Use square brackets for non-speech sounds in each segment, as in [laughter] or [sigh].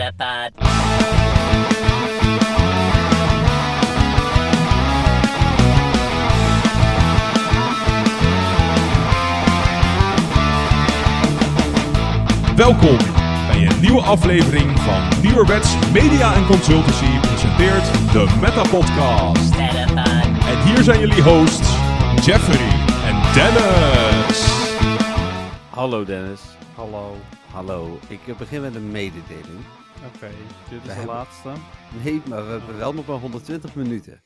Metapod. Welkom bij een nieuwe aflevering van Nieuwerwets Media en Consultancy presenteert de Meta Podcast. Metapod. En hier zijn jullie hosts Jeffrey en Dennis. Hallo Dennis. Hallo. Hallo. Ik begin met een mededeling. Oké, dit is de hebben- laatste. Nee, maar we hebben wel nog maar 120 minuten.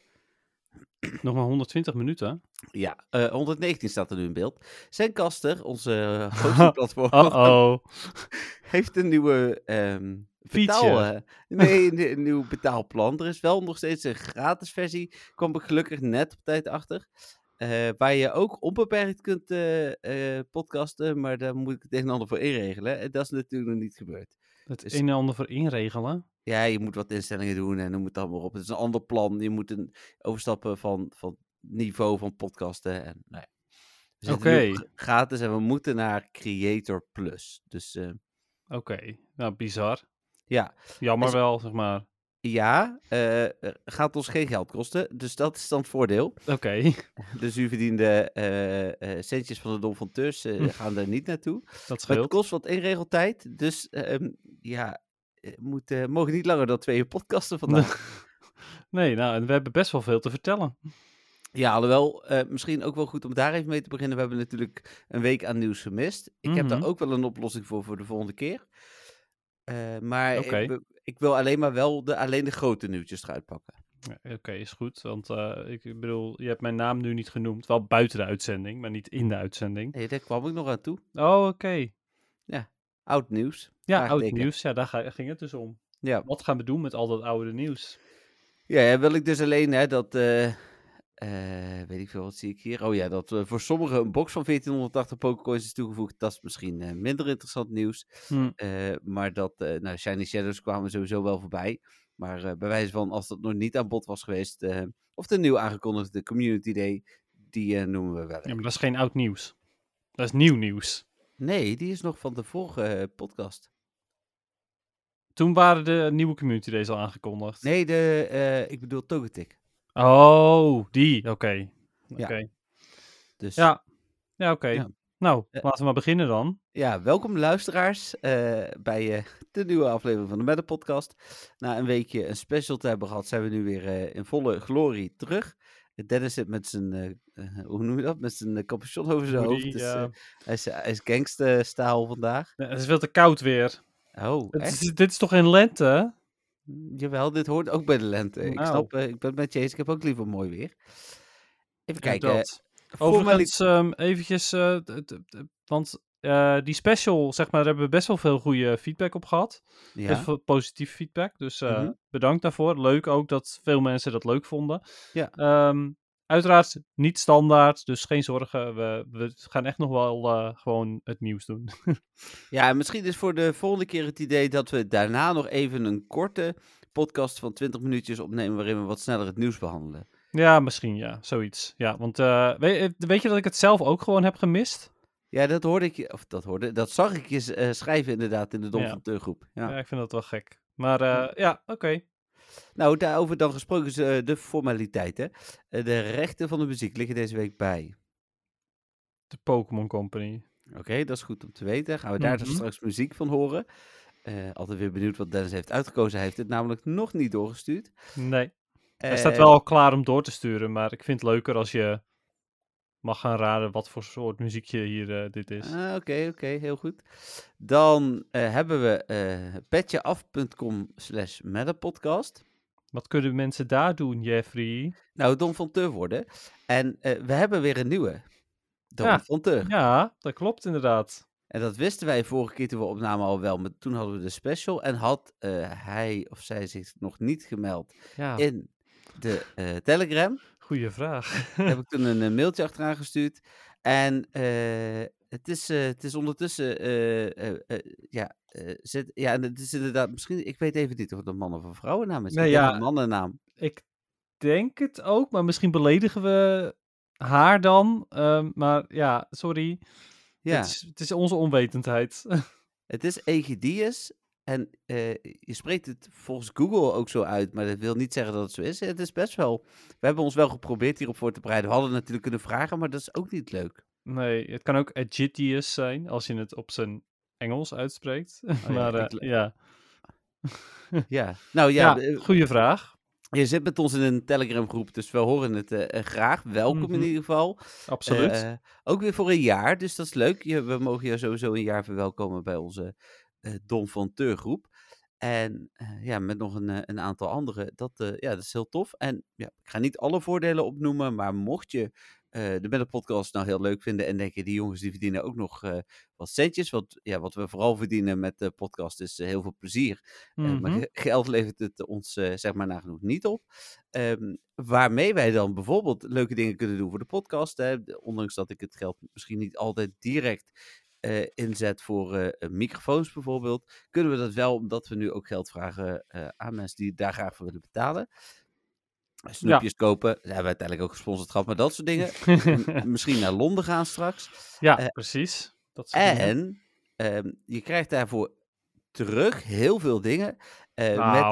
Nog maar 120 minuten. Ja, eh, 119 staat er nu in beeld. Zencaster, onze [laughs] hostingplatform, Uh-oh. [laughs] heeft een nieuwe ehm betaal, eh, nee, een, [laughs] een nieuw betaalplan. Er is wel nog steeds een gratis versie. Kwam ik gelukkig net op tijd achter. eh, waar je ook onbeperkt kunt eh, eh, podcasten, maar daar moet ik het een en ander voor inregelen. En dat is natuurlijk nog niet gebeurd. Het Is- een en ander voor inregelen. Ja, je moet wat instellingen doen en dan moet dat maar op. Het is een ander plan. Je moet een overstappen van, van niveau van podcasten. En, nou ja. Oké. g- gratis en we moeten naar Creator Plus. Dus eh, Oké, nou bizar. ja, Jammer Is- wel, zeg maar. Ja eh, gaat ons geen geld kosten. Dus dat is dan het voordeel. Oké, Dus u verdient de eh, eh, centjes van de Dom van eh, Hm. gaan er niet naartoe. dat Maar het scheelt. kost wat inregeltijd. Dus ehm, ja, moet, mogen niet langer dan twee uur podcasten [laughs] vandaag. Nee, nou, en we hebben best wel veel te vertellen. Ja, alhoewel, eh, misschien ook wel goed om daar even mee te beginnen. We hebben natuurlijk een week aan nieuws gemist. Ik heb daar Mhm. ook wel een oplossing voor voor de volgende keer. Eh, maar Oké. ik, ik wil alleen maar wel de, alleen de grote nieuwtjes eruit pakken. Ja, Oké, is goed. Want eh, ik bedoel, je hebt mijn naam nu niet genoemd. Wel buiten de uitzending, maar niet in de uitzending. Nee, daar kwam ik nog aan toe. Oh, oké. Oud nieuws. Ja, oud nieuws. Ja, daar ging het dus om. Ja. Wat gaan we doen met al dat oude nieuws? Ja, ja, wil ik dus alleen hè, dat, eh, eh, weet ik veel, wat zie ik hier? Oh ja, dat voor sommigen een box van 1480 Pokécoins is toegevoegd. Dat is misschien eh, minder interessant nieuws. Hm. Eh, maar dat, nou, Shiny Shadows kwamen sowieso wel voorbij. Maar bij wijze van, als dat nog niet aan bod was geweest, of de nieuw aangekondigde Community Day, die noemen we wel. Ja, maar dat is geen oud nieuws. Dat is nieuw nieuws. Nee, die is nog van de vorige podcast. Toen waren de nieuwe community days al aangekondigd. Nee, de, ik bedoel Togetic. Oh, die. Oké. Ja. Oké. Dus Ja. Ja, oké. Nou, Eh. laten we maar beginnen dan. Ja, welkom luisteraars eh, bij eh, de nieuwe aflevering van de Meta Podcast. Na een weekje een special te hebben gehad, zijn we nu weer in volle glorie terug. Dennis zit met zijn, hoe noem je dat, met zijn capuchon over zijn hoofd. Dus, hij is, hij is gangsterstaal vandaag. Ja, Het is veel te koud weer. Oh, echt? is, dit is toch in lente? Jawel, dit hoort ook bij de lente. Ik Nou. snap, eh, ik ben met je eens. Ik heb ook liever mooi weer. Even kijken. eh, Dat. formali- Overigens, ehm, eventjes, eh, d- want eh, die special, zeg maar, daar hebben we best wel veel goede feedback op gehad. Best veel positief feedback, dus eh, Mhm. bedankt daarvoor. Leuk ook dat veel mensen dat leuk vonden. Ja. Ehm, uiteraard niet standaard, dus geen zorgen. We, we gaan echt nog wel eh, gewoon het nieuws doen. [laughs] ja, en misschien is voor de volgende keer het idee dat we daarna nog even een korte podcast van 20 minuutjes opnemen waarin we wat sneller het nieuws behandelen. ja, misschien ja, zoiets. Ja, want eh, weet, weet je dat ik het zelf ook gewoon heb gemist? Ja, dat hoorde ik je, of dat hoorde, dat zag ik je eh, schrijven inderdaad in de Dom Ja. van Teur groep. Ja. Ja. ik vind dat wel gek. Maar eh, ja, oké. Nou, daarover dan gesproken is eh, de formaliteiten. Eh, de rechten van de muziek liggen deze week bij. De Pokémon Company. Oké, dat is goed om te weten. Gaan we daar dus Mhm. straks muziek van horen. Eh, altijd weer benieuwd wat Dennis heeft uitgekozen. Hij heeft het namelijk nog niet doorgestuurd. Nee, hij staat wel klaar om door te sturen, maar ik vind het leuker als je mag gaan raden wat voor soort muziekje hier eh, dit is. ah, Oké, oké, heel goed. Dan eh, hebben we eh petjeaf.com slash metapodcast. Wat kunnen mensen daar doen, Jeffrey? Nou, Don van Teur worden. En we hebben weer een nieuwe. Don Ja. van Teur. Ja, dat klopt inderdaad. En dat wisten wij vorige keer toen we opnamen al wel. Maar toen hadden we de special. En had hij of zij zich nog niet gemeld Ja, in de Telegram. Goede vraag. Daar heb ik [laughs] toen een, eh, mailtje achteraan gestuurd. En eh, het, is, eh, het is ondertussen, ja, zit, ja, en het is inderdaad, misschien, ik weet even niet of het een man of een vrouwennaam is. Nee, ja. een mannennaam. ik denk het ook, maar misschien beledigen we haar dan. Ehm, maar ja, sorry. Ja, Het, is, het is onze onwetendheid. [laughs] het is Egidius En eh, je spreekt het volgens Google ook zo uit, maar dat wil niet zeggen dat het zo is. Het is best wel. We hebben ons wel geprobeerd hierop voor te bereiden. We hadden natuurlijk kunnen vragen, maar dat is ook niet leuk. Nee, het kan ook Agidius zijn als je het op zijn Engels uitspreekt. [laughs] ja, maar eh, le- ja, [laughs] Ja, nou ja, ja, eh, goede vraag. je zit met ons in een Telegram groep, dus we horen het graag. Welkom Mhm. in ieder geval. Absoluut. Ook weer voor een jaar, dus dat is leuk. Je, we mogen je sowieso een jaar verwelkomen bij onze Don van Teur groep. En eh, ja, met nog een, eh, een aantal andere. Dat, eh, ja, dat is heel tof. En ja, ik ga niet alle voordelen opnoemen, maar mocht je eh, de Metal Podcast nou heel leuk vinden en denken, die jongens die verdienen ook nog eh, wat centjes. Want ja, wat we vooral verdienen met de podcast is eh, heel veel plezier. Eh, maar Mhm. ge- geld levert het ons eh, zeg maar nagenoeg niet op. Ehm, waarmee wij dan bijvoorbeeld leuke dingen kunnen doen voor de podcast. Hè. Ondanks dat ik het geld misschien niet altijd direct eh, inzet voor eh, eh, microfoons bijvoorbeeld. Kunnen we dat wel omdat we nu ook geld vragen aan mensen die daar graag voor willen betalen. Snoepjes kopen. Daar hebben we uiteindelijk ook gesponsord gehad. Maar dat soort dingen. [laughs] Misschien naar Londen gaan straks. ja, precies. Dat. En ehm, je krijgt daarvoor terug heel veel dingen. eh, met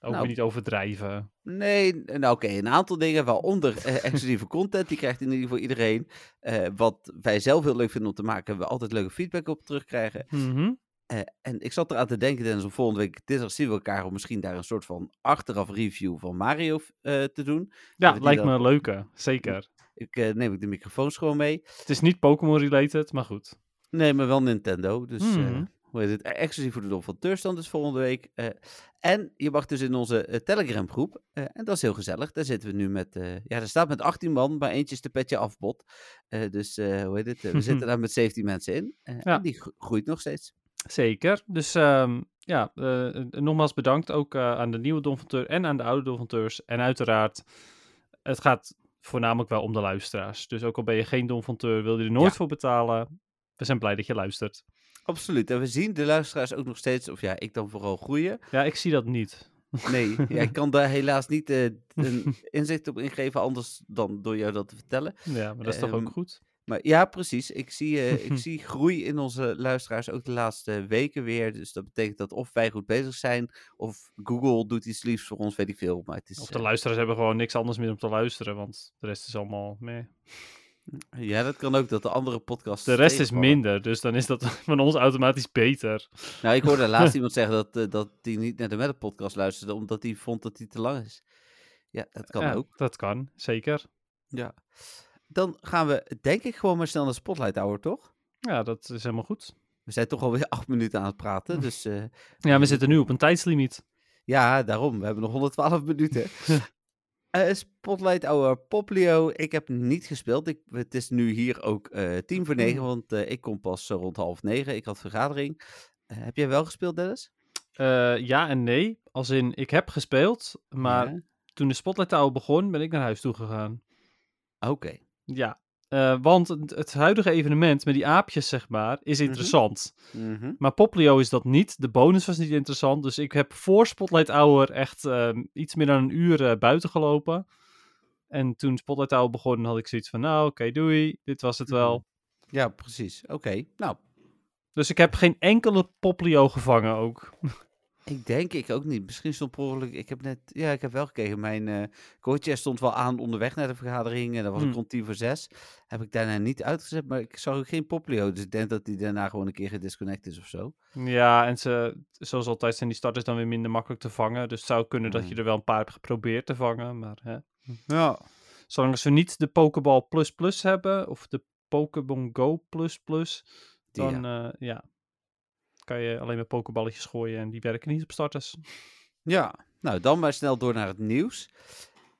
ook nou, niet overdrijven. Nee, nou oké, een aantal dingen, waaronder eh, [laughs] exclusieve content. Die krijgt in ieder geval iedereen. Eh, wat wij zelf heel leuk vinden om te maken, hebben we altijd leuke feedback op terugkrijgen. Mhm. Eh, en ik zat eraan te denken, Dennis, om volgende week dinsdag zien we elkaar om misschien daar een soort van achteraf review van Mario te doen. Ja, lijkt me een leuke. Zeker. Ik neem ik de microfoons gewoon mee. Het is niet Pokémon-related, maar goed. Nee, maar wel Nintendo. Dus Mhm. hoe heet het? Eh, Exclusief voor de Dom van Turstand dus volgende week. En je mag dus in onze eh, Telegram groep. eh, en dat is heel gezellig. Daar zitten we nu met... eh, ja, daar staat met 18 man, maar eentje is de petje afbot. Eh, dus hoe heet het? We [laughs] zitten daar met 17 mensen in. Ja. En die gro- groeit nog steeds. Zeker. Dus ehm, ja, nogmaals bedankt ook aan de nieuwe Donfonteur en aan de oude Donfonteurs. En uiteraard, het gaat voornamelijk wel om de luisteraars. Dus ook al ben je geen Donfonteur, wil je er nooit Ja. voor betalen. We zijn blij dat je luistert. Absoluut. En we zien de luisteraars ook nog steeds, of ja, ik dan vooral groeien. Ja, ik zie dat niet. [laughs] Nee, ja, ik kan daar helaas niet eh, een [laughs] inzicht op ingeven, anders dan door jou dat te vertellen. Ja, maar dat is toch Ehm, ook goed? Maar ja, precies. Ik zie, eh, ik [laughs] zie groei in onze luisteraars ook de laatste weken weer. Dus dat betekent dat of wij goed bezig zijn, of Google doet iets liefs voor ons, weet ik veel. Maar het is, Of de eh, luisteraars hebben gewoon niks anders meer om te luisteren, want de rest is allemaal meh. Ja, dat kan ook dat de andere podcasts. De rest is minder, dus dan is dat [laughs] van ons automatisch beter. Nou, ik hoorde laatst [laughs] iemand zeggen dat, eh, dat hij niet naar de Metal podcast luisterde, omdat hij vond dat hij te lang is. Ja, dat kan Ja, ook. Dat kan, zeker. Ja. Dan gaan we, denk ik, gewoon maar snel naar Spotlight Hour, toch? Ja, dat is helemaal goed. We zijn toch alweer [laughs] acht minuten aan het praten, dus... eh, Ja, we zitten nu op een tijdslimiet. Ja, daarom. We hebben nog 112 minuten. Eh, Spotlight Hour Poplio. Ik heb niet gespeeld. Ik, het is nu hier ook eh tien voor negen, want eh, ik kom pas rond half negen. Ik had vergadering. Heb jij wel gespeeld, Dennis? Ja en nee. Als in, ik heb gespeeld, maar Ja? toen de Spotlight Hour begon, ben ik naar huis toe gegaan. Oké. Ja, eh, want het, het huidige evenement met die aapjes, zeg maar, is interessant. Mhm. Maar Poplio is dat niet. De bonus was niet interessant. Dus ik heb voor Spotlight Hour echt ehm, iets meer dan een uur eh, buiten gelopen. En toen Spotlight Hour begon, had ik zoiets van, nou oké, doei. Dit was het wel. Ja, precies. Oké. Nou, Dus ik heb geen enkele Poplio gevangen ook. [laughs] ik denk ik ook niet. Misschien stond per ongeluk... Ik heb net... Ja, ik heb wel gekeken. Mijn eh coach stond wel aan onderweg naar de vergadering. En dat was Hmm. rond tien voor zes. Heb ik daarna niet uitgezet, maar ik zag ook geen Poplio. Dus ik denk dat hij daarna gewoon een keer gedisconnect is of zo. Ja, en ze, zoals altijd zijn die starters dan weer minder makkelijk te vangen. Dus het zou kunnen dat Hmm. je er wel een paar hebt geprobeerd te vangen. Maar hè. Ja. zolang ze niet de Pokeball Plus Plus hebben, of de Pokémon Go Plus Plus, Die, dan ja. ja. ja, kan je alleen maar pokeballetjes gooien en die werken niet op starters. [laughs] Ja, nou dan maar snel door naar het nieuws.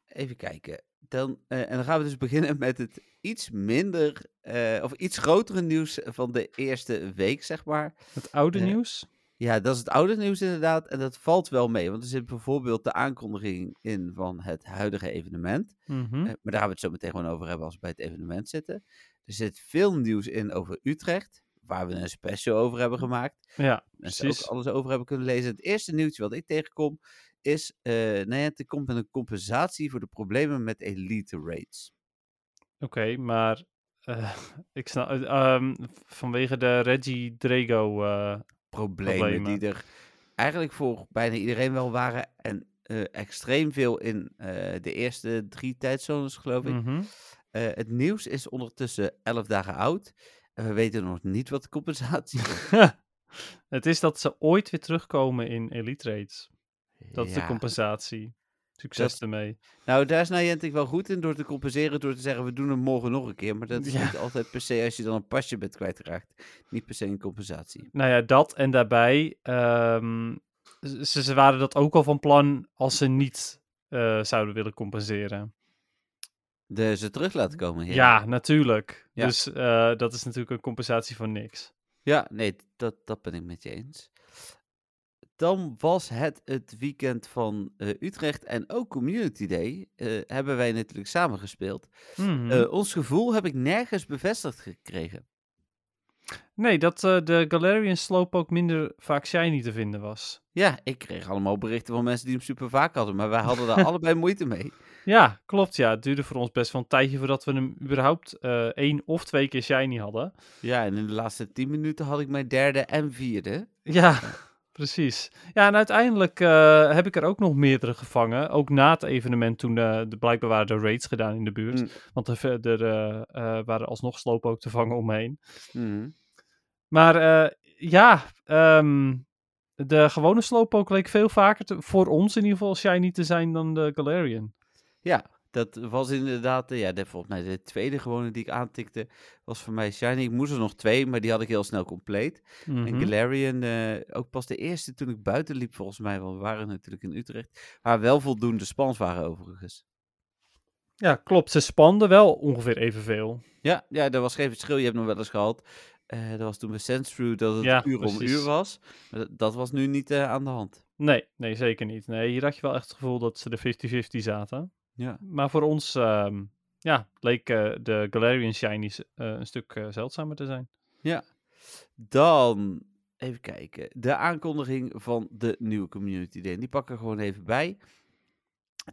Even kijken. Dan, eh, en dan gaan we dus [laughs] beginnen met het iets minder, eh, of iets grotere nieuws van de eerste week, zeg maar. Het oude Eh, nieuws? Ja, dat is het oude nieuws inderdaad. En dat valt wel mee, want er zit bijvoorbeeld de aankondiging in van het huidige evenement. Mhm. Maar daar gaan we het zo meteen gewoon over hebben als we bij het evenement zitten. Er zit veel nieuws in over Utrecht, waar we een special over hebben gemaakt. ja, mensen precies. ook alles over hebben kunnen lezen. Het eerste nieuwtje wat ik tegenkom is, nou ja, het komt met een compensatie voor de problemen met elite raids. Oké, maar eh, [laughs] ik snap, eh, ehm, vanwege de Reggie Drago. eh, Problemen, Problemen. die er eigenlijk voor bijna iedereen wel waren. En extreem veel in de eerste drie tijdzones, geloof ik. Mhm. Het nieuws is ondertussen 11 dagen oud. We weten nog niet wat de compensatie is. [laughs] het is dat ze ooit weer terugkomen in Elite Raids. Dat is de compensatie. Succes Dat- ermee. Nou, daar is Niantic wel goed in door te compenseren. Door te zeggen, we doen het morgen nog een keer. Maar dat is Ja. niet altijd per se als je dan een pasje bent kwijtgeraakt. Niet per se een compensatie. Nou ja, dat en daarbij. ehm, ze, ze waren dat ook al van plan als ze niet eh, zouden willen compenseren. De ze terug laten komen. Ja, natuurlijk. Ja. Dus eh, dat is natuurlijk een compensatie voor niks. Ja, nee, dat, dat ben ik met je eens. Dan was het het weekend van eh, Utrecht en ook Community Day. eh, hebben wij natuurlijk samen gespeeld. Mhm. Ons gevoel heb ik nergens bevestigd gekregen. nee, dat eh, de Galarian Slowpoke minder vaak shiny te vinden was. Ja, ik kreeg allemaal berichten van mensen die hem super vaak hadden. Maar wij hadden daar [laughs] allebei moeite mee. Ja, klopt. Ja, het duurde voor ons best wel een tijdje voordat we hem überhaupt eh één of twee keer shiny hadden. Ja, en in de laatste 10 minuten had ik mijn derde en vierde. [laughs] Ja, precies. Ja, en uiteindelijk eh, heb ik er ook nog meerdere gevangen. Ook na het evenement toen eh, de, blijkbaar waren er raids gedaan in de buurt. Mm. Want er, verder waren alsnog slopen ook te vangen omheen. Mhm. Maar ja, ehm, de gewone slowpoke leek veel vaker, te- voor ons in ieder geval, shiny te zijn dan de Galarian. Ja, dat was inderdaad, eh, ja, de, volgens mij de tweede gewone die ik aantikte, was voor mij Shiny. Ik moest er nog twee, maar die had ik heel snel compleet. En Mhm. Galarian, eh, ook pas de eerste toen ik buiten liep, volgens mij, want we waren natuurlijk in Utrecht, waar wel voldoende spans waren overigens. Ja, klopt. Ze spanden wel ongeveer evenveel. Ja, ja, er was geen verschil. Je hebt nog wel eens gehad. eh dat was toen bij Sandshrew dat het Ja, uur om uur was. Maar dat, dat was nu niet eh, aan de hand. Nee, nee, zeker niet. Nee, hier had je wel echt het gevoel dat ze de 50-50 zaten. Ja. Maar voor ons, ehm, ja, leek eh, de Galarian shinies eh, een stuk eh, zeldzamer te zijn. Dan, even kijken, de aankondiging van de nieuwe Community Day. Die pakken we gewoon even bij.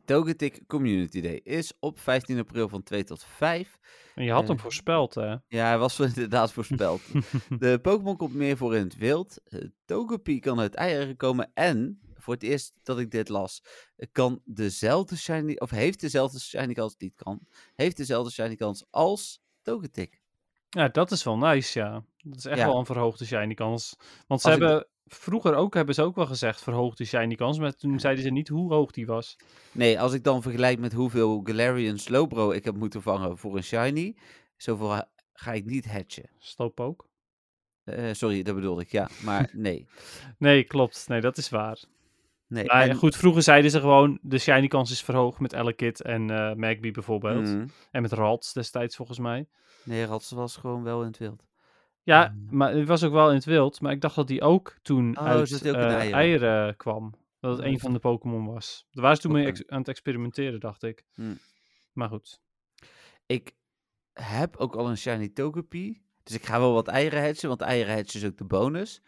Togetic Community Day is op 15 april van 2 tot 5. En je had hem voorspeld, hè? Ja, hij was [laughs] inderdaad voorspeld. [laughs] De Pokémon komt meer voor in het wild. Uh, Togepi kan uit eieren komen. En, voor het eerst dat ik dit las, kan dezelfde shiny, of heeft dezelfde shiny kans, niet kan, heeft dezelfde shiny kans als Togetic. Ja, dat is wel nice, ja. Dat is echt Ja. wel een verhoogde shiny kans. Want ze Als ik- hebben, vroeger ook, hebben ze ook wel gezegd verhoogde shiny kans, maar toen zeiden ze niet hoe hoog die was. Nee, als ik dan vergelijk met hoeveel Galarian Slowbro ik heb moeten vangen voor een shiny, zoveel ga ik niet hatchen. Sloop ook? Eh, sorry, dat bedoelde ik, ja. Maar [laughs] nee. Nee, klopt. Nee, dat is waar. Nee. Maar en- goed, vroeger zeiden ze gewoon, de shiny kans is verhoogd met Elekid en eh Magby bijvoorbeeld. Mhm. En met Ralts destijds volgens mij. Nee, Rats was gewoon wel in het wild. Ja, Mm. maar het was ook wel in het wild. Maar ik dacht dat die ook toen Oh, uit ook eh, eieren? eieren kwam. Dat het Oh, een van de Pokémon was. Daar waren ze toen mee aan het experimenteren, dacht ik. Hmm. Maar goed. Ik heb ook al een shiny Togepi. Dus ik ga wel wat eieren hatchen, want eieren hatchen is ook de bonus.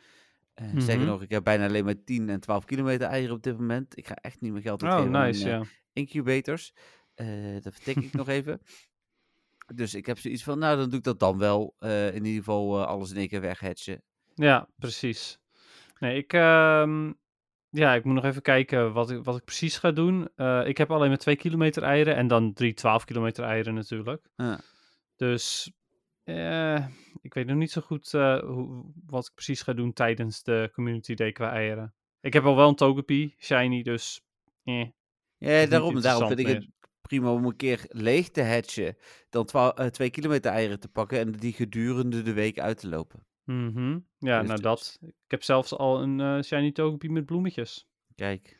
Eh Sterker Mhm. nog, ik heb bijna alleen maar 10 en 12 kilometer eieren op dit moment. Ik ga echt niet meer geld Oh, uitgeven aan, nice, eh, ja. incubators. Eh, dat vertik ik nog even. [laughs] Dus ik heb zoiets van, nou dan doe ik dat dan wel. Eh, in ieder geval eh, alles in één keer weghatchen. Ja, precies. Nee, ik, ehm, ja, ik moet nog even kijken wat ik, wat ik precies ga doen. Eh, ik heb alleen maar 2 kilometer eieren en dan drie 12 kilometer eieren natuurlijk. Ja. Dus eh, ik weet nog niet zo goed eh, hoe, wat ik precies ga doen tijdens de Community Day qua eieren. Ik heb al wel een Togepi, Shiny, dus eh. Ja, daarom, daarom vind ik het prima om een keer leeg te hatchen. Dan 2 kilometer eieren te pakken en die gedurende de week uit te lopen. Mhm. Ja, Dus nou dat. Ik heb zelfs al een Shiny Togepi met bloemetjes. Kijk.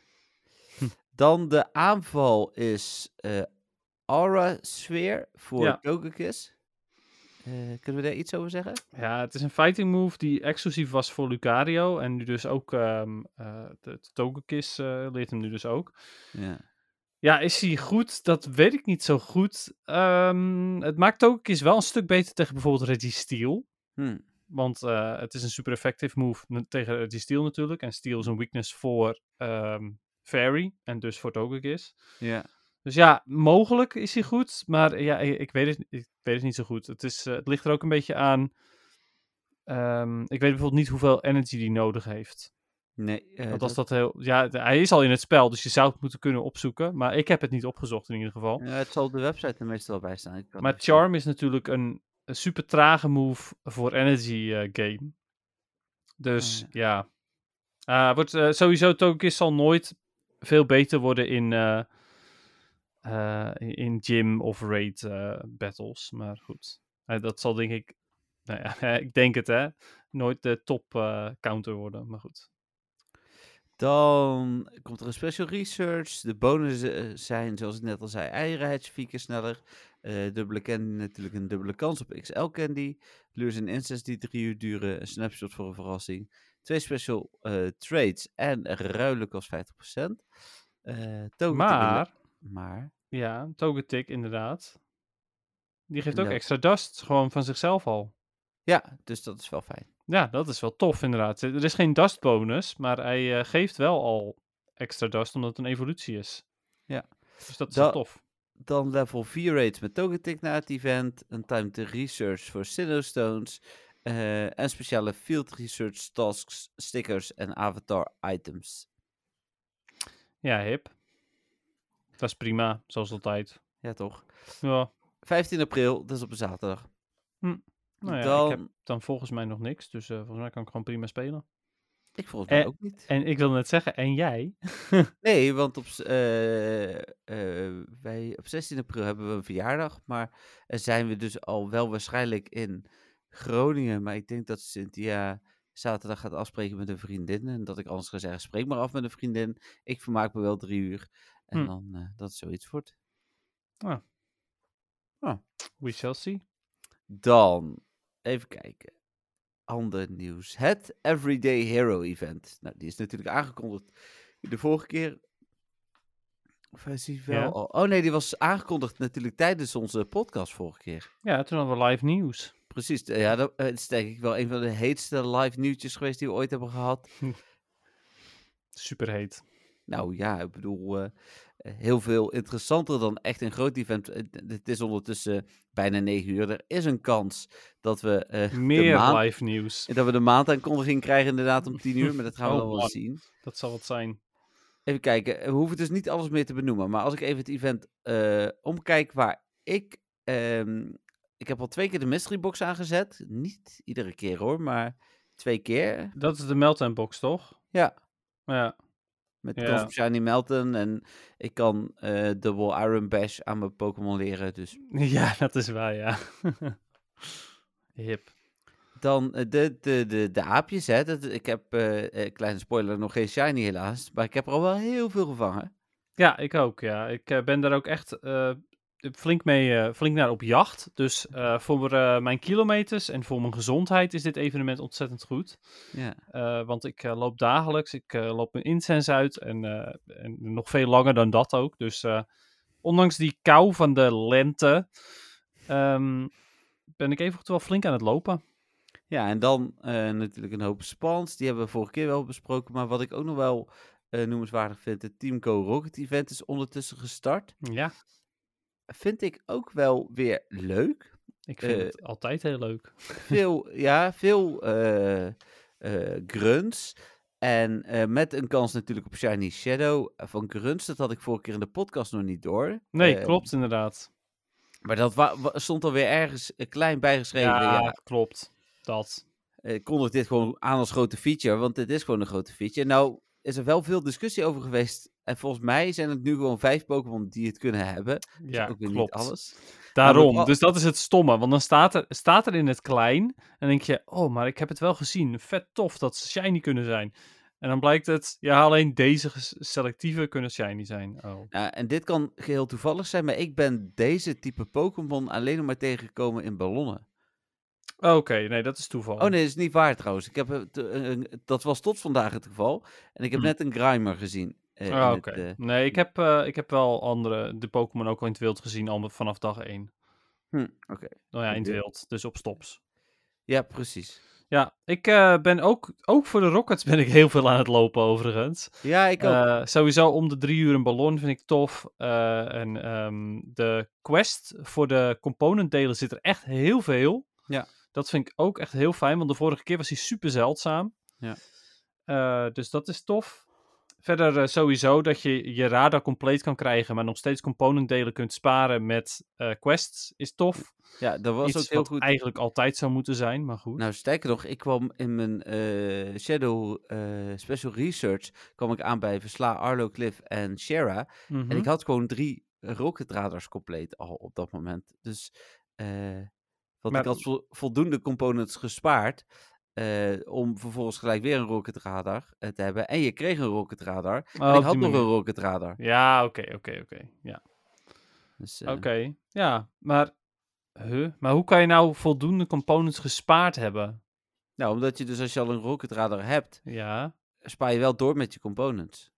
Hm. Dan de aanval is Aura Sphere voor Ja. Togekiss. Eh, kunnen we daar iets over zeggen? Ja, het is een fighting move die exclusief was voor Lucario. En nu dus ook ehm eh de, de Togekiss eh, leert hem nu dus ook. Ja. Ja, is hij goed? Dat weet ik niet zo goed. Ehm, het maakt Togekiss wel een stuk beter tegen bijvoorbeeld Registeel. Hm. Want eh, het is een super effective move tegen Registeel natuurlijk. En Steel is een weakness voor ehm Fairy. En dus voor Togekiss. ja. Dus ja, mogelijk is hij goed, maar ja, ik, ik weet, het, ik weet het niet zo goed. Het, is, eh, het ligt er ook een beetje aan. ehm, ik weet bijvoorbeeld niet hoeveel energy die nodig heeft. Nee, eh, Want als dat- dat heel... Ja, hij is al in het spel, dus je zou het moeten kunnen opzoeken. Maar ik heb het niet opgezocht in ieder geval. ja, het zal op de website er meestal wel bij staan. Maar. Charm is natuurlijk een, een super trage move voor energy eh, game. Dus Ah, ja. Ah, wordt, sowieso, Togekiss zal nooit veel beter worden in, eh, in- gym of raid eh, battles. Maar goed, Eh, dat zal denk ik, [laughs] nou ja, [laughs] ik denk het hè, nooit de top counter worden. Maar goed. Dan komt er een special research. De bonussen zijn, zoals ik net al zei, eieren vier keer sneller. Dubbele candy natuurlijk een dubbele kans op XL candy. Lures en instants die drie uur duren. Een snapshot voor een verrassing. Twee special eh, trades en ruilen kost 50%. Eh Togetic in de- Maar, Maar, ja, Togetic inderdaad. Die geeft ook extra dust, gewoon van zichzelf al. ja, dus dat is wel fijn. Ja, dat is wel tof inderdaad. Er is geen dust bonus, maar hij eh, geeft wel al extra dust omdat het een evolutie is. Ja. Dus dat is Da- wel tof. Dan level 4 raids met Togetic na het event. Een time to research voor Sinnoh Stones. eh, en speciale field research tasks, stickers en avatar items. Ja, hip. Dat is prima, zoals altijd. Ja, toch? Ja, 15 april, dat is op een zaterdag. nou ja, dan, ik heb dan volgens mij nog niks, dus eh, volgens mij kan ik gewoon prima spelen. ik volgens mij ook niet. En ik wil net zeggen, en jij? [laughs] Nee, want op, eh, eh, wij, op 16 april hebben we een verjaardag. Maar zijn we dus al wel waarschijnlijk in Groningen. Maar ik denk dat Cynthia zaterdag gaat afspreken met een vriendin. En dat ik anders ga zeggen, spreek maar af met een vriendin. Ik vermaak me wel drie uur. En Hm. dan eh, dat het zoiets wordt. We shall see. Dan, even kijken. Ander nieuws. Het Everyday Hero Event. Nou, die is natuurlijk aangekondigd de vorige keer. Of hij die wel Ja. al- Oh nee, die was aangekondigd natuurlijk tijdens onze podcast vorige keer. Ja, toen hadden we live nieuws. Precies. eh, Ja, dat eh, is denk ik wel een van de heetste live nieuwtjes geweest die we ooit hebben gehad. Super heet. Nou ja, ik bedoel, heel veel interessanter dan echt een groot event. Eh, Het is ondertussen bijna negen uur. Er is een kans dat we, eh, [laughs] Meer maand, live nieuws. dat we de maandaankondiging krijgen inderdaad om tien uur. Maar dat gaan we [laughs] Oh, dan wel zien. Dat zal het zijn. Even kijken, we hoeven dus niet alles meer te benoemen. Maar als ik even het event eh, omkijk waar ik... ehm, ik heb al twee keer de mystery box aangezet. Niet iedere keer hoor, maar twee keer. Dat is de Meltdown box, toch? Ja, Ja. Met Ja. kans op Shiny Melton. En ik kan eh Double Iron Bash aan mijn Pokémon leren. Dus [laughs] Ja, dat is waar, ja. [laughs] Hip. dan eh, de, de, de, de aapjes. Hè. Dat, ik heb, eh, kleine spoiler, nog geen Shiny helaas. Maar ik heb er al wel heel veel gevangen. Ja, ik ook, ja. Ik ben daar ook echt flink, mee, eh, flink naar op jacht. Dus eh, voor eh, mijn kilometers en voor mijn gezondheid is dit evenement ontzettend goed. Ja. Eh, want ik eh, loop dagelijks, ik eh, loop mijn incense uit en, eh, en nog veel langer dan dat ook. Dus eh, ondanks die kou van de lente ehm, ben ik eventueel wel flink aan het lopen. Ja, en dan eh, natuurlijk een hoop spans. Die hebben we vorige keer wel besproken. Maar wat ik ook nog wel eh, noemenswaardig vind, het Team Go Rocket event is ondertussen gestart. Ja, Vind ik ook wel weer leuk. ik vind Eh, het altijd heel leuk. [laughs] Veel, ja, veel eh, grunts. En met een kans natuurlijk op Shiny Shadow van grunts. Dat had ik vorige keer in de podcast nog niet door. Nee, Eh, klopt inderdaad. Maar dat wa- wa- stond alweer ergens klein bijgeschreven. Ja, Ja, klopt. Dat. ik kondig dit gewoon aan als grote feature, want dit is gewoon een grote feature. Nou is er wel veel discussie over geweest. En volgens mij zijn het nu gewoon vijf Pokémon die het kunnen hebben. Dus Ja, ook weer klopt. niet alles. Daarom, dus dat is het stomme. Want dan staat er, staat er in het klein. En denk je, oh, maar ik heb het wel gezien. Vet tof dat ze shiny kunnen zijn. En dan blijkt het, ja, alleen deze selectieve kunnen shiny zijn. Oh. Ja, en dit kan geheel toevallig zijn, maar ik ben deze type Pokémon alleen nog maar tegengekomen in ballonnen. Oké, nee, dat is toeval. Oh nee, dat is niet waar trouwens. Ik heb eh, dat was tot vandaag het geval. En ik heb Hm. net een Grimer gezien. Eh, Ah, Oké. eh, Nee, ik heb, eh, ik heb wel andere, de Pokémon ook al in het wild gezien, al vanaf dag 1. hm, Oké. Nou ja, in het wild, dus op stops. Ja, precies. Ja, ik ben ook, ook voor de Rockets ben ik heel veel aan het lopen overigens. Ja, ik ook. Sowieso om de drie uur een ballon vind ik tof. En ehm, de quest voor de component delen zit er echt heel veel. Ja. Dat vind ik ook echt heel fijn, want de vorige keer was hij super zeldzaam. Ja. Dus dat is tof. Verder eh, sowieso dat je je radar compleet kan krijgen, maar nog steeds componentdelen kunt sparen met eh, quests, is tof. Ja, dat was Iets ook heel wat goed. eigenlijk altijd zou moeten zijn, maar goed. Nou, sterker nog, ik kwam in mijn eh, Shadow Special Research kwam ik aan bij Versla, Arlo, Cliff en Shara. En Mhm. ik had gewoon drie rocket radars compleet al op dat moment. Dus, want Maar- ik had vo- voldoende components gespaard eh, om vervolgens gelijk weer een rocket radar eh, te hebben. En je kreeg een rocket radar. Oh, en ik had nog een rocket radar. Ja, oké, oké, oké. Ja, Dus, eh, oké. Ja, maar... Huh? Maar hoe kan je nou voldoende components gespaard hebben? Nou, omdat je dus als je al een rocket radar hebt, Ja. spaar je wel door met je components.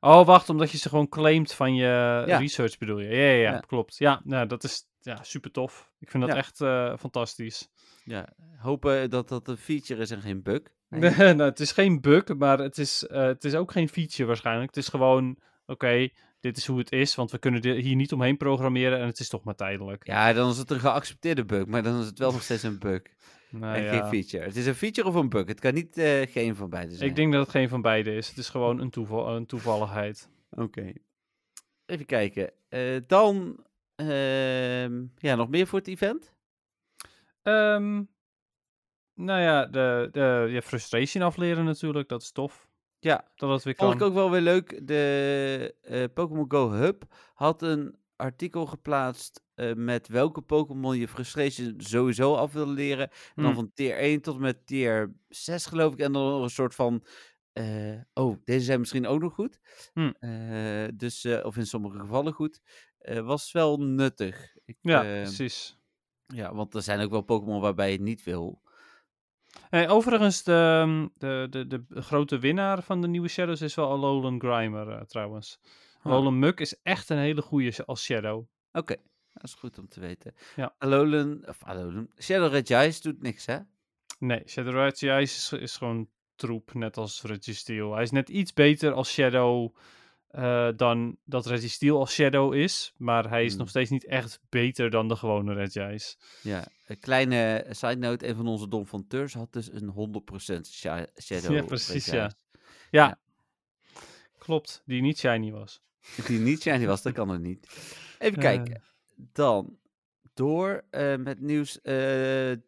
Oh, wacht, omdat je ze gewoon claimt van je Ja. research bedoel je? Ja, ja, ja, Ja. klopt. Ja, nou, dat is ja, super tof. Ik vind dat echt fantastisch. Ja, hopen dat dat een feature is en geen bug. [laughs] Nee, nou, het is geen bug, maar het is, eh, het is ook geen feature waarschijnlijk. Het is gewoon, oké, dit is hoe het is, want we kunnen hier niet omheen programmeren en het is toch maar tijdelijk. Ja, dan is het een geaccepteerde bug, maar dan is het wel nog steeds een bug. [laughs] Nou en ja, geen feature. Het is een feature of een bug. Het kan niet eh, geen van beide zijn. ik denk dat het geen van beide is. Het is gewoon een, toeval, een toevalligheid. Oké. Even kijken. Eh, dan, ehm, ja, nog meer voor het event? Ehm, nou ja, de, de je frustration afleren natuurlijk, dat is tof. Ja, Dat het weer vond kan. ik ook wel weer leuk. De eh, Pokémon Go Hub had een artikel geplaatst eh, met welke Pokémon je frustration sowieso af wil leren. En dan Hmm. van tier 1 tot en met tier 6 geloof ik. En dan nog een soort van, eh, oh, deze zijn misschien ook nog goed. Hmm. Dus, of in sommige gevallen goed. Was wel nuttig. Ik, Ja, precies. Ja, want er zijn ook wel Pokémon waarbij je het niet wil. Hey, overigens, de, ehm, de, de, de grote winnaar van de nieuwe Shadows is wel Alolan Grimer eh, trouwens. Huh. Alolan Muk is echt een hele goede als Shadow. Oké, dat is goed om te weten. Ja. Alolan, of Alolan, Shadow Regice doet niks, hè? Nee, Shadow Regis is, is gewoon troep, net als Registeel. Hij is net iets beter als Shadow eh, dan dat Registeel als Shadow is. Maar hij is Hmm. nog steeds niet echt beter dan de gewone Regis. Ja, een kleine side note. Een van onze donfonteurs had dus een 100% sha- Shadow [laughs] Ja, precies, ja. Regice. Ja, Ja. klopt. Die niet shiny was. Die niet shiny was, dat kan er niet. Even Eh. kijken. Dan door eh, met nieuws. eh,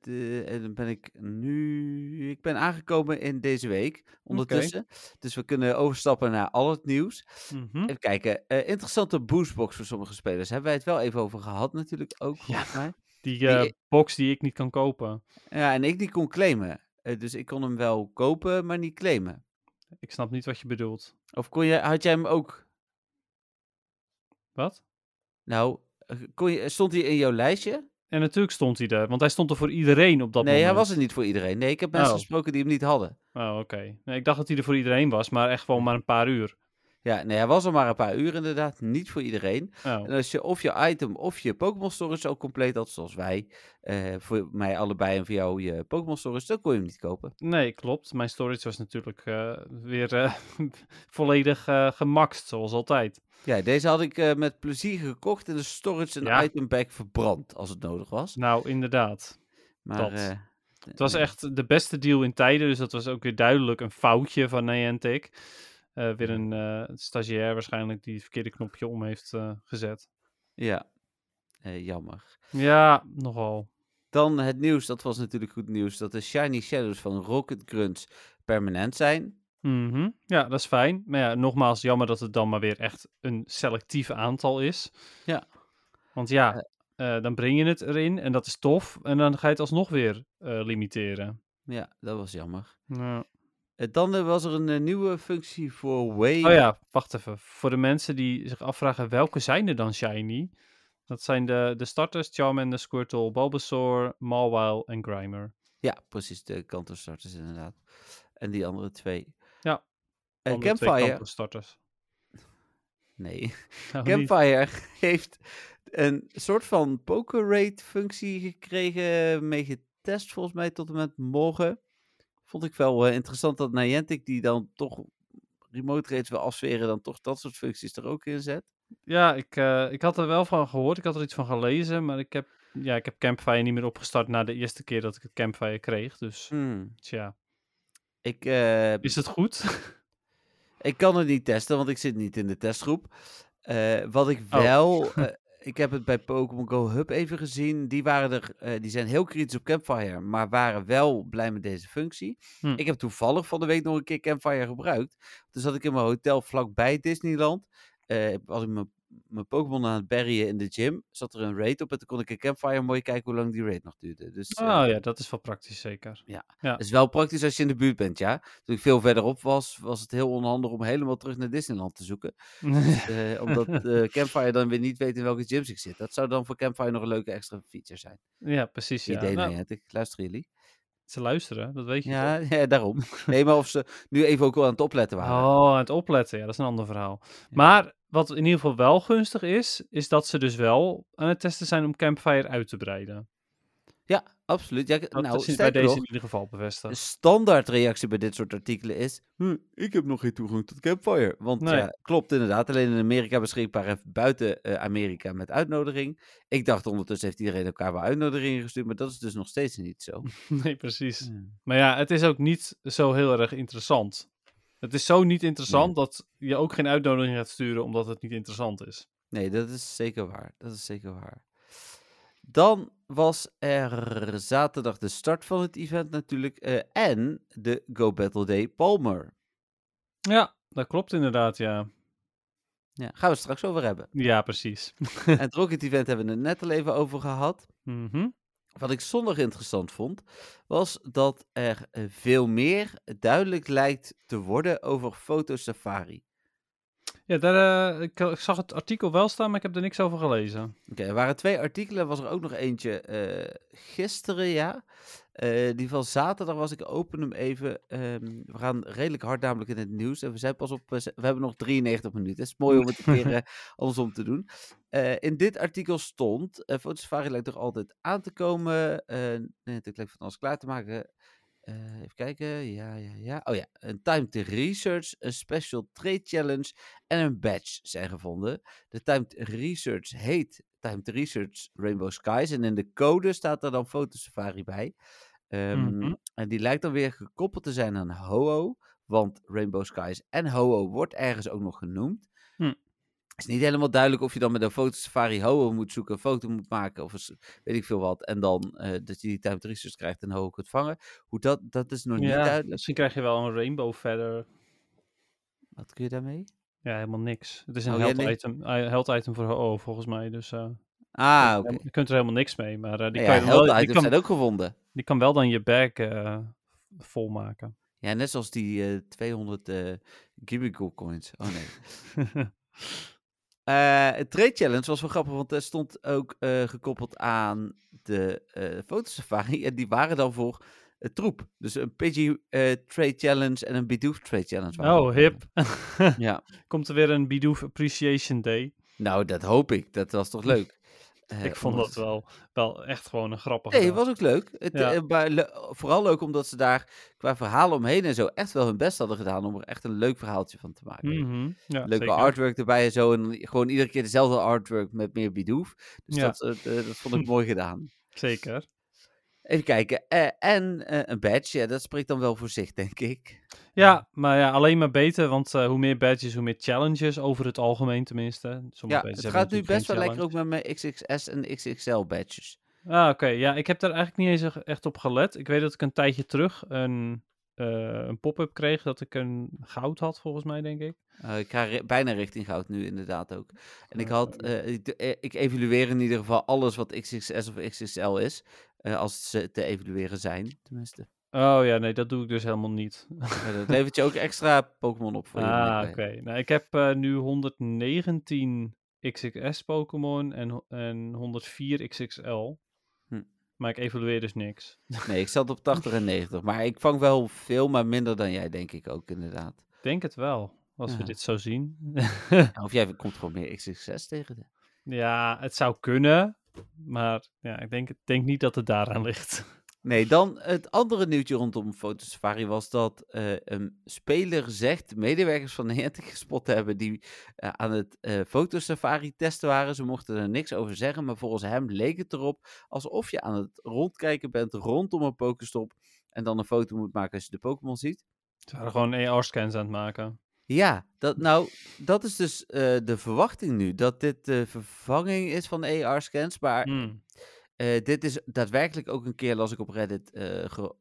de, en dan ben ik nu. Ik ben aangekomen in deze week ondertussen. Dus we kunnen overstappen naar al het nieuws. Mhm. Even kijken. eh, interessante boostbox voor sommige spelers. Hebben wij het wel even over gehad, natuurlijk ook. Volgens mij. Die box die ik niet kan kopen. Ja, en ik die kon claimen. Dus ik kon hem wel kopen, maar niet claimen. Ik snap niet wat je bedoelt. Of kon je, had jij hem ook? Wat? Nou, kon je, stond hij in jouw lijstje? En natuurlijk stond hij er, want hij stond er voor iedereen op dat nee, moment. hij was er niet voor iedereen. Nee, ik heb mensen Oh. gesproken die hem niet hadden. Oh, oké. Nee, ik dacht dat hij er voor iedereen was, maar echt gewoon maar een paar uur. Ja, nee, hij was er maar een paar uur inderdaad. Niet voor iedereen. Oh. En als je of je item of je Pokémon Storage al compleet had, zoals wij, eh, voor mij allebei en voor jou je Pokémon Storage, dan kon je hem niet kopen. Nee, klopt. Mijn storage was natuurlijk eh, weer eh, [laughs] volledig gemaxt, zoals altijd. Ja, deze had ik eh, met plezier gekocht en de storage en Ja. item bag verbrand, als het nodig was. Nou, inderdaad. Maar, dat. eh, Het was echt de beste deal in tijden, dus dat was ook weer duidelijk een foutje van Niantic. Eh weer een stagiair waarschijnlijk die het verkeerde knopje om heeft gezet. Ja, jammer. Ja, nogal. Dan het nieuws, dat was natuurlijk goed nieuws, dat de Shiny Shadows van Rocket Grunts permanent zijn. Mhm. Ja, dat is fijn. Maar ja, nogmaals, jammer dat het dan maar weer echt een selectief aantal is. Ja. Want ja, eh, dan breng je het erin en dat is tof. En dan ga je het alsnog weer eh, limiteren. Ja, dat was jammer. Ja. Eh, dan eh, was er een eh, nieuwe functie voor Wave. Oh ja, wacht even. Voor de mensen die zich afvragen welke zijn er dan shiny? Dat zijn de, de starters, Charmander, Squirtle, Bulbasaur, Mawile en Grimer. Ja, precies, de kanterstarters inderdaad. En die andere twee. Ja, twee Campfire, kanterstarters. nee. [laughs] Nou, niet. Campfire heeft een soort van poker rate functie gekregen, mee getest volgens mij tot en met morgen. Vond ik wel eh, interessant dat Niantic die dan toch remote rates wil afsferen, dan toch dat soort functies er ook in zet. Ja, ik, eh, ik had er wel van gehoord. Ik had er iets van gelezen. Maar ik heb, ja, ik heb Campfire niet meer opgestart na de eerste keer dat ik het Campfire kreeg. Dus Hmm. tja. Ik, eh, Is het goed? [laughs] ik kan het niet testen, want ik zit niet in de testgroep. Eh, wat ik Oh. wel... [laughs] eh, ik heb het bij Pokémon Go Hub even gezien. Die, waren er, eh, die zijn heel kritisch op Campfire, maar waren wel blij met deze functie. Hm. Ik heb toevallig van de week nog een keer Campfire gebruikt. Dus zat ik in mijn hotel vlakbij Disneyland. Was ik mijn, mijn Pokémon aan het berryen in de gym. Zat er een raid op en toen kon ik in Campfire mooi kijken hoe lang die raid nog duurde. Dus Oh ja, dat is wel praktisch zeker. het is wel praktisch als je in de buurt bent, ja. Toen ik veel verderop was, was het heel onhandig om helemaal terug naar Disneyland te zoeken. [laughs] Eh, omdat eh, Campfire dan weer niet weet in welke gyms ik zit. Dat zou dan voor Campfire nog een leuke extra feature zijn. ja, precies. Ja. Idee, Nou, nee, ik luister jullie. Ze luisteren, dat weet je Ja, toch? [laughs] ja, daarom. Nee, maar of ze nu even ook wel aan het opletten waren. Oh, aan het opletten, ja, dat is een ander verhaal. Maar wat in ieder geval wel gunstig is, is dat ze dus wel aan het testen zijn om Campfire uit te breiden. Ja, absoluut. Ja, Dat nou, is bij deze nog, in ieder geval de standaard reactie bij dit soort artikelen is... "Hm, ik heb nog geen toegang tot Campfire. Want Nee. ja, klopt inderdaad. Alleen in Amerika beschikbaar en buiten eh, Amerika met uitnodiging. Ik dacht ondertussen heeft iedereen elkaar wel uitnodigingen gestuurd. Maar dat is dus nog steeds niet zo. [laughs] Nee, precies. Maar ja, het is ook niet zo heel erg interessant. Het is zo niet interessant dat je ook geen uitnodiging gaat sturen omdat het niet interessant is. Nee, dat is zeker waar. Dat is zeker waar. Dan was er zaterdag de start van het event natuurlijk. eh, en de Go Battle Day Palmer. Ja, dat klopt inderdaad, ja. Ja, gaan we het straks over hebben. Ja, precies. [laughs] en het Rocket Event hebben we het net al even over gehad. Mhm. Wat ik zondag interessant vond, was dat er eh, veel meer duidelijk lijkt te worden over Foto Safari. Ja, daar, eh, ik, ik zag het artikel wel staan, maar ik heb er niks over gelezen. Oké, er waren twee artikelen. Was er ook nog eentje eh, gisteren, ja. Eh, die van zaterdag was. Ik open hem even. Ehm, we gaan redelijk hard namelijk in het nieuws. En we zijn pas op. we hebben nog 93 minuten. Het is mooi om het een keer [laughs] andersom te doen. In dit artikel stond. Uh, Fotosafari lijkt toch altijd aan te komen. nee, het lijkt van alles klaar te maken. Eh, even kijken. Ja, ja, ja. Oh ja. Een timed research, een special trade challenge en een badge zijn gevonden. De timed research heet Timed Research Rainbow Skies. En in de code staat er dan Fotosafari bij. Ehm, Mhm. En die lijkt dan weer gekoppeld te zijn aan HOO. Want Rainbow Skies en HOO wordt ergens ook nog genoemd. Hm. Is niet helemaal duidelijk of je dan met een Fotosafari HOO moet zoeken, een foto moet maken of weet ik veel wat. En dan eh, dat je die timed research krijgt en HOO kunt vangen. Hoe dat, dat is nog niet Ja, duidelijk. misschien krijg je wel een rainbow verder. Wat kun je daarmee? Ja, helemaal niks. Het is een Oh, held, item, eh, held item voor HO volgens mij. Dus eh, Ah, oké. je kunt er helemaal niks mee. Maar die, Ja, kan je dan wel, held die, kan, zijn ook gevonden. die kan wel dan je bag volmaken. Ja, net zoals die eh 200 eh Gibbigle coins. Oh nee. [laughs] Eh, het Trade Challenge was wel grappig, want er stond ook eh, gekoppeld aan de eh fotosafari. En die waren dan voor troep. Dus een Pidgey Trade Challenge en een Bidoof Trade Challenge. waren oh, hip. [laughs] Ja, Komt er weer een Bidoof Appreciation Day. nou dat hoop ik. Dat was toch [laughs] leuk. Eh, ik vond omdat- dat wel, wel echt gewoon een grappig. Nee, het was ook leuk. Het, Ja. eh, le- vooral leuk omdat ze daar qua verhalen omheen en zo echt wel hun best hadden gedaan om er echt een leuk verhaaltje van te maken. Mhm, ja, Leuke zeker. artwork erbij en zo. En gewoon iedere keer dezelfde artwork met meer Bidoof. Dus Ja. dat, eh, dat vond ik [laughs] mooi gedaan. Zeker. Even kijken. eh, en eh, een badge, ja, dat spreekt dan wel voor zich, denk ik. Ja, maar ja, alleen maar beter, want eh, hoe meer badges, hoe meer challenges, over het algemeen tenminste. Sommige ja, het gaat nu best wel lekker ook met mijn XXS en XXL badges. Ah, oké. Ja, ik heb daar eigenlijk niet eens echt- op gelet. Ik weet dat ik een tijdje terug een, een pop-up kreeg dat ik een goud had, volgens mij, denk ik. Eh, ik ga bijna richting goud nu, inderdaad ook. En ik Eh, had, eh, ik, eh, ik evalueer in ieder geval alles wat XXS of XXL is. eh, als ze te evalueren zijn, tenminste. Oh ja, nee, dat doe ik dus helemaal niet. Dat levert je ook [laughs] extra Pokémon op voor je. ah, oké. ik. Nou, ik heb eh, nu 119 XXS Pokémon en, en 104 XXL. Maar ik evalueer dus niks. [laughs] Nee, ik zat op 80 en 90. Maar ik vang wel veel, maar minder dan jij, denk ik ook, inderdaad. Ik denk het wel, als we dit zo zien. [laughs] Of jij komt gewoon meer XXS tegen de... Ja, het zou kunnen. Maar ja, ik denk, denk niet dat het daaraan ligt. Nee, dan het andere nieuwtje rondom Fotosafari was dat eh, een speler zegt medewerkers van Niantic gespot te hebben die eh, aan het eh Fotosafari testen waren. Ze mochten er niks over zeggen, maar volgens hem leek het erop alsof je aan het rondkijken bent rondom een Pokestop en dan een foto moet maken als je de Pokémon ziet. Ze waren gewoon AR-scans aan het maken. Ja, dat, nou, dat is dus de verwachting nu. Dat dit de vervanging is van AR-scans. Maar Hmm. Eh, dit is daadwerkelijk ook een keer, las ik op Reddit, eh, ge-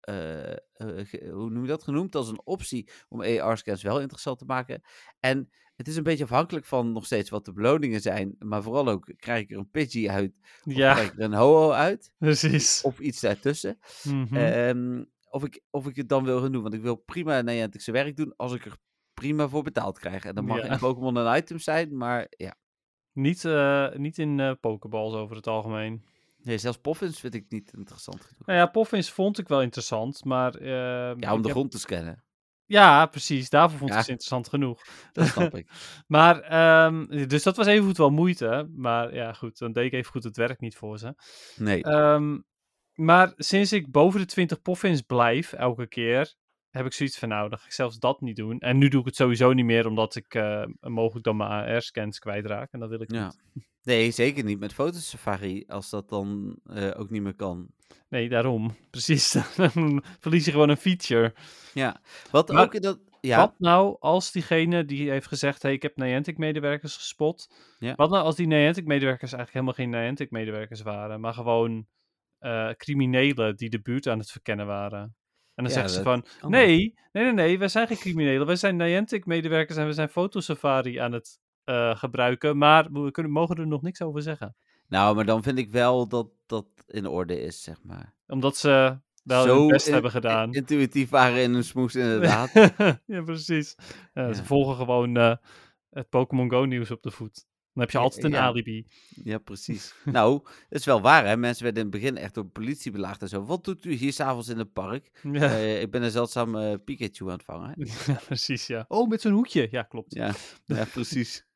eh, ge- hoe noem je dat, genoemd als een optie om AR-scans wel interessant te maken. En het is een beetje afhankelijk van nog steeds wat de beloningen zijn. Maar vooral ook, krijg ik er een Pidgey uit of Ja, krijg ik er een Ho-Oh uit? [laughs] precies. Of iets daartussen. Mhm. Ehm, of, ik, of ik het dan wil gaan doen. Want ik wil prima Niantic zijn werk doen als ik er prima voor betaald krijg. En dan mag Ja. in Pokémon een item zijn, maar ja. Niet, niet in pokeballs over het algemeen. Nee, zelfs Poffins vind ik niet interessant genoeg. Nou ja, Poffins vond ik wel interessant, maar... eh, Ja, om de heb- grond te scannen. Ja, precies. Daarvoor vond ik Ja. het interessant genoeg. [laughs] Dat snap ik. [laughs] Maar, ehm, dus dat was even goed wel moeite. Maar ja, goed, dan deed ik even goed het werk niet voor ze. Nee. Ehm, maar sinds ik boven de 20 poffins blijf, elke keer, heb ik zoiets van, nou, dan ga ik zelfs dat niet doen. En nu doe ik het sowieso niet meer, omdat ik eh, mogelijk dan mijn AR-scans kwijtraak. En dat wil ik Ja. niet. Nee, zeker niet met fotosafari, als dat dan eh, ook niet meer kan. Nee, daarom. [laughs] Precies. dan verlies je gewoon een feature. Ja, wat Maar ook dat... Ja, Wat nou als diegene die heeft gezegd, hey, ik heb Niantic-medewerkers gespot. Ja. Wat nou als die Niantic-medewerkers eigenlijk helemaal geen Niantic-medewerkers waren, maar gewoon eh, criminelen die de buurt aan het verkennen waren? En dan Ja, zeggen ze van, nee, nee, nee, nee, wij zijn geen criminelen. Wij zijn Niantic-medewerkers en we zijn Fotosafari aan het eh, gebruiken, maar we kunnen, mogen er nog niks over zeggen. Nou, maar dan vind ik wel dat dat in orde is, zeg maar. Omdat ze wel Zo hun best in- hebben gedaan. Intuïtief waren in een smoes, inderdaad. [laughs] ja, precies. Ja, Ze volgen gewoon eh, het Pokémon Go nieuws op de voet. Dan heb je altijd een ja. alibi. Ja, precies. [laughs] nou, dat is wel waar, hè. Mensen werden in het begin echt door politie belaagd en zo. Wat doet u hier s'avonds in het park? Ja, Eh, ik ben een zeldzame Pikachu aan het vangen. [laughs] ja, precies, ja. Oh, met zo'n hoedje. Ja, klopt. Ja, ja precies.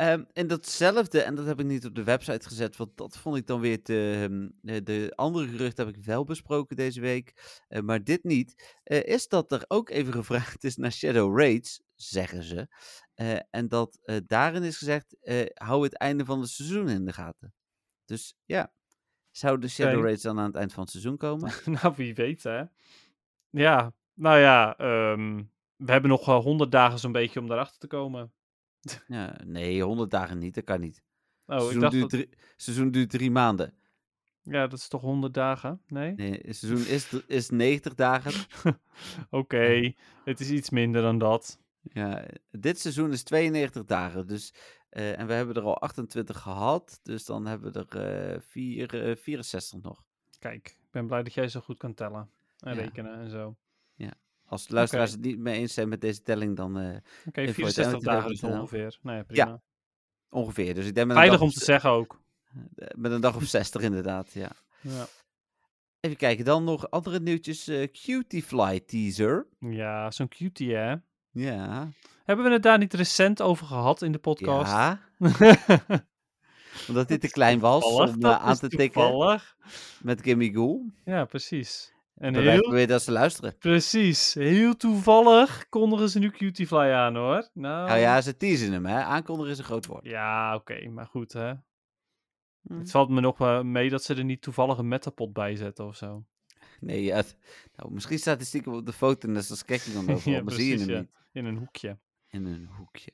Ehm, en datzelfde, en dat heb ik niet op de website gezet, want dat vond ik dan weer te... ehm, eh, de andere geruchten heb ik wel besproken deze week, eh, maar dit niet. eh, is dat er ook even gevraagd is naar Shadow Raids, zeggen ze. En dat daarin is gezegd, hou het einde van het seizoen in de gaten. Dus ja, zou de Shadow Oké. Raids dan aan het eind van het seizoen komen? [laughs] nou, wie weet, hè. Ja, nou ja, ehm, we hebben nog wel honderd dagen zo'n beetje om daarachter te komen. Ja, nee, 100 dagen niet, dat kan niet. Oh, ik seizoen, dacht duurt dat... drie, seizoen duurt drie maanden. Ja, dat is toch honderd dagen? Nee? Nee, het seizoen is, is 90 dagen. [laughs] Oké, het is iets minder dan dat. Ja, dit seizoen is 92 dagen. Dus, eh, en we hebben er al 28 gehad. Dus dan hebben we er eh, vier, eh, 64 nog. Kijk, ik ben blij dat jij zo goed kan tellen. En Ja. rekenen en zo. Als de luisteraars het niet mee eens zijn met deze telling, dan eh, Oké, Info 64 uit dagen dus ongeveer. Nou ja, prima. ongeveer. Dus ik denk met Veilig om te zeggen ook. eh, met een dag of [laughs] 60 inderdaad. Ja. Ja. Even kijken, dan nog andere nieuwtjes. eh Cutie Fly teaser. Ja, zo'n cutie, hè? Ja. Hebben we het daar niet recent over gehad in de podcast? Ja, [laughs] omdat dit te klein was om aan te tikken met Gimme Ghoul. Ja, precies. En heel, weer dat ze luisteren. precies, heel toevallig kondigen ze nu Cutiefly aan, hoor. Nou, Nou ja, ze teasen hem, hè. Aankondigen is een groot woord. Ja, oké, maar goed, hè. Hm. Het valt me nog wel mee dat ze er niet toevallig een metapod bij zetten of zo. Nee, ja, nou, misschien staat hij stiekem op de foto net als Skekking [laughs] dan overal, Ja, maar zie je hem ja. niet. In een hoekje. In een hoekje.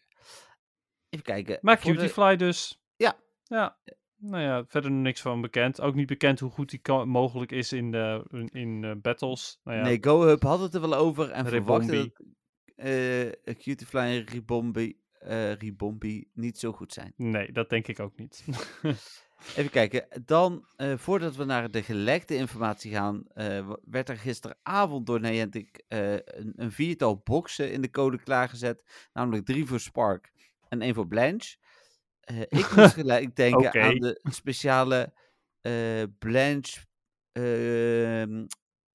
Even kijken. Maar de- Cutiefly dus. Ja. Ja. Nou ja, verder nog niks van bekend. Ook niet bekend hoe goed die mogelijk is in, de, in, in eh, battles. Nou ja, Nee, GoHub had het er wel over en verwachtte dat Cutiefly en Ribombi, Ribombi niet zo goed zijn. nee, dat denk ik ook niet. [laughs] Even kijken. Dan, voordat we naar de gelekte informatie gaan, werd er gisteravond door Niantic eh, een, een viertal boxen in de code klaargezet. Namelijk drie voor Spark en één voor Blanche. Eh, ik moest gelijk [laughs] denken aan de speciale eh, Blanche, ehm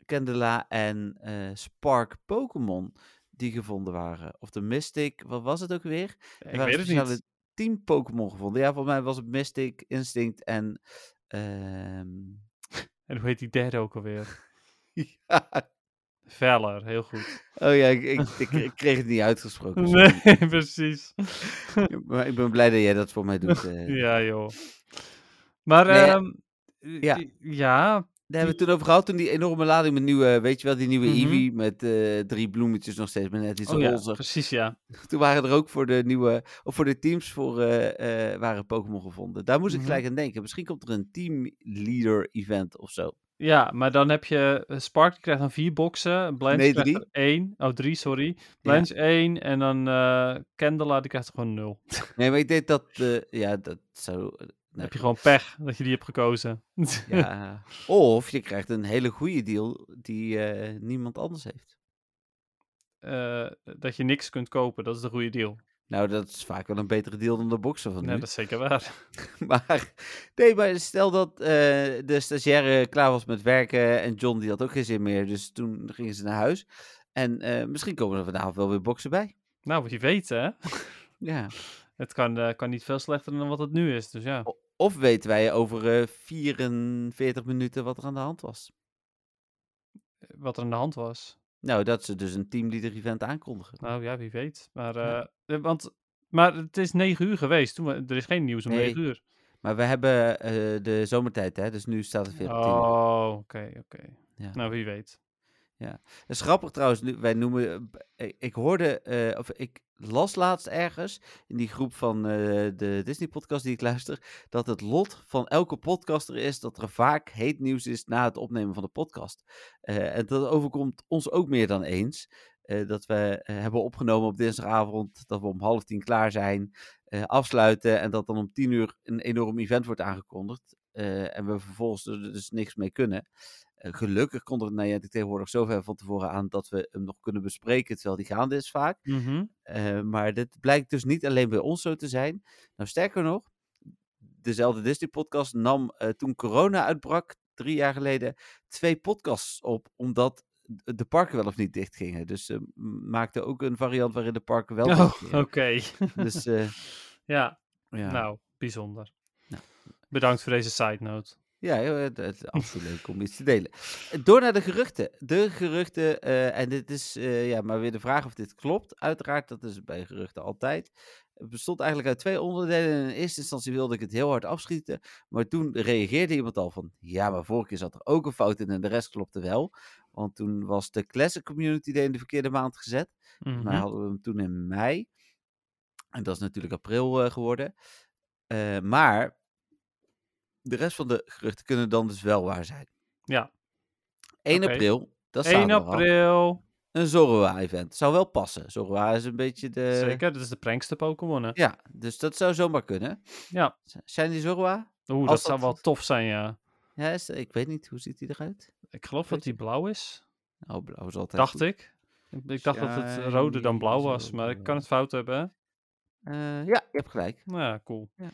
Candela en eh, Spark Pokémon die gevonden waren. Of de Mystic, wat was het ook weer? Er ik waren weet het speciale niet. tien Pokémon gevonden. Ja, volgens mij was het Mystic, Instinct en... ehm, [laughs] En hoe heet die derde ook alweer? [laughs] ja. Veller, heel goed. Oh ja, ik, ik, ik, ik [laughs] kreeg het niet uitgesproken. sorry. Nee, [laughs] precies. Maar ik ben blij dat jij dat voor mij doet. eh. [laughs] Ja, joh. Maar, Nee, ja. ehm, Ja. ja. ja, Daar hebben we het toen over gehad, toen die enorme lading met nieuwe, weet je wel, die nieuwe. Eevee met eh, drie bloemetjes nog steeds, maar net iets Oh ja, roze. precies ja. Toen waren er ook voor de nieuwe, of voor de teams voor, eh, waren Pokémon gevonden. Daar moest ik Mhm. gelijk aan denken. Misschien komt er een teamleader event of zo. Ja, maar dan heb je eh, Spark die krijgt dan vier boxen, Blanche Nee, drie. één. Oh, drie, sorry. Blanche één en dan eh Candela die krijgt gewoon nul. [laughs] Nee, maar ik denk dat, eh, ja, dat zou... heb je gewoon pech dat je die hebt gekozen. [laughs] Ja. Of je krijgt een hele goede deal die niemand anders heeft. Dat je niks kunt kopen, dat is de goede deal. Nou, dat is vaak wel een betere deal dan de boxen van Ja, nu. dat is zeker waar. [laughs] Maar, nee, maar stel dat eh, de stagiaire klaar was met werken en John die had ook geen zin meer. Dus toen gingen ze naar huis. En eh, misschien komen er vanavond wel weer boxen bij. Nou, wie weet hè. [laughs] Ja. Het kan, eh, kan niet veel slechter dan wat het nu is, dus ja. O- Of weten wij over eh 44 minuten wat er aan de hand was. Wat er aan de hand was. Nou, dat ze dus een teamleader event aankondigen. Nou ja, wie weet. Maar, Ja. eh, eh, want, maar het is negen uur geweest. Toen, we- er is geen nieuws om Nee. negen uur. Maar we hebben eh, de zomertijd, hè? Dus nu staat het weer op 10 uur. Oh, oké, oké. Ja. Nou, wie weet. Dat is grappig trouwens, wij noemen, eh, ik, hoorde, eh, of ik las laatst ergens in die groep van eh, de Disney podcast die ik luister, dat het lot van elke podcaster is dat er vaak heet nieuws is na het opnemen van de podcast. En dat overkomt ons ook meer dan eens. dat we hebben opgenomen op dinsdagavond, dat we om half tien klaar zijn, afsluiten en dat dan om tien uur een enorm event wordt aangekondigd. en we vervolgens er dus niks mee kunnen. Eh, gelukkig komt er nou tegenwoordig zover van tevoren aan dat we hem nog kunnen bespreken terwijl die gaande is vaak. Mhm. Eh, maar dit blijkt dus niet alleen bij ons zo te zijn. Nou, sterker nog, dezelfde Disney-podcast nam eh, toen corona uitbrak, drie jaar geleden, twee podcasts op, omdat de parken wel of niet dicht gingen. Dus ze maakte ook een variant waarin de parken wel Oh, oké. Dus [laughs] ja, ja. nou, bijzonder. Nou. Bedankt voor deze side note. Ja, het, het is absoluut leuk om iets te delen. Door naar de geruchten. De geruchten, eh, en dit is eh, ja, maar weer de vraag of dit klopt. Uiteraard, dat is bij geruchten altijd. Het bestond eigenlijk uit twee onderdelen. In eerste instantie wilde ik het heel hard afschieten. Maar toen reageerde iemand al van... Ja, maar vorige keer zat er ook een fout in en de rest klopte wel. Want toen was de Classic Community Day in de verkeerde maand gezet. Mhm. hadden we hem toen in mei. En dat is natuurlijk april eh, geworden. Maar de rest van de geruchten kunnen dan dus wel waar zijn. Ja. 1 Oké. april, dat is 1 zaterdag al. april. Een Zorua-event. Zou wel passen. Zorua is een beetje de... Zeker, dat is de prankste Pokémon? Ja, dus dat zou zomaar kunnen. Ja. Zijn die Zorua? Oeh, dat zou wel tof zijn, ja. Ja, is, ik weet niet. Hoe ziet die eruit? Ik geloof dat die blauw is. Oh, blauw is altijd Dacht goed. ik. Ik- dacht dat het roder dan blauw was, maar ik kan het fout hebben, hè? Eh, ja, je hebt gelijk. Nou ja, cool. Ja.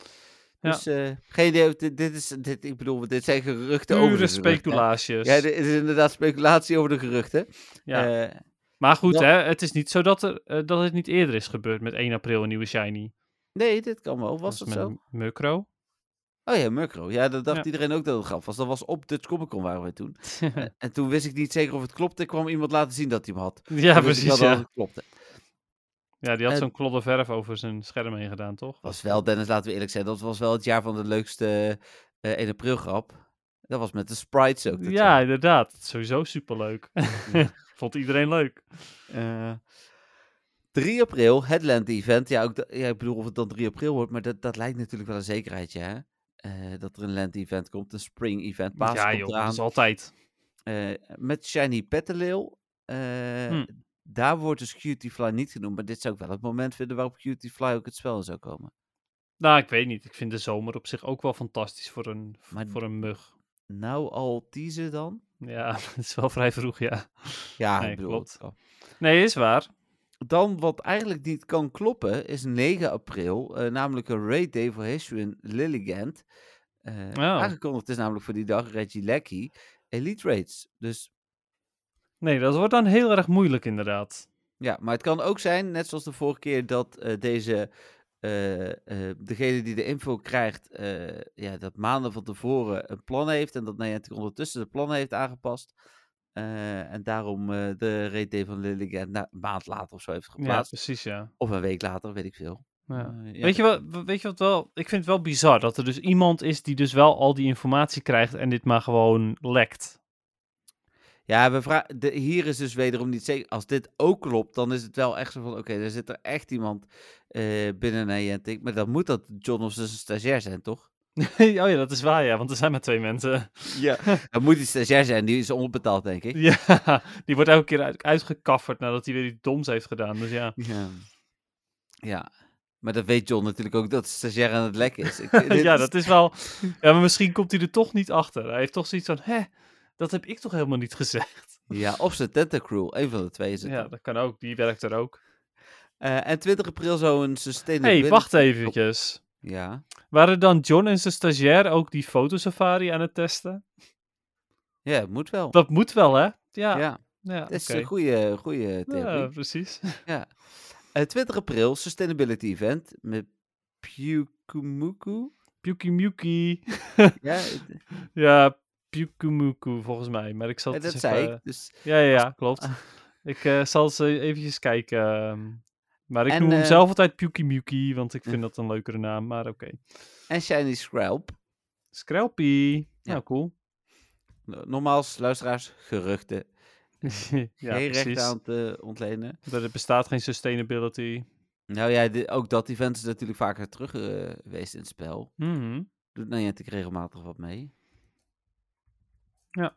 Dus eh, geen idee. Dit, dit is, dit, ik bedoel, dit zijn geruchten over de speculaties. Ja, dit is inderdaad speculatie over de geruchten. Ja. Eh, maar goed, hè, het is niet zo dat, er, eh, dat het niet eerder is gebeurd met 1 april een nieuwe Shiny. nee, dit kan wel. Was Dat zo? Murkrow. Oh ja, Murkrow. Ja, dat dacht Ja. iedereen ook dat het grap was. Dat was op Dutch Comic Con waren we toen. [laughs] En- en toen wist ik niet zeker of het klopte. Er kwam iemand laten zien dat hij hem had. ja, ik precies, dat ja. het klopte. Ja, die had zo'n klodder verf over zijn scherm heen gedaan, toch? was wel, Dennis, laten we eerlijk zijn, dat was wel het jaar van de leukste eh 1 april grap. Dat was met de sprites ook. Ja, jaar. inderdaad. Sowieso superleuk. [laughs] Vond iedereen leuk. Eh, 3 april, Headland Event. Ja, ook ja, ik bedoel of het dan 3 april wordt, maar dat, dat lijkt natuurlijk wel een zekerheidje, hè? Eh, dat er een Land Event komt, een Spring Event. Paas ja, komt joh, dat is altijd. Met Shiny Petalil. Hm. Daar wordt dus Cutie niet genoemd, maar dit zou ik wel het moment vinden waarop Cutie Fly ook het spel zou komen. Nou, ik weet niet. Ik vind de zomer op zich ook wel fantastisch voor een, Maar- voor een mug. Nou al teasen dan? Ja, [laughs] het is wel vrij vroeg, ja. Ja, Nee, ik bedoel, klopt. Nee, is waar. Dan wat eigenlijk niet kan kloppen, is 9 april, eh, namelijk een raid day voor Hisuian Lilligant. Eh, Oh. Aangekondigd is namelijk voor die dag Reggie Lecky Elite Raids. Dus Nee, dat wordt dan heel erg moeilijk, inderdaad. ja, maar het kan ook zijn, net zoals de vorige keer, dat eh, deze, eh, eh, degene die de info krijgt, ja, dat maanden van tevoren een plan heeft en dat Niantic ondertussen de plannen heeft aangepast. En daarom de day van Lilligant na- een maand later of zo heeft Ja, geplaatst. precies, ja. Of een week later, weet ik veel. Ja. Ja. Weet, je wat, weet je wat wel? Ik vind het wel bizar dat er dus iemand is die dus wel al die informatie krijgt en dit maar gewoon lekt. Ja, we vra- de, hier is dus wederom niet zeker. Als dit ook klopt, dan is het wel echt zo van: oké, er zit er echt iemand eh, binnen Niantic. Maar dan moet dat John of zijn stagiair zijn, toch? [laughs] oh ja, dat is waar, ja, want er zijn maar twee mensen. Ja. [laughs] Dan moet die stagiair zijn, die is onbetaald, denk ik. ja, die wordt elke keer uit, uitgekafferd nadat hij weer iets doms heeft gedaan. Dus ja. Ja. ja. Maar dat weet John natuurlijk ook dat de stagiair aan het lek is. Ik, [laughs] ja, dat is wel. Ja, maar misschien komt hij er toch niet achter. Hij heeft toch zoiets van: hè, dat heb ik toch helemaal niet [laughs] gezegd. Ja, of zijn Tentacruel. Een van de twee is het. Ja, dat kan ook. Die werkt er ook. Eh, en 20 april zou een sustainability... hey, wacht eventjes. Ja. Waren dan John en zijn stagiair ook die fotosafari aan het testen? Ja, moet wel. Dat moet wel, hè? Ja, Ja, ja, dat is een goede, goede theorie. [laughs] Ja, precies. Eh, 20 april, Sustainability Event met Pyukumuku. Pyuki Muki. Ja, [laughs] Ja, Pyukumuku volgens mij. Maar ik zal eh, het dat eens zei even- ik. Dus, Ja, ja, ja, klopt. ik eh, zal ze eventjes kijken. ehm. Maar ik En, noem hem eh, zelf altijd Pyuki Muki, want ik vind dat een leukere naam. Maar oké. en Shiny Scralp. Screlpy. Ja, Ja. cool. No- Nogmaals, luisteraars, geruchten. [laughs] ja, Geen recht aan te ontlenen. Er bestaat geen sustainability. Nou ja, ook dat event is natuurlijk vaker terug eh, geweest in het spel. Mhm. Doet Niantic regelmatig wat mee. Ja.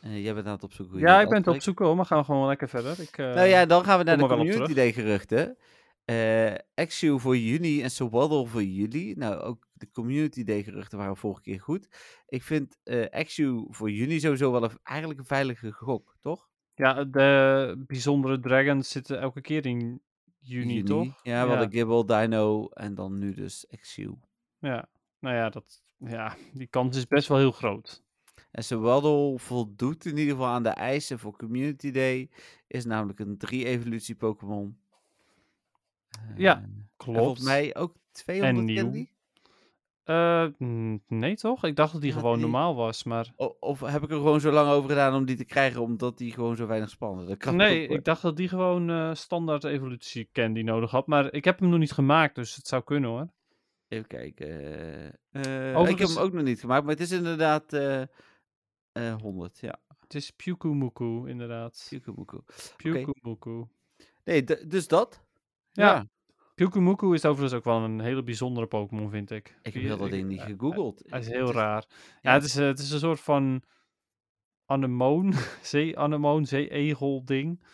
Eh, jij bent aan het opzoeken Ja, ik ben het opzoeken hoor, maar gaan we gewoon lekker verder. Ik, eh, Nou ja, dan gaan we naar de Community Day geruchten. Exu voor juni en Swaddle voor juli. Nou, ook de Community Day geruchten waren vorige keer goed. Ik vind Exu voor juni sowieso wel een, eigenlijk een veilige gok, toch? Ja, de bijzondere dragons zitten elke keer in juni, toch? Ja, we hadden Gibble, Dino en dan nu dus Exu. Ja, nou ja, dat, ja, die kans is best wel heel groot. En Swaddle voldoet in ieder geval aan de eisen voor Community Day. Is namelijk een 3 evolutie Pokémon. Ja, en Klopt. volgens mij ook 200 nieuw. candy. Eh, nee toch? Ik dacht dat die Ja, gewoon die- normaal was, maar... O- Of heb ik er gewoon zo lang over gedaan om die te krijgen, omdat die gewoon zo weinig spannend Nee, ik dacht dat die gewoon eh, standaard evolutie candy nodig had. Maar ik heb hem nog niet gemaakt, dus het zou kunnen hoor. Even kijken. eh, ik heb hem ook nog niet gemaakt, maar het is inderdaad eh eh 100. Ja, Het is Pyukumuku, inderdaad. Pyukumuku. Pyukumuku. Nee, dus dat. Ja. Pyukumuku is overigens ook wel een hele bijzondere Pokémon, vind ik. Ik heb heel dat ding niet eh, gegoogeld. Hij is Het heel raar. Ja, ja. het, is, eh, het is een soort van anemoon, [laughs] zee-anemoon, zee-egel ding.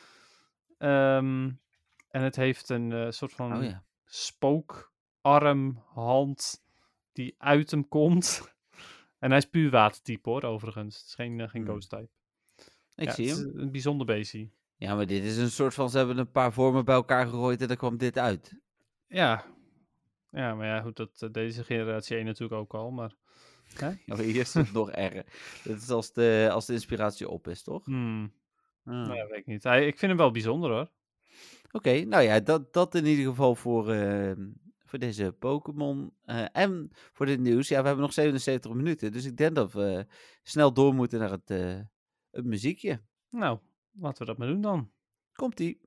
Ehm, en het heeft een soort van Oh ja. spookarm, hand die uit hem komt. En hij is puur watertype hoor, overigens. Het is geen, eh, geen Hmm. ghost type. Ik Ja, zie het hem. is Een bijzonder beestje. Ja, maar dit is een soort van, ze hebben een paar vormen bij elkaar gegooid en dan kwam dit uit. Ja. Ja, maar ja, goed, dat eh, deze generatie 1 natuurlijk ook al, maar... [laughs] Ja, maar hier is het nog [laughs] erger. Dat is als de, als de inspiratie op is, toch? Hmm, Ah. nou ja, weet ik niet. Hij, ik vind hem wel bijzonder hoor. Oké, nou ja, dat, dat in ieder geval voor, ehm, voor deze Pokémon. Eh, en voor dit nieuws. Ja, we hebben nog 77 minuten. Dus ik denk dat we snel door moeten naar het, eh, het muziekje. Nou, laten we dat maar doen dan. Komt-ie.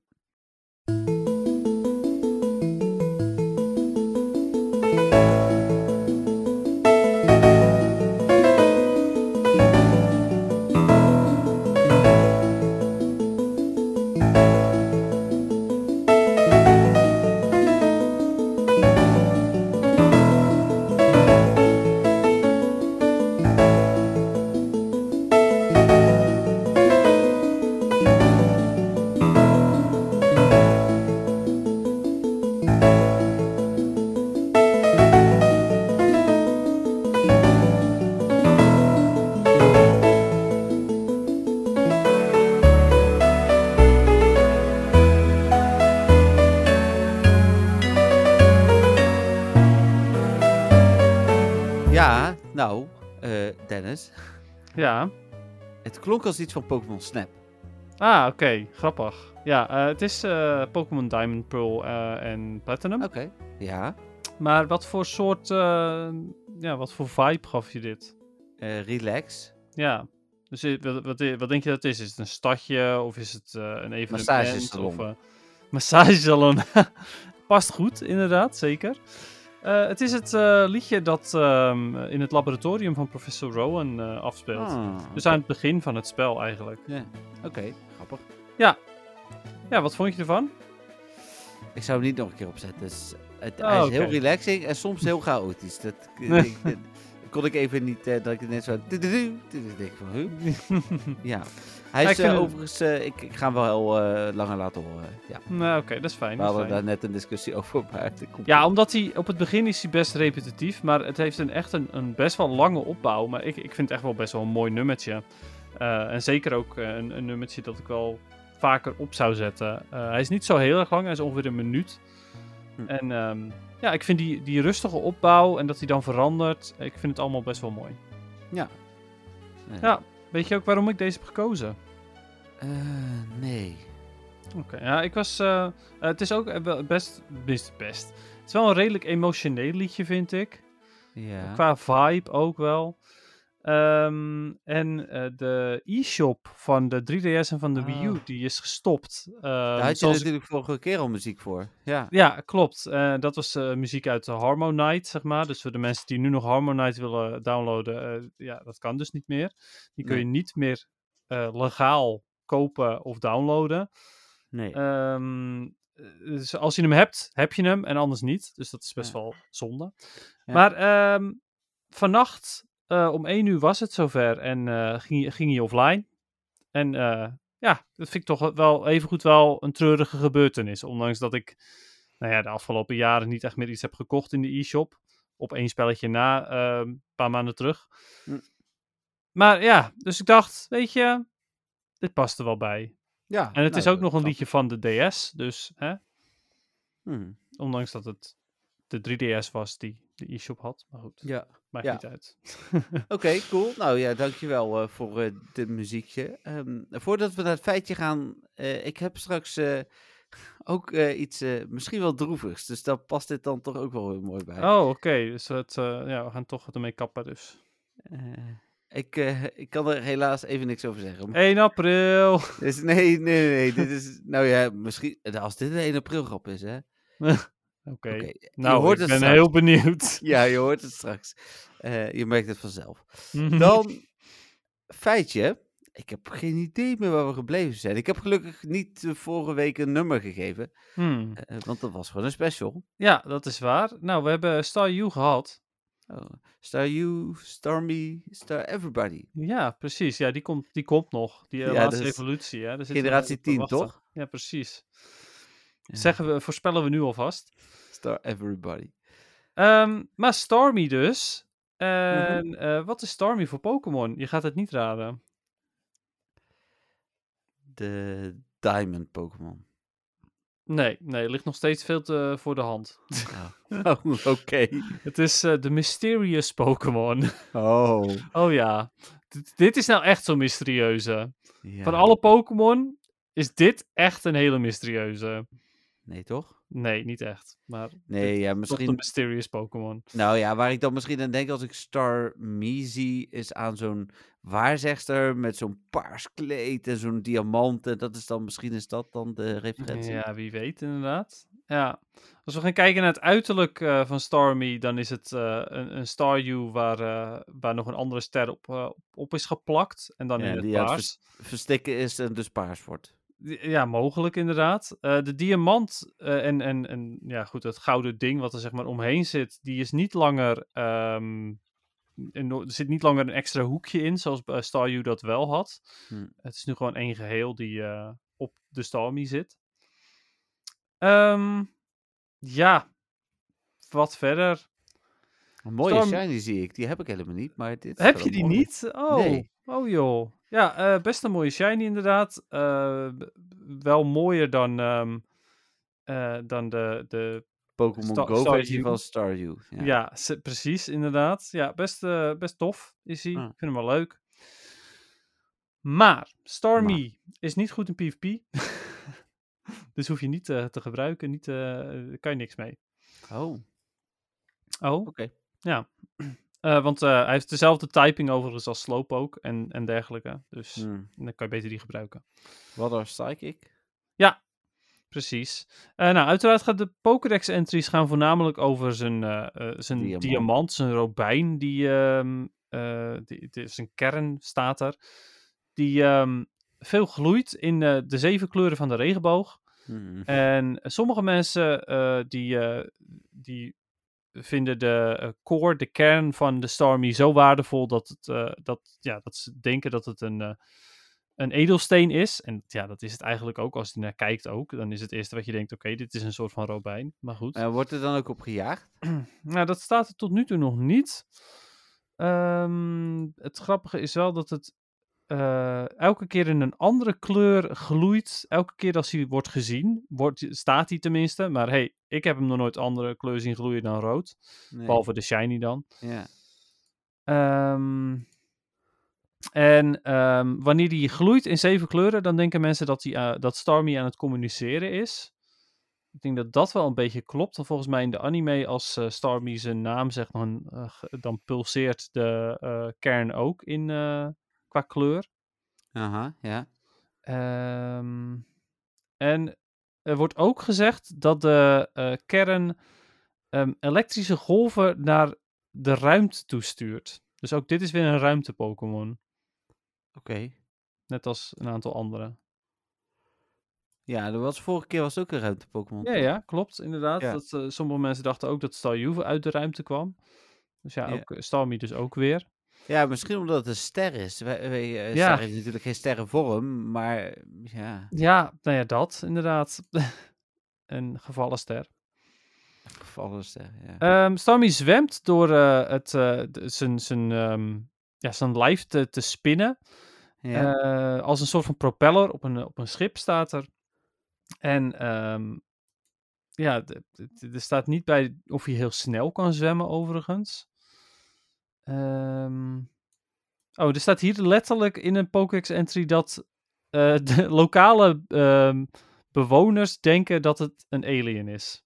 Ja. Het klonk als iets van Pokémon Snap. Ah, oké. Grappig. Ja, eh, het is eh, Pokémon Diamond, Pearl eh, en Platinum. Oké. Ja. Maar wat voor soort... ja, wat voor vibe gaf je dit? relax. Ja. Dus wat, wat, wat denk je dat het is? Is het een stadje of is het een evenement? Massagesalon. Of, [laughs] massagesalon. [laughs] past goed, inderdaad, zeker. Eh, het is het eh, liedje dat ehm, in het laboratorium van professor Rowan eh, afspeelt. Ah, Dus aan het begin van het spel eigenlijk. ja. Oké, grappig. Ja, wat vond je ervan? Ik zou hem niet nog een keer opzetten. Dus het, Oh, hij is heel relaxing en soms heel chaotisch. Dat, [laughs] ik, dat kon ik even niet, dat ik het net zo... denk van, huh? [laughs] Ja. Hij Ja, is ik vind eh, overigens... eh, ik, ik ga hem wel heel eh, langer laten horen. Ja. nou, oké, dat is fijn. We hadden fijn. daar net een discussie [laughs] over. Maar Ja, omdat hij op het begin is hij best repetitief, maar het heeft een, echt een, een best wel lange opbouw. Maar ik, ik vind het echt wel best wel een mooi nummertje. En zeker ook een, een nummertje dat ik wel vaker op zou zetten. Hij is niet zo heel erg lang, hij is ongeveer een minuut. Hm. En ehm, ja, ik vind die, die rustige opbouw en dat hij dan verandert, ik vind het allemaal best wel mooi. Ja. Ja, weet je ook waarom ik deze heb gekozen? Eh, nee. Oké, ja, ik was. eh, het is ook eh, wel best. Best, best. Het is wel een redelijk emotioneel liedje, vind ik. Ja. Qua vibe ook wel. Ehm, en eh, de e-shop van de 3DS en van de Wii U, Ah. die is gestopt. Ehm, Daar had je zoals natuurlijk vorige keer al muziek voor. Ja. Ja, klopt. Eh, dat was eh, muziek uit de Harmonite, zeg maar. Dus voor de mensen die nu nog Harmonite willen downloaden, ja, dat kan dus niet meer. Die kun Nee. je niet meer legaal kopen of downloaden. Nee. Ehm, eh, dus als je hem hebt, heb je hem en anders niet. Dus dat is best Ja. wel zonde. Ja. Maar ehm, vannacht eh, om 1 uur was het zover en eh, ging, je- ging hij offline. En eh, ja, dat vind ik toch wel evengoed wel een treurige gebeurtenis. Ondanks dat ik nou ja, de afgelopen jaren niet echt meer iets heb gekocht in de e-shop. Op één spelletje na, een paar maanden terug. Hm. Maar ja, dus ik dacht, weet je, dit past er wel bij. ja. En het is nou, ook nog een liedje van de DS, dus hè, Hm. ondanks dat het de 3DS was die de e-shop had. Maar goed, Ja. Maakt Ja. niet uit. [laughs] Oké, cool. Nou ja, dankjewel eh voor eh dit muziekje. Ehm, voordat we naar het feitje gaan, eh, ik heb straks ook iets misschien wel droevigs. Dus daar past dit dan toch ook wel weer mooi bij. Oh, oké. Dus het, ja, we gaan toch ermee kappen dus. Ik, ik kan er helaas even niks over zeggen. 1 april! Dus nee, nee, nee, nee. dit is, nou ja, misschien, als dit een 1 april grap is, hè. [laughs] Oké, nou, hoort ik ben straks. heel benieuwd. [laughs] Ja, je hoort het straks. Eh, je merkt het vanzelf. Mhm. Dan, feitje. Ik heb geen idee meer waar we gebleven zijn. Ik heb gelukkig niet eh, vorige week een nummer gegeven. Hmm. eh, want dat was gewoon een special. Ja, dat is waar. Nou, we hebben Star U gehad. Oh, Star You, Star Me, Star Everybody. Ja, precies. Ja, die komt, die komt nog. Die eh, Ja, laatste is evolutie. Hè? Daar generatie op te 10, wachten. toch? Ja, precies. Zeggen we, voorspellen we nu alvast. Star Everybody. Ehm, maar Starmie dus. En Mhm. eh, wat is Starmie voor Pokémon? Je gaat het niet raden. De Diamond Pokémon. Nee, nee, ligt nog steeds veel te voor de hand. Oh, [laughs] oké. [laughs] Het is eh, de Mysterious Pokémon. Oh. [laughs] oh ja, D- dit is nou echt zo'n mysterieuze. Ja. Van alle Pokémon is dit echt een hele mysterieuze. Nee, toch? Nee, niet echt. Maar Nee, ja, toch misschien een Mysterious Pokémon. Nou ja, waar ik dan misschien aan denk als ik Star Me zie, is aan zo'n waarzegster met zo'n paars kleed en zo'n diamanten. Dat is dan, misschien is dat dan de referentie. Ja, wie weet inderdaad. Ja. Als we gaan kijken naar het uiterlijk eh, van Starmie, dan is het eh, een, een Staryu waar, eh, waar nog een andere ster op, op- op is geplakt. En dan Ja, in het die het paars. Verstikken is en dus paars wordt. Ja, mogelijk inderdaad. Eh, de diamant eh, en, en, en ja, goed, het gouden ding wat er zeg maar omheen zit, die is niet langer. ehm, er zit niet langer een extra hoekje in, zoals Staryu dat wel had. Hm. Het is nu gewoon één geheel die op de Starmie zit. Ehm, ja, wat verder? Een mooie Storm- shiny zie ik. Die heb ik helemaal niet, maar dit is Heb je die niet? Oh, Nee. oh joh. Ja, eh, best een mooie shiny inderdaad. Eh, wel mooier dan, ehm, eh, dan de, de Pokémon Sta- Go versie van Staryu. Ja. Ja, precies, inderdaad. Ja, best, best tof is hij. Ah. Ik vind hem wel leuk. Maar Starmie is niet goed in PvP. [laughs] dus hoef je niet te gebruiken. Niet, kan je niks mee. Oh, Oh, oké. ja. Eh, want eh, hij heeft dezelfde typing overigens als Slowpoke en, en dergelijke. Dus Hm. dan kan je beter die gebruiken. Wat een Psychic? Ja, Precies. Eh, nou, uiteraard gaat de Pokédex-entries gaan voornamelijk over zijn, zijn Diamant. diamant. zijn robijn. Die, ehm eh, die, die- zijn kern staat er. Die ehm, veel gloeit in de zeven kleuren van de regenboog. Hmm. En sommige mensen die, die vinden de eh, core, de kern van de Starmie zo waardevol dat, het, eh, dat, ja, dat ze denken dat het een, eh, een edelsteen is. En ja, dat is het eigenlijk ook. Als je naar kijkt ook, dan is het eerste wat je denkt, oké, dit is een soort van robijn. Maar goed. Eh, wordt er dan ook op gejaagd? [clears throat] Nou, dat staat er tot nu toe nog niet. Ehm, het grappige is wel dat het eh, elke keer in een andere kleur gloeit. Elke keer als hij wordt gezien, wordt, staat hij tenminste. Maar hey, ik heb hem nog nooit andere kleur zien gloeien dan rood. Nee. Behalve de shiny dan. Ja. Ehm, en ehm, wanneer die gloeit in zeven kleuren, dan denken mensen dat, die, eh, dat Starmie aan het communiceren is. Ik denk dat dat wel een beetje klopt. Want volgens mij in de anime, als eh, Starmie zijn naam zegt, dan, dan pulseert de kern ook in, qua kleur. Aha, ja. Ehm, en er wordt ook gezegd dat de eh, kern ehm, elektrische golven naar de ruimte toestuurt. Dus ook dit is weer een ruimte-Pokémon. Oké. Net als een aantal andere. Ja, er was vorige keer was ook een ruimte Pokémon. Ja, ja, klopt, inderdaad. Ja. Dat, eh, sommige mensen dachten ook dat Staryu uit de ruimte kwam. Dus ja, ook uh, Starmie dus ook weer. Ja, misschien omdat het een ster is. Wij, wij, eh, Ja. Ster heeft natuurlijk geen sterrenvorm, maar ja, Ja, nou ja, dat inderdaad. [laughs] een gevallen ster. gevallen ster. Ja. Starmie zwemt door eh, het, eh, zijn, zijn, ehm, ja, zijn lijf te, te spinnen. ja. Als een soort van propeller op een, op een schip staat er. En ehm, ja, er staat niet bij of hij heel snel kan zwemmen, overigens. Ehm, oh, er staat hier letterlijk in een Pokédex-entry dat eh, [laughs] de lokale ehm, bewoners denken dat het een alien is.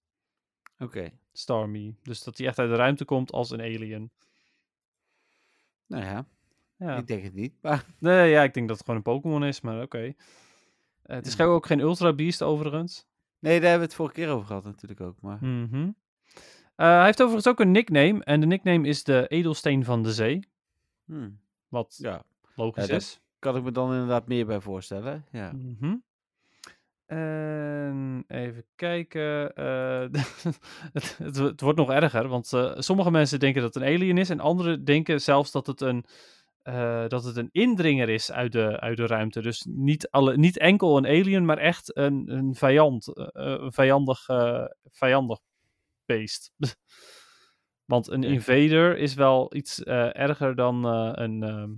Oké. Starmie. Dus dat hij echt uit de ruimte komt als een alien. Nou ja, Ja. ik denk het niet. Maar [laughs] Nee, ja, ik denk dat het gewoon een Pokémon is, maar oké. Eh, het is Ja. ook geen Ultra Beast overigens. nee, daar hebben we het vorige keer over gehad natuurlijk ook. Maar Mhm. Eh, hij heeft overigens ook een nickname. En de nickname is de edelsteen van de zee. hmm, Wat ja, logisch Ja, is. kan ik me dan inderdaad meer bij voorstellen. Ja. Mhm. En even kijken. eh, [laughs] het, het, het wordt nog erger, want eh, sommige mensen denken dat het een alien is. En anderen denken zelfs dat het een, dat het een indringer is uit de, uit de ruimte. Dus niet, alle, niet enkel een alien, maar echt een, een vijand. een vijandig, vijandig [laughs] want een invader is wel iets eh, erger dan, eh, een, ehm,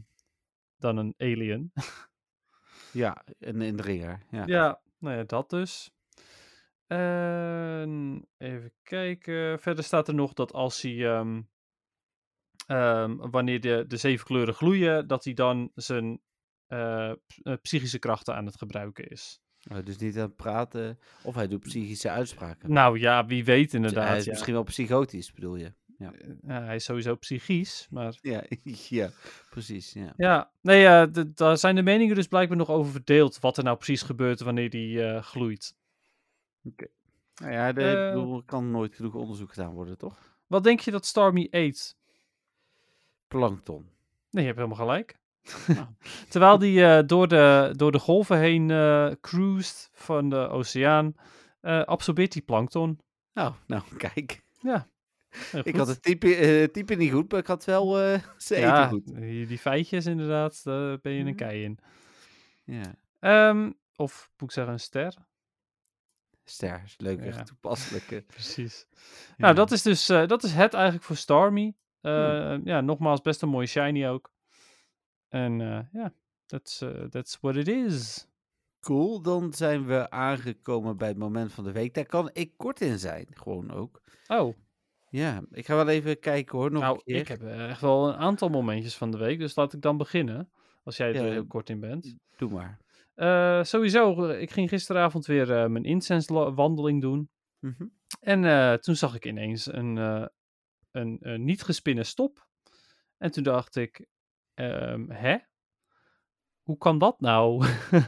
dan een alien. [laughs] ja, een indringer. Ja. Ja, nou ja, dat dus. En even kijken. Verder staat er nog dat als hij, ehm, ehm, wanneer de, de zeven kleuren gloeien, dat hij dan zijn eh, psychische krachten aan het gebruiken is. Oh, dus niet aan het praten. Of hij doet psychische uitspraken. Nou ja, wie weet hij inderdaad. is Ja. misschien wel psychotisch, bedoel je? Eh, ja, hij is sowieso psychisch, maar Ja, [laughs] ja precies. Ja. ja. Nee, d- daar zijn de meningen dus blijkbaar nog over verdeeld. Wat er nou precies gebeurt wanneer die eh, gloeit. Nou ja, de, Eh. ik bedoel, er kan nooit genoeg onderzoek gedaan worden, toch? Wat denk je dat Starmie eet? Plankton. Nee, je hebt helemaal gelijk. [laughs] Terwijl die eh, door, de, door de golven heen eh cruist van de oceaan, eh, absorbeert die plankton. Nou, nou, [laughs] kijk. Ja. Ik had het type, type niet goed, maar ik had wel [laughs] ze eten ja, goed. Die, die feitjes inderdaad, daar ben je een kei in. Ja. Ehm, of moet ik zeggen een ster? Ster, is leuker, Ja. toepasselijker. Precies. Ja. Nou, dat is dus dat is het eigenlijk voor Starmie. Eh, Ja, nogmaals, best een mooie shiny ook. En eh, ja, that's, eh, that's what it is. Cool, dan zijn we aangekomen bij het moment van de week. Daar kan ik kort in zijn, gewoon ook. Oh, Ja, ik ga wel even kijken hoor, nog nou, een keer. ik heb eh, echt wel een aantal momentjes van de week, dus laat ik dan beginnen. Als jij er Ja, heel kort in bent. Doe maar. Sowieso, ik ging gisteravond weer eh, mijn incense-wandeling doen. Mhm. En toen zag ik ineens een, een, een niet gespinnen stop. En toen dacht ik, ehm, hè? hoe kan dat nou? [laughs]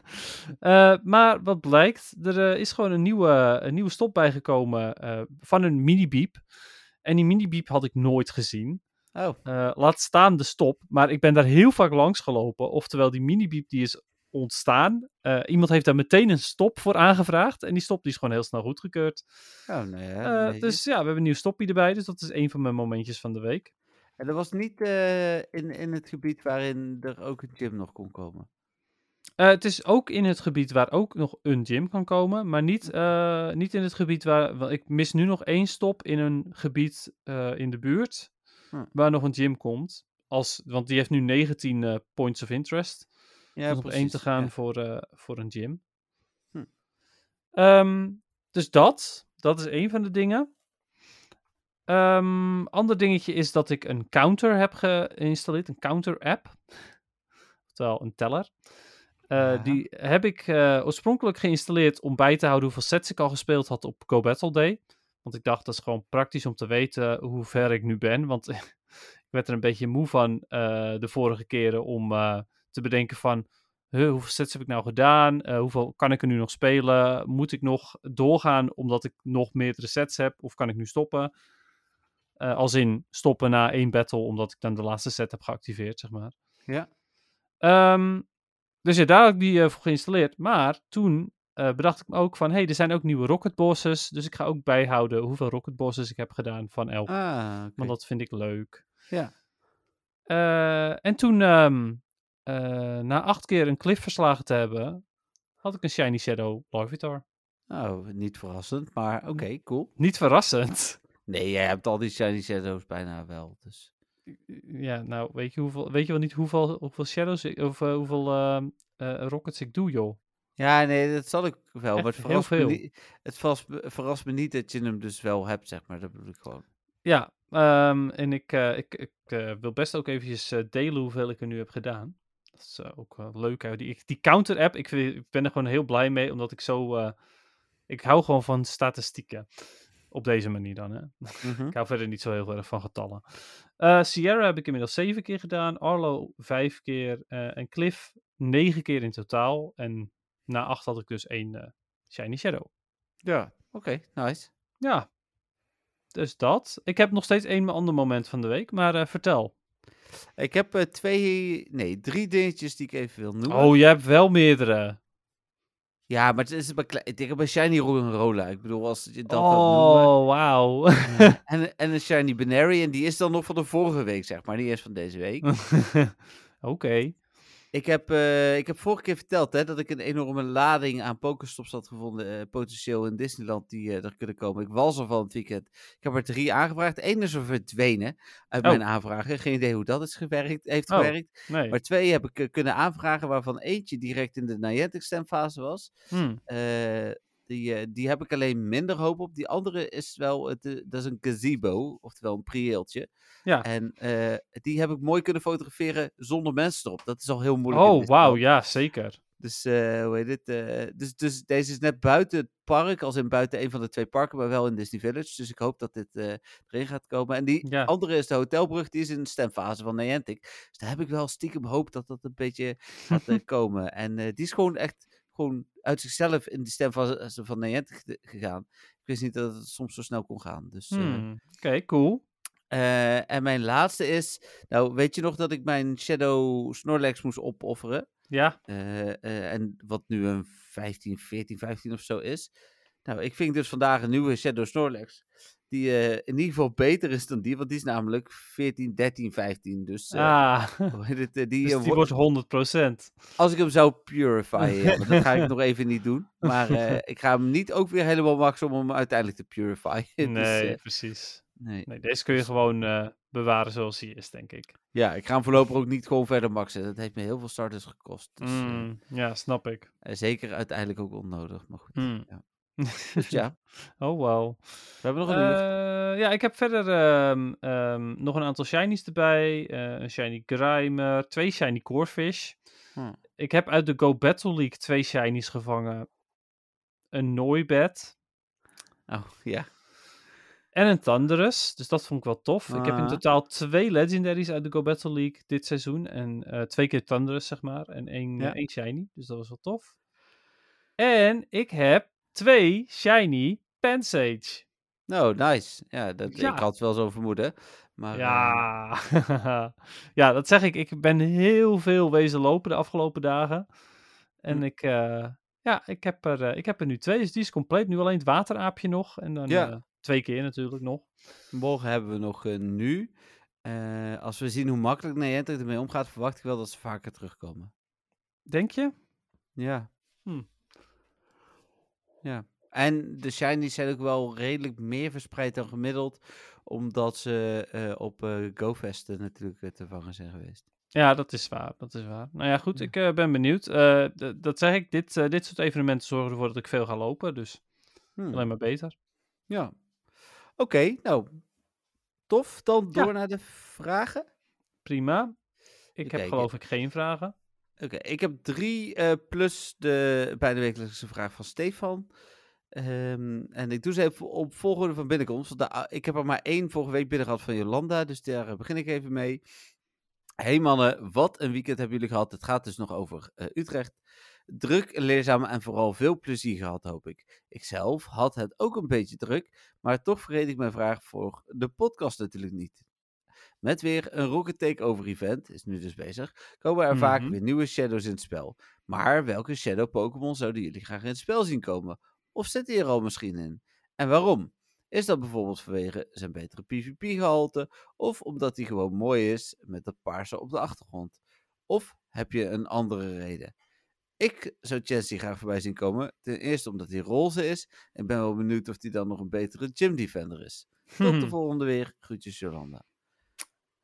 Eh, maar wat blijkt, er eh, is gewoon een nieuwe, een nieuwe stop bijgekomen eh, van een mini-beep. En die mini-beep had ik nooit gezien. Oh, laat staan de stop. Maar ik ben daar heel vaak langs gelopen. Oftewel, die mini-beep die is ontstaan. Iemand heeft daar meteen een stop voor aangevraagd. En die stop die is gewoon heel snel goedgekeurd. oh nou je. dus ja, we hebben een nieuw stoppie erbij. Dus dat is een van mijn momentjes van de week. En dat was niet eh, in, in het gebied waarin er ook een gym nog kon komen. Eh, het is ook in het gebied waar ook nog een gym kan komen, maar niet, eh, niet in het gebied waar. wel, Ik mis nu nog één stop in een gebied in de buurt Hm. waar nog een gym komt. Als, want die heeft nu 19 eh, points of interest. Ja, Ja, nog één te gaan ja. voor, voor een gym. Hm. Ehm, dus dat, dat is één van de dingen. Ehm ander dingetje is dat ik een counter heb geïnstalleerd, een counter app. Oftewel een teller. Eh. Die heb ik eh, oorspronkelijk geïnstalleerd om bij te houden hoeveel sets ik al gespeeld had op Go Battle Day. Want ik dacht dat is gewoon praktisch om te weten hoe ver ik nu ben. Want [laughs] ik werd er een beetje moe van eh, de vorige keren om te bedenken van... huh, hoeveel sets heb ik nou gedaan? Hoeveel kan ik er nu nog spelen? Moet ik nog doorgaan omdat ik nog meerdere sets heb? Of kan ik nu stoppen? Eh, als in stoppen na één battle omdat ik dan de laatste set heb geactiveerd, zeg maar. Ja. Ehm, dus ja, daar heb ik die eh, voor geïnstalleerd. Maar toen eh, bedacht ik me ook van... hey, er zijn ook nieuwe rocket bosses. Dus ik ga ook bijhouden hoeveel rocket bosses ik heb gedaan van elk. Ah. Want dat vind ik leuk. Ja. En toen, ehm, eh, na acht keer een cliff verslagen te hebben... had ik een Shiny Shadow Larvitar. Oh, niet verrassend, maar oké, cool. Niet verrassend. Nee, jij hebt al die shiny shadows bijna wel, dus... Ja, nou, weet je, hoeveel, weet je wel niet hoeveel, hoeveel shadows ik, of eh, hoeveel ehm, eh, rockets ik doe, joh? Ja, nee, dat zal ik wel, Echt maar het heel verrast, me veel. niet, het verrast, me- niet dat je hem dus wel hebt, zeg maar. Dat bedoel ik gewoon. Ja, ehm, en ik, eh, ik, ik wil best ook eventjes delen hoeveel ik er nu heb gedaan. Dat is ook wel leuk. Hè? Die, die counter-app, ik, ik ben er gewoon heel blij mee, omdat ik zo... ik hou gewoon van statistieken. Op deze manier dan, hè. Mhm. Ik hou verder niet zo heel erg van getallen. Eh, Sierra heb ik inmiddels zeven keer gedaan. Arlo vijf keer. eh, en Cliff negen keer in totaal. En na acht had ik dus één eh, Shiny Shadow. Ja, oké, nice. Ja, dus dat. Ik heb nog steeds één ander moment van de week, maar vertel. Ik heb twee, nee, drie dingetjes die ik even wil noemen. Oh, je hebt wel meerdere. Ja, maar het is klein. Ik heb een shiny Rolla. Ik bedoel, als je dat. Oh, wauw. [laughs] En, en een shiny Banary, en die is dan nog van de vorige week, zeg maar. Niet eens van deze week. [laughs] Oké. Ik heb, eh, ik heb vorige keer verteld hè, dat ik een enorme lading aan Pokestops had gevonden, eh, potentieel in Disneyland, die eh, er kunnen komen. Ik was er van het weekend. Ik heb er drie aangevraagd. Eén is er verdwenen uit Oh. mijn aanvragen. Geen idee hoe dat is gewerkt, heeft Oh. gewerkt. Nee. Maar twee heb ik kunnen aanvragen, waarvan eentje direct in de Niantic stemfase was. Hm. Die, eh, die heb ik alleen minder hoop op. Die andere is wel, het, eh, dat is een gazebo, oftewel een prieeltje. Ja. En eh, die heb ik mooi kunnen fotograferen zonder mensen erop. Dat is al heel moeilijk. Oh, wauw. Ja, zeker. Dus, hoe heet het? dus, dus deze is net buiten het park, als in buiten een van de twee parken, maar wel in Disney Village. Dus ik hoop dat dit erin gaat komen. En die Ja. andere is de hotelbrug, die is in de stemfase van Niantic. Dus daar heb ik wel stiekem hoop dat dat een beetje gaat [laughs] komen. En die is gewoon echt gewoon uit zichzelf in de stemfase van Niantic ge- gegaan. Ik wist niet dat het soms zo snel kon gaan. Dus, eh, Hm. Oké, cool. eh, en mijn laatste is, nou weet je nog dat ik mijn Shadow Snorlax moest opofferen? Ja. Eh, eh, en wat nu een 15, 14, 15 of zo is. Nou, ik vind dus vandaag een nieuwe Shadow Snorlax. Die eh, in ieder geval beter is dan die, want die is namelijk 14, 13, 15. Dus eh, ah, [laughs] eh, die, dus die wordt- wordt 100%. als ik hem zou purifyen, [laughs] ja, dat ga ik nog even niet doen. Maar [laughs] ik ga hem niet ook weer helemaal maxen om hem uiteindelijk te purifyen. Dus, Nee, precies. nee. Nee, deze kun je gewoon eh, bewaren zoals hij is, denk ik. Ja, ik ga hem voorlopig ook niet gewoon verder maxen. Dat heeft me heel veel starters gekost. Dus, Mm, ja, snap ik. zeker uiteindelijk ook onnodig, maar goed. Mm. Ja. Dus ja, [laughs] oh, wow. we hebben nog een. Eh, ja, ik heb verder ehm, ehm, nog een aantal shinies erbij. Eh, een shiny Grimer, twee shiny Corfish. Hm. Ik heb uit de Go Battle League twee shinies gevangen. Een Noibat Oh, ja. en een Thunderous. Dus dat vond ik wel tof. Ik heb in Ah. totaal twee Legendaries uit de Go Battle League dit seizoen. En eh, twee keer Thunderous, zeg maar. En één, Ja. één Shiny. Dus dat was wel tof. En ik heb twee Shiny Pansage. Nou, nice. Ja, dat, Ja. ik had wel zo'n vermoeden. Maar, Ja. [laughs] ja, dat zeg ik. Ik ben heel veel wezen lopen de afgelopen dagen. En Hm. ik, eh, ja, ik heb, er, eh, ik heb er nu twee. Dus die is compleet. Nu alleen het wateraapje nog. En dan Ja. eh, twee keer natuurlijk nog. morgen hebben we nog nu. Als we zien hoe makkelijk Niantic ermee omgaat, verwacht ik wel dat ze vaker terugkomen. Denk je? Ja. Hm. Ja. En de shinies zijn ook wel redelijk meer verspreid dan gemiddeld, omdat ze eh, op eh GoFest natuurlijk eh, te vangen zijn geweest. Ja, dat is waar. Dat is waar. Nou ja, goed. Ja. Ik ben benieuwd. Dat zeg ik. Dit, dit soort evenementen zorgen ervoor dat ik veel ga lopen. Dus Hmm. alleen maar beter. Ja. Oké, nou. Tof. Dan Ja. door naar de vragen. Prima. Ik heb kijken. geloof ik geen vragen. Oké, ik heb drie eh, plus de bijna wekelijkse vraag van Stefan. Ehm, en ik doe ze even op volgorde van binnenkomst. Want ik heb er maar één vorige week binnen gehad van Jolanda. Dus daar begin ik even mee. Hey mannen, wat een weekend hebben jullie gehad. Het gaat dus nog over eh, Utrecht. Druk, leerzaam en vooral veel plezier gehad, hoop ik. Ikzelf had het ook een beetje druk, maar toch vergeet ik mijn vraag voor de podcast natuurlijk niet. Met weer een Rocket Takeover event, is nu dus bezig, komen er vaak Mhm. weer nieuwe Shadows in het spel. Maar welke Shadow Pokémon zouden jullie graag in het spel zien komen? Of zit die er al misschien in? En waarom? Is dat bijvoorbeeld vanwege zijn betere PvP-gehalte? Of omdat hij gewoon mooi is met dat paarse op de achtergrond? Of heb je een andere reden? Ik zou Chelsea graag voorbij zien komen. Ten eerste omdat hij roze is. En ben wel benieuwd of hij dan nog een betere gym defender is. Tot de [laughs] volgende weer. Groetjes Jolanda.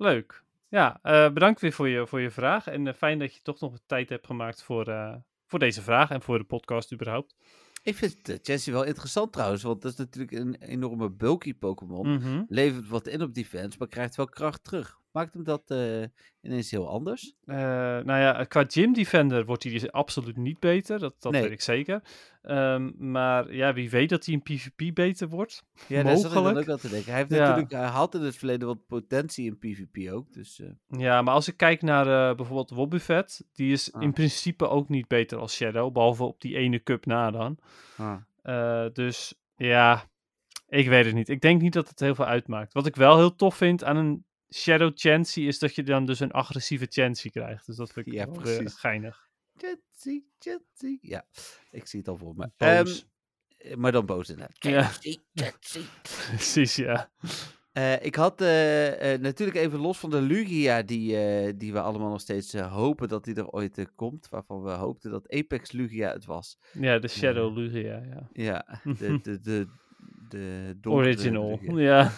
Leuk. Ja, eh, bedankt weer voor je, voor je vraag. En eh, fijn dat je toch nog tijd hebt gemaakt voor, eh, voor deze vraag en voor de podcast überhaupt. Ik vind uh, Chelsea wel interessant trouwens. Want dat is natuurlijk een enorme bulky Pokémon. Mhm. Levert wat in op defense, maar krijgt wel kracht terug. Maakt hem dat eh, ineens heel anders? Eh, nou ja, qua Gym Defender wordt hij dus absoluut niet beter. Dat, dat Nee. weet ik zeker. Ehm, maar ja, wie weet dat hij in PvP beter wordt. Ja, daar zat ik dan Mogelijk. ook aan te denken. Hij, heeft Ja. natuurlijk, hij had in het verleden wat potentie in PvP ook. Dus eh, Ja, maar als ik kijk naar eh, bijvoorbeeld Wobbuffet, die is Ah. in principe ook niet beter als Shadow. Behalve op die ene cup na dan. ah. Eh, dus ja, ik weet het niet. Ik denk niet dat het heel veel uitmaakt. Wat ik wel heel tof vind aan een Shadow Chansey is dat je dan dus een agressieve Chansey krijgt. Dus dat vind ik Ja, eh, precies. geinig. Chelsea, Chelsea. Ja, ik zie het al voor me. Ehm, maar dan boos inderdaad. Ja. Chelsea, Chelsea. [laughs] Precies, ja. Eh, ik had natuurlijk even los van de Lugia, die, die we allemaal nog steeds hopen dat die er ooit komt. Waarvan we hoopten dat Apex Lugia het was. Ja, de Shadow Lugia, ja. Ja, [laughs] de, de, de, de donkere Original, [laughs] ja.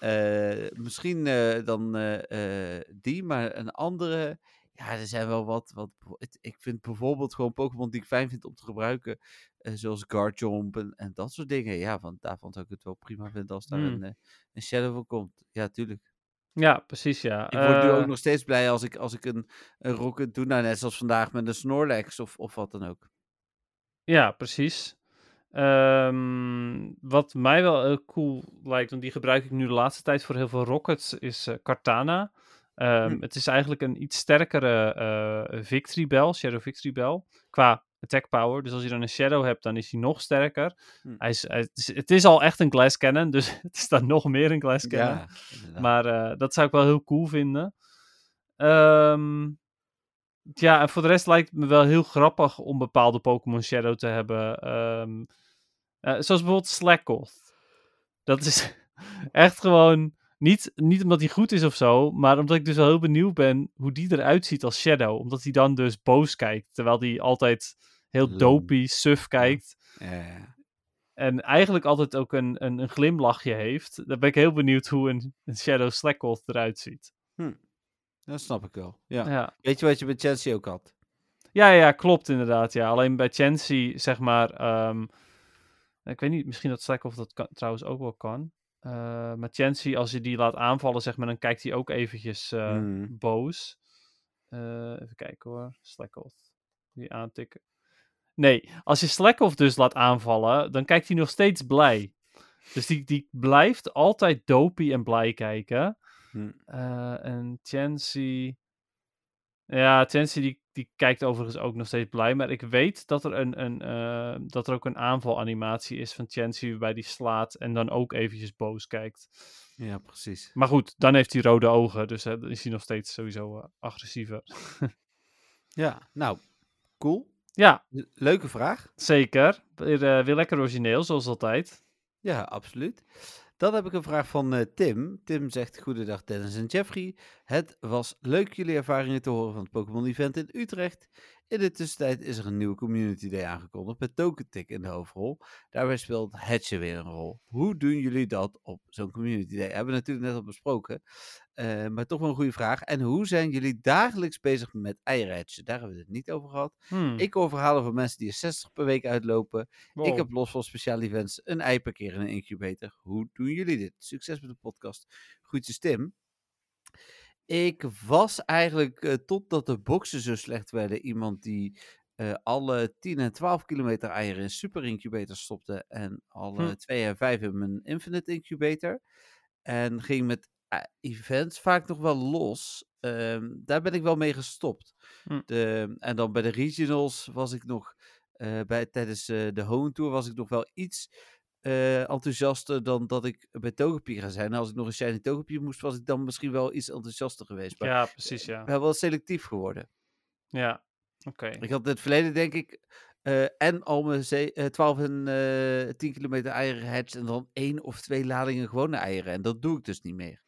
Eh, misschien eh, dan eh, die, maar een andere. Ja, er zijn wel wat. wat ik vind bijvoorbeeld gewoon Pokémon die ik fijn vind om te gebruiken. zoals Guardjump en, en dat soort dingen. Ja, want daarvan zou ik het wel prima vinden als daar Hmm. een, een Shadow van komt. Ja, tuurlijk. Ja, precies, ja. Ik word nu ook nog steeds blij als ik, als ik een, een Rocket doe. Nou, net zoals vandaag met een Snorlax of, of wat dan ook. Ja, precies. Ehm, wat mij wel heel cool lijkt, want die gebruik ik nu de laatste tijd voor heel veel rockets, is eh, Cartana. Ehm, Hm. Het is eigenlijk een iets sterkere eh Victory Bell, Shadow Victory Bell, qua attack power. Dus als je dan een Shadow hebt, dan is hij nog sterker. Hm. Hij is, hij- het, is, het is al echt een Glass Cannon, dus [laughs] het is dan nog meer een Glass Cannon. Ja. Maar eh, dat zou ik wel heel cool vinden. Ehm, ja, en voor de rest lijkt het me wel heel grappig om bepaalde Pokémon Shadow te hebben. Eh, zoals bijvoorbeeld Slackoth. Dat is [laughs] echt gewoon niet, niet omdat hij goed is of zo, maar omdat ik dus wel heel benieuwd ben hoe die eruit ziet als Shadow. Omdat hij dan dus boos kijkt, terwijl hij altijd heel dopey, suf kijkt. Ja, ja. En eigenlijk altijd ook een, een, een glimlachje heeft. Dan ben ik heel benieuwd hoe een, een Shadow Slackoth eruit ziet. Dat snap ik wel. Ja. Ja. Weet je wat je met Chelsea ook had? Ja, ja, klopt inderdaad. Ja. Alleen bij Chansey, zeg maar. ehm, ik weet niet, misschien dat Slack of dat kan, trouwens ook wel kan. Eh, maar Chansey, als je die laat aanvallen, zeg maar, dan kijkt hij ook eventjes eh, Mhm. boos. Eh, even kijken hoor. Slackoff. Die aantikken. Nee, als je Slackoff dus laat aanvallen, dan kijkt hij nog steeds blij. Dus die, die blijft altijd dopey en blij kijken. Hm. Eh, en Chancy... Ja, Chancy die, die kijkt overigens ook nog steeds blij. Maar ik weet dat er, een, een, eh, dat er ook een aanvalanimatie is van Chancy waarbij die slaat en dan ook eventjes boos kijkt. Ja, precies. Maar goed, dan heeft hij rode ogen. Dus eh, dan is hij nog steeds sowieso eh, agressiever. [laughs] Ja, nou, cool. ja, Le- Leuke vraag. zeker. Weer, weer lekker origineel, zoals altijd. Ja, absoluut. Dan heb ik een vraag van eh, Tim. Tim zegt: Goedendag Dennis en Jeffrey. Het was leuk jullie ervaringen te horen van het Pokémon Event in Utrecht. In de tussentijd is er een nieuwe Community Day aangekondigd met Togetic in de hoofdrol. Daarbij speelt Hatche weer een rol. Hoe doen jullie dat op zo'n Community Day? Hebben we natuurlijk net al besproken. Eh, maar toch wel een goede vraag. En hoe zijn jullie dagelijks bezig met eieren hatchen? Daar hebben we het niet over gehad. Hmm. Ik hoor verhalen van mensen die er 60 per week uitlopen. Ik heb los van speciale events een ei per keer in een incubator. Hoe doen jullie dit? Succes met de podcast. Groetjes Tim. Ik was eigenlijk, eh, totdat de boxen zo slecht werden, iemand die eh, alle 10 en 12 kilometer eieren in super incubator stopte. En alle Hm. 2 en 5 in mijn infinite incubator. En ging met eh, events vaak nog wel los. Ehm, daar ben ik wel mee gestopt. Hm. De, en dan bij de regionals was ik nog bij, tijdens de home tour was ik nog wel iets eh, enthousiaster dan dat ik bij Togepi ga zijn. En als ik nog een shiny Togepi moest, was ik dan misschien wel iets enthousiaster geweest. Maar Ja, precies, ik ja. ben wel selectief geworden. Ja, oké. Ik had in het verleden denk ik eh, en al mijn eh, 12 en eh 10 kilometer eieren gehatcht en dan één of twee ladingen gewone eieren. En dat doe ik dus niet meer.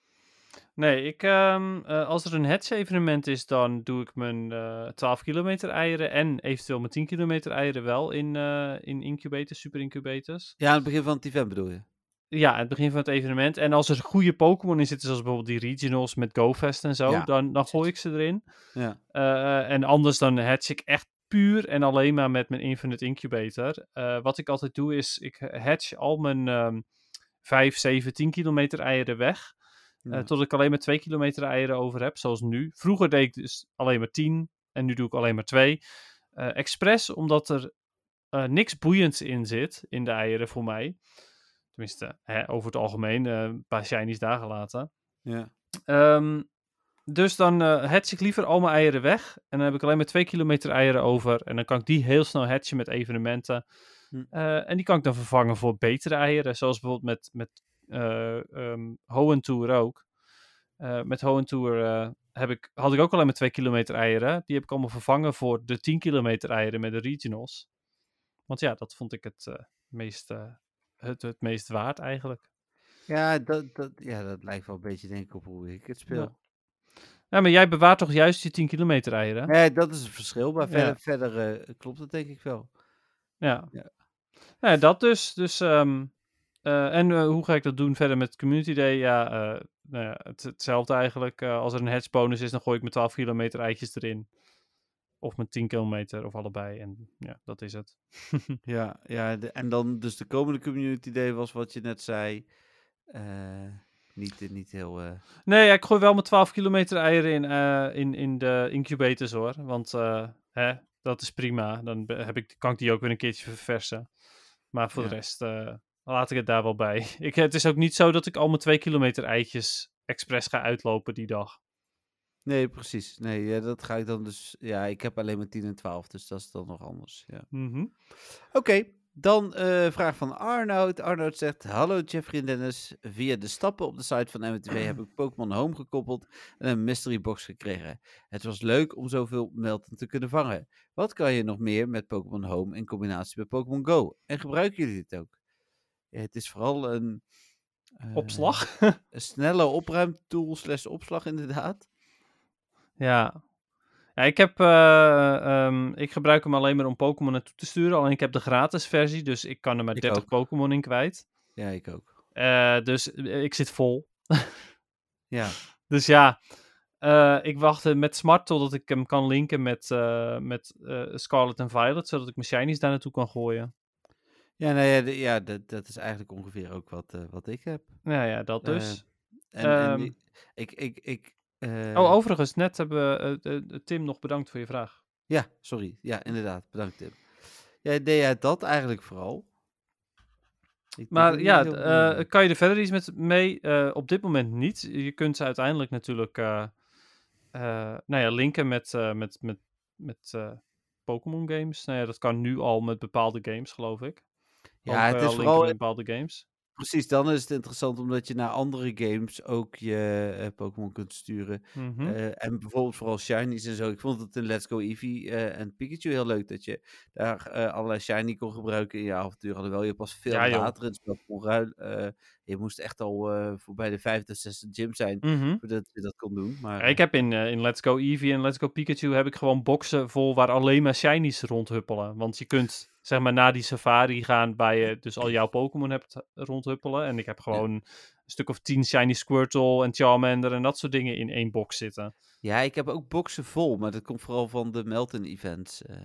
Nee, ik, ehm, eh, als er een hatch-evenement is, dan doe ik mijn eh 12 kilometer eieren en eventueel mijn 10 kilometer eieren wel in, eh, in incubators, super incubators. Ja, aan het begin van het event bedoel je? Ja, het begin van het evenement. En als er goede Pokémon in zitten, zoals bijvoorbeeld die regionals met GoFest en zo, Ja, dan, dan gooi ik ze erin. Ja. En anders dan hatch ik echt puur en alleen maar met mijn Infinite Incubator. Wat ik altijd doe is, ik hatch al mijn ehm 5, 7, 10 kilometer eieren weg. Ja. tot ik alleen maar 2 kilometer eieren over heb, zoals nu. Vroeger deed ik dus alleen maar 10 en nu doe ik alleen maar 2. Eh expres omdat er eh, niks boeiends in zit, in de eieren voor mij. Tenminste, hè, over het algemeen, een paar shinies daar gelaten. Ja. Ehm, dus dan hatch ik liever al mijn eieren weg. En dan heb ik alleen maar 2 kilometer eieren over. En dan kan ik die heel snel hatchen met evenementen. Hm. En die kan ik dan vervangen voor betere eieren. Zoals bijvoorbeeld met, met eh ehm Tour ook. Eh, met Hoenn Tour eh, heb ik, had ik ook alleen maar 2 kilometer eieren. Die heb ik allemaal vervangen voor de 10 kilometer eieren met de regionals. Want ja, dat vond ik het, meest, het, het meest waard eigenlijk. Ja, dat, dat, ja, dat lijkt wel een beetje denk ik op hoe ik het speel. Ja, maar jij bewaart toch juist je 10 kilometer eieren? Nee, dat is het verschil. Maar Ja. verder, verder klopt het denk ik wel. Ja. Ja. ja. dat dus. dus ehm, eh, en eh, hoe ga ik dat doen verder met Community Day? Ja, eh, nou ja het, hetzelfde eigenlijk. Als er een hedge bonus is, dan gooi ik mijn 12 kilometer eitjes erin. Of mijn 10 kilometer, of allebei. En ja, dat is het. [laughs] Ja, ja de- en dan dus de komende Community Day was wat je net zei. niet, niet heel... Nee, ja, ik gooi wel mijn 12 kilometer eieren in, in, in de incubators hoor. Want hè, dat is prima. Dan heb ik, kan ik die ook weer een keertje verversen. Maar voor Ja. de rest laat ik het daar wel bij. [laughs] Ik, het is ook niet zo dat ik al mijn 2 kilometer eitjes expres ga uitlopen die dag. Nee, precies. Nee, ja, dat ga ik dan dus... Ja, ik heb alleen maar 10 en 12, dus dat is dan nog anders. Ja. Mhm. Oké, dan eh vraag van Arnoud. Arnoud zegt: Hallo Jeffrey en Dennis. Via de stappen op de site van MTV heb ik Pokémon Home gekoppeld en een mystery box gekregen. Het was leuk om zoveel melten te kunnen vangen. Wat kan je nog meer met Pokémon Home in combinatie met Pokémon Go? En gebruiken jullie dit ook? Het is vooral een. eh, Opslag? Een snelle opruimtool slash opslag, inderdaad. ja. ja. Ik heb, eh, ehm, ik gebruik hem alleen maar om Pokémon naartoe te sturen. Alleen ik heb de gratis versie, dus ik kan er maar Ik 30 ook. Pokémon in kwijt. Ja, ik ook. Eh, dus eh, ik zit vol. Ja, [laughs] Dus ja, eh, ik wacht eh, met Smart totdat ik hem kan linken met, eh, met eh, Scarlet en Violet, zodat ik mijn shinies daar naartoe kan gooien. Ja, nou ja, de- ja dat, dat is eigenlijk ongeveer ook wat, eh, wat ik heb. Ja, ja, dat dus. En, en Ehm. die- ik, ik, ik, eh, oh, overigens, net hebben we eh, eh, Tim nog bedankt voor je vraag. Ja, sorry. Ja, inderdaad. Bedankt, Tim. Ja, deed jij dat eigenlijk vooral? Ik Maar ja, heel eh, kan je er verder iets met mee? Eh, op dit moment niet. Je kunt ze uiteindelijk natuurlijk eh, eh, nou ja, linken met, eh, met, met, met eh, Pokémon games. Nou ja, dat kan nu al met bepaalde games, geloof ik. Ja, het eh, is vooral bepaalde games. Precies, dan is het interessant omdat je naar andere games ook je eh, Pokémon kunt sturen. Mhm. Eh, en bijvoorbeeld vooral shinies en zo. Ik vond het in Let's Go Eevee en Pikachu heel leuk dat je daar allerlei shiny kon gebruiken in je avontuur. Alhoewel je pas veel Ja, later in het spel kon ruilen. je moest echt al voorbij de vijfde, zesde gym zijn Mhm. voordat je dat kon doen. Maar ik heb in, in Let's Go Eevee en Let's Go Pikachu heb ik gewoon boxen vol waar alleen maar shinies rondhuppelen. Want je kunt zeg maar naar die safari gaan waar je dus al jouw Pokémon hebt rondhuppelen. En ik heb gewoon een stuk of tien shiny Squirtle en Charmander en dat soort dingen in één box zitten. Ja, ik heb ook boxen vol, maar dat komt vooral van de Melton events. eh,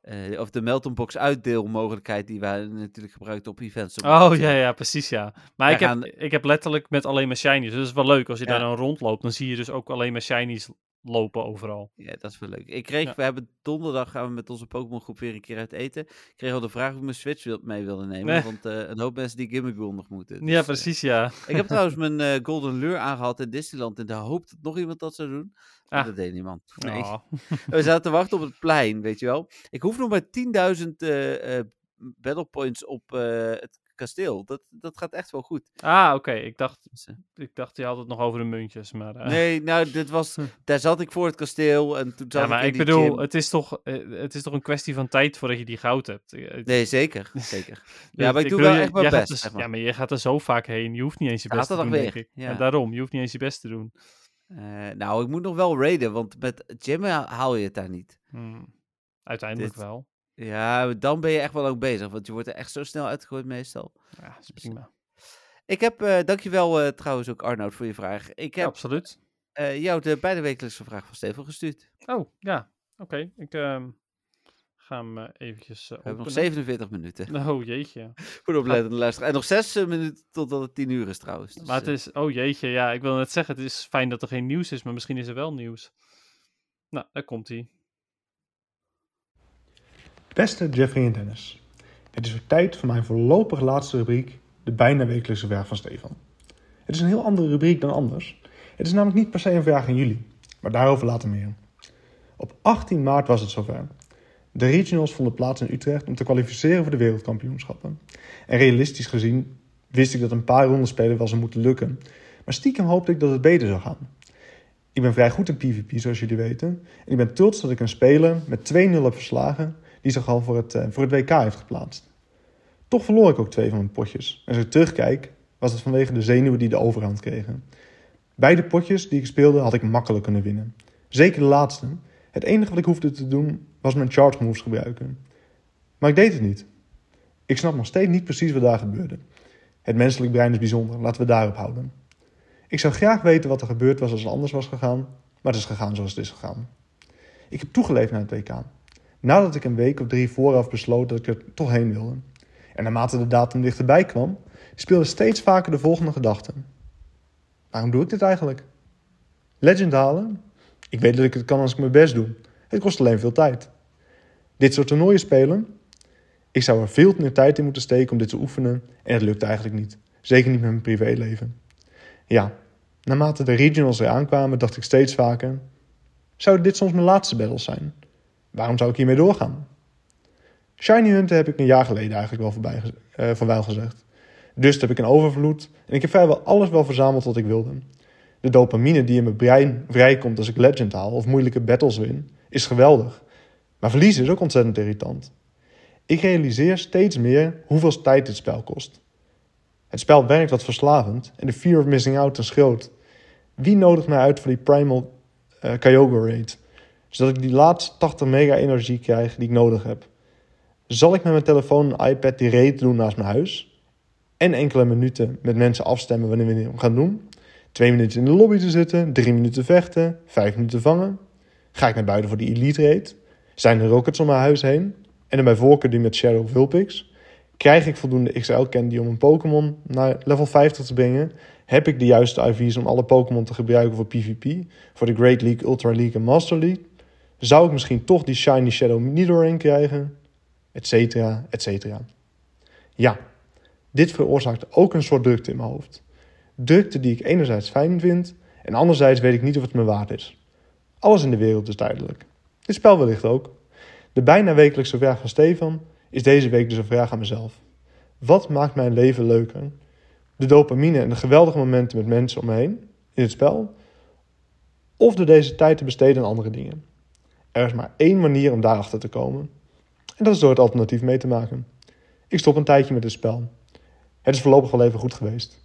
eh, of de Melton box uitdeelmogelijkheid die wij natuurlijk gebruikten op events. Oh ja, ja, precies ja. Maar ik heb, ik heb letterlijk met alleen maar shinies. Dus dat is wel leuk. Als je daar dan rondloopt, dan zie je dus ook alleen maar shinies lopen overal. Ja, dat is wel leuk. Ik kreeg, Ja. we hebben donderdag gaan we met onze Pokémon groep weer een keer uit eten. Ik kreeg al de vraag of ik mijn Switch wil, mee wilde nemen, Nee. want eh, een hoop mensen die Gimmickle nog moeten. Dus, ja, eh, precies ja. ik heb trouwens [laughs] mijn eh, Golden Lure aangehad in Disneyland in de hoop dat nog iemand dat zou doen. Maar Ah. dat deed niemand. Nee. Oh. [laughs] We zaten te wachten op het plein, weet je wel. Ik hoef nog maar 10.000 eh, eh, battle points op het kasteel. Dat, dat gaat echt wel goed. Ah, oké. Ik, dacht, ik dacht, je had het nog over de muntjes. Maar, eh, nee, nou, dit was, [laughs] daar zat ik voor het kasteel en toen zat Ja, maar ik ik in bedoel, gym. het is, toch, eh, het is toch een kwestie van tijd voordat je die goud hebt. Eh, Nee, zeker, zeker. [laughs] Ja, maar ik doe wel je- echt mijn best, dus- zeg maar. Ja, maar je gaat er zo vaak heen. Je hoeft niet eens je best te doen, Zaterdag denk weer, ik. ja. En daarom, je hoeft niet eens je best te doen. Nou, ik moet nog wel raiden, want met ha- haal je het daar niet. Hmm. Uiteindelijk Dit- wel. Ja, dan ben je echt wel lang bezig, want je wordt er echt zo snel uitgegooid meestal. Ja, is Dus, prima. Ik heb, eh dankjewel eh, trouwens ook Arnoud voor je vraag. Ik Ja, heb absoluut. eh, jou de beide wekelijkse vraag van Steven gestuurd. Oh, ja. Oké, ik ehm, ga hem eh, eventjes eh, We hebben nog openen. 47 minuten [laughs] Oh, jeetje. [laughs] voor de oplettende luisteraar. En nog 6 eh, minuten totdat het 10 uur is trouwens. Dus, Maar het eh, is, oh jeetje, ja, ik wil net zeggen, het is fijn dat er geen nieuws is, maar misschien is er wel nieuws. Nou, daar komt hij. Beste Jeffrey en Dennis, het is weer tijd voor mijn voorlopig laatste rubriek, de bijna wekelijkse vraag van Stefan. Het is een heel andere rubriek dan anders. Het is namelijk niet per se een vraag aan jullie, maar daarover later meer. Op 18 maart was het zover. De regionals vonden plaats in Utrecht om te kwalificeren voor de wereldkampioenschappen. En realistisch gezien wist ik dat een paar rondes spelen wel zou moeten lukken, maar stiekem hoopte ik dat het beter zou gaan. Ik ben vrij goed in PvP, zoals jullie weten, en ik ben trots dat ik een speler met 2-0 heb verslagen die zich al voor het, eh, voor het WK heeft geplaatst. Toch verloor ik ook twee van mijn potjes. En als ik terugkijk, was het vanwege de zenuwen die de overhand kregen. Beide potjes die ik speelde had ik makkelijk kunnen winnen. Zeker de laatste. Het enige wat ik hoefde te doen was mijn charge moves gebruiken. Maar ik deed het niet. Ik snap nog steeds niet precies wat daar gebeurde. Het menselijk brein is bijzonder, laten we daarop houden. Ik zou graag weten wat er gebeurd was als het anders was gegaan, maar het is gegaan zoals het is gegaan. Ik heb toegeleefd naar het WK. Nadat ik een week of drie vooraf besloot dat ik er toch heen wilde. En naarmate de datum dichterbij kwam, speelde steeds vaker de volgende gedachte. Waarom doe ik dit eigenlijk? Legend halen? Ik weet dat ik het kan als ik mijn best doe. Het kost alleen veel tijd. Dit soort toernooien spelen? Ik zou er veel meer tijd in moeten steken om dit te oefenen en het lukt eigenlijk niet. Zeker niet met mijn privéleven. Ja, naarmate de regionals eraan kwamen, dacht ik steeds vaker: zouden dit soms mijn laatste battles zijn? Waarom zou ik hiermee doorgaan? Shiny Hunten heb ik een jaar geleden eigenlijk wel voorbij, wel gezegd. Dus heb ik een overvloed en ik heb vrijwel alles wel verzameld wat ik wilde. De dopamine die in mijn brein vrijkomt als ik Legend haal of moeilijke battles win, is geweldig. Maar verliezen is ook ontzettend irritant. Ik realiseer steeds meer hoeveel tijd dit spel kost. Het spel werkt wat verslavend en de fear of missing out is groot. Wie nodigt mij uit voor die primal eh Kyogre raid? Zodat ik die laatste 80 mega energie krijg die ik nodig heb. Zal ik met mijn telefoon en iPad die raid doen naast mijn huis? En enkele minuten met mensen afstemmen wanneer we hem gaan doen? Twee minuten in de lobby te zitten, drie minuten vechten, vijf minuten vangen? Ga ik naar buiten voor die elite raid? Zijn er rockets om mijn huis heen? En dan bij voorkeur die met Shadow Vulpix? Krijg ik voldoende XL candy om een Pokémon naar level 50 te brengen? Heb ik de juiste IV's om alle Pokémon te gebruiken voor PvP? Voor de Great League, Ultra League en Master League? Zou ik misschien toch die Shiny Shadow Nidoran krijgen? Etcetera, etcetera. Ja, Dit veroorzaakt ook een soort drukte in mijn hoofd. Drukte die ik enerzijds fijn vind en anderzijds weet ik niet of het me waard is. Alles in de wereld is duidelijk. Dit spel wellicht ook. De bijna wekelijkse vraag van Stefan is deze week dus een vraag aan mezelf. Wat maakt mijn leven leuker? De dopamine en de geweldige momenten met mensen om me heen in het spel? Of door deze tijd te besteden aan andere dingen? Er is maar één manier om daarachter te komen. En dat is door het alternatief mee te maken. Ik stop een tijdje met het spel. Het is voorlopig wel even goed geweest.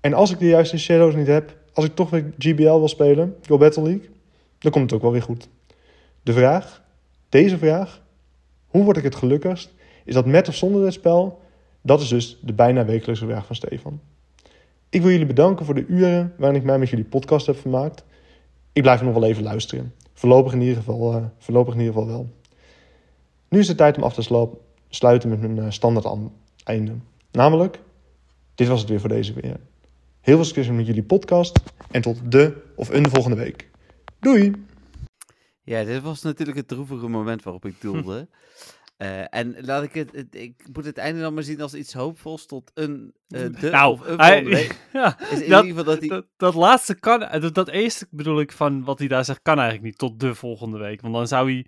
En als ik de juiste shadows niet heb, als ik toch weer GBL wil spelen, Go Battle League, dan komt het ook wel weer goed. De vraag, deze vraag, hoe word ik het gelukkigst, is dat met of zonder dit spel, dat is dus de bijna wekelijkse vraag van Stefan. Ik wil jullie bedanken voor de uren waarin ik mij met jullie podcast heb vermaakt. Ik blijf nog wel even luisteren. Voorlopig in ieder geval, uh, voorlopig in ieder geval wel. Nu is het tijd om af te sluiten met mijn uh, standaard einde. Namelijk, dit was het weer voor deze weer. Heel veel succes met jullie podcast en tot de of een volgende week. Doei! Ja, dit was natuurlijk het droevige moment waarop ik doelde. [laughs] Uh, en laat ik het, het, ik moet het einde dan maar zien als iets hoopvols tot een uh, de nou, of een hij, week. [laughs] ja, Is in dat, ieder geval dat hij... dat, dat laatste kan, eh, dat, dat eerste bedoel ik van wat hij daar zegt, kan eigenlijk niet tot de volgende week. Want dan zou hij,